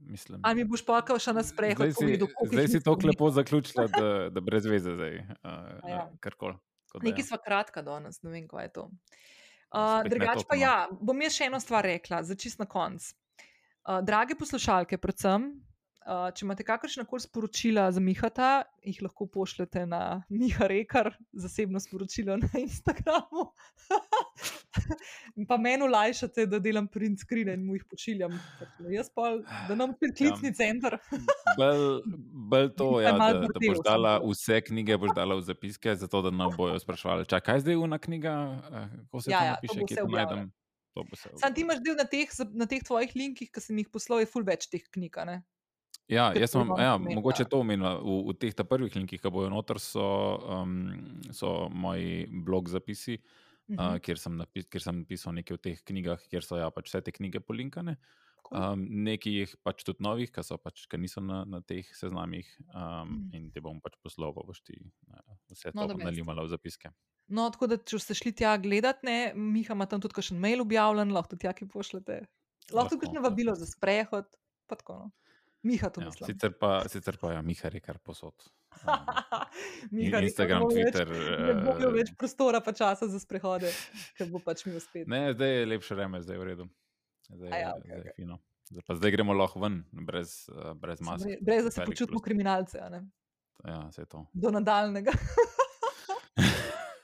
Mislim, Ali mi boš pokal še na sprehod? Zdaj si, zdaj si to lepo zaključila, (laughs) da, da brez veze zdaj. Uh, ja. Karkoli. Nekaj sva kratka danes, ne vem, kaj je to. Uh, Drugač pa ja, bom jaz še eno stvar rekla, za čist na konc. Uh, drage poslušalke, predvsem, Uh, če imate kakršna koli sporočila za Mihata, jih lahko pošljete na (laughs) Miha Rekar, zasebno sporočilo na (laughs) Instagramu. pa meni olajšate, da delam print screen in mu jih pošiljam. Jaz pa, da nam spet klicni ja. center. (laughs) Bolj to, ja, da, da boš dala vse knjige, boš dala v zapiske, zato da nam bojo sprašvali, čakaj, kaj zdaj je ena knjiga, eh, kako se ja, ja, piše, kje to najdem. Sam ti imaš del na teh, na teh tvojih linkih, ki sem jih poslal, je full več teh knjig. Ja, jaz sem ja, mogoče to omenil. V, v teh prvih linkih, ki bojo noter, so, um, so moji blog zapisi, uh -huh. uh, mhm. kjer, sem napis, kjer sem napisal nekaj v teh knjigah, kjer so ja, pač vse te knjige polinkane. Um, nekaj jih pač tudi novih, ki pač, niso na, na teh seznamih, um, uh. -huh. in te bom pač poslal, boš ti uh, vse no, to nalimala v zapiske. No, tako da, če ste šli tja gledati, Miha ima tam tudi še en mail objavljen, lahko tudi tja, ki pošljete. Lahko tudi vabilo za sprehod. Pa tako, no. Miha to ja, sicer pa, sicer pa ja, Miha je kar posod. (laughs) Um, Instagram, Twitter. Ne bo imel več prostora, pa časa za sprehode, (laughs) ker bo pač mi uspel. Ne, zdaj je lepše vreme, zdaj je v redu. Zdaj, ja, okay, zdaj, okay. je zdaj, zdaj gremo lahko ven, brez, uh, brez maske. Brez, da se počutimo kriminalce. Ja, vse to. Do nadaljnega. (laughs)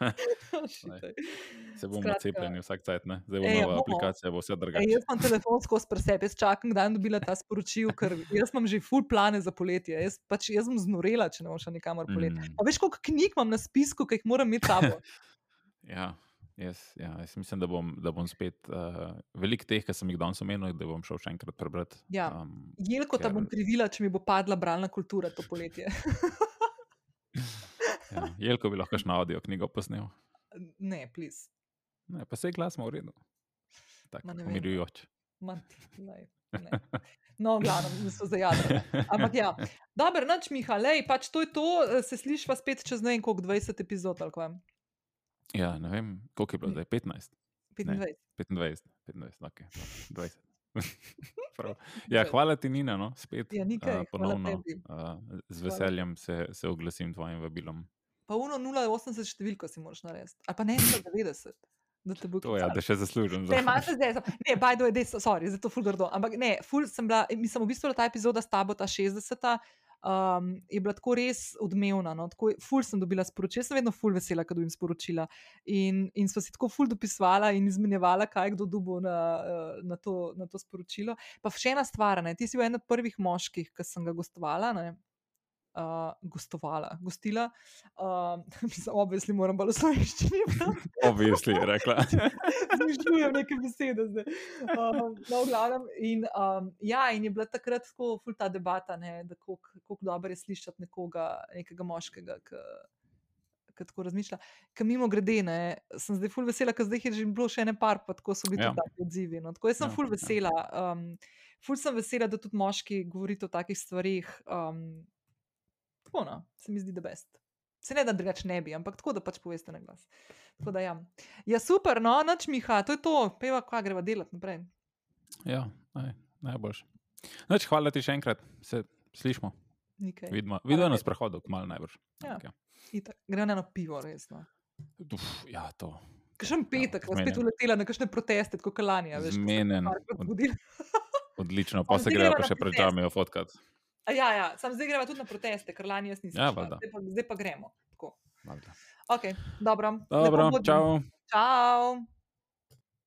(laughs) Se bomo cepljeni vsak cajt, ne? zdaj bo nova aplikacija, bo vse drugače. Jaz imam telefon skozi presep, jaz čakam, da bom dobila ta sporočil, ker jaz imam že full plane za poletje. Jaz, pač, jaz sem znorela, če ne bom šla nikamor poletje. Mm. Veš, koliko knjig imam na spisku, ki jih moram imeti tamo. (laughs) ja. Jaz, ja, jaz mislim, da bom, da bom spet uh, velik teh, ki sem jih danes omenil, da bom šel še enkrat prebrati. Ja. Um, Jelko ker... ta bom krivila, če mi bo padla bralna kultura to poletje. (laughs) Ja, Jelko bi lahko še na audio knjigo posnel. Ne, plis. Ne, pa se je glas v redu. Tako, umirujoč. No, glavno, mi smo zajadili. Ampak ja, dobro, noč, Mihaj, pač to je to, se slišiš spet čez ne vem koliko 20 epizod. Ja, ne vem, koliko je bilo zdaj, 15. 25. 25, 25, ok, 20. ja, hvala ti, Nina, no, spet. Ja, nikaj, uh, ponovno, uh, z veseljem se, se oglasim tvojim vabilom pa 0,80 številko si moraš narediti, ali pa ne 90. Da te bo to. Ja, da še zaslužim. Ne, malo se zdaj, ne, baj do je, sorry, zato ful grdo. Ampak ne, ful sem bila, mislim, v bistvu ta epizoda s tabo, ta 60. um, je bila tako res odmevna. No? Tako, ful sem dobila sporočila, jaz sem vedno ful vesela, kad dobim sporočila. In, in smo si tako ful dopisvala in izmenjevala, kaj kdo dubo na, eh, na, to, na to sporočilo. Pa še ena stvar, ne? ti si bil eden od prvih moških, ki sem ga gostovala. Ne? Uh, gostovala, gostila. (laughs) Uh, Obvisli moram bolj slovenščini. Obvisli je rekla. (laughs) Zmišljujem neke besede zdaj. Uh, no, glavnem, in, um, ja, in je bila takrat tako ful ta debata, ne, da kako dobro je slišati nekoga, nekega moškega. K, Tako razmišlja. Kam mimo grede, ne, sem zdaj ful vesela, ker zdaj je že bilo še ene par, pa tako so bili ja. tudi odzivi. No. Tako jaz sem ja, ful ja. vesela. Ja. Um, ful sem vesela, da tudi moški govorijo o takih stvarih. Um, Tako, no, se mi zdi, da best. Se ne da drugače ne bi, ampak tako, da pač poveste na glas. Tako da ja. Ja, super, no, noč Miha, to je to, peva, kva greva delati naprej. Ja, naj, najboljše. Noč, hvala ti še enkrat, se slišmo. Nikaj. Vidimo, vidimo na sprehodu, malo najbrž. Ja. Okay. Ja. Gremo na eno pivo, resno. Uf, ja, to. Kakšen petek, ja, spet uletela na kakšne proteste, kot kalanja. Zmenen. Odlično, (laughs) pa se gremo pa še pred džamijo fotkat. Ja, ja. sam zdaj gremo tudi na proteste, ker lani jaz nisem. Ja, zdaj, pa, zdaj pa gremo. Okay, dobro. dobro čau. Čau.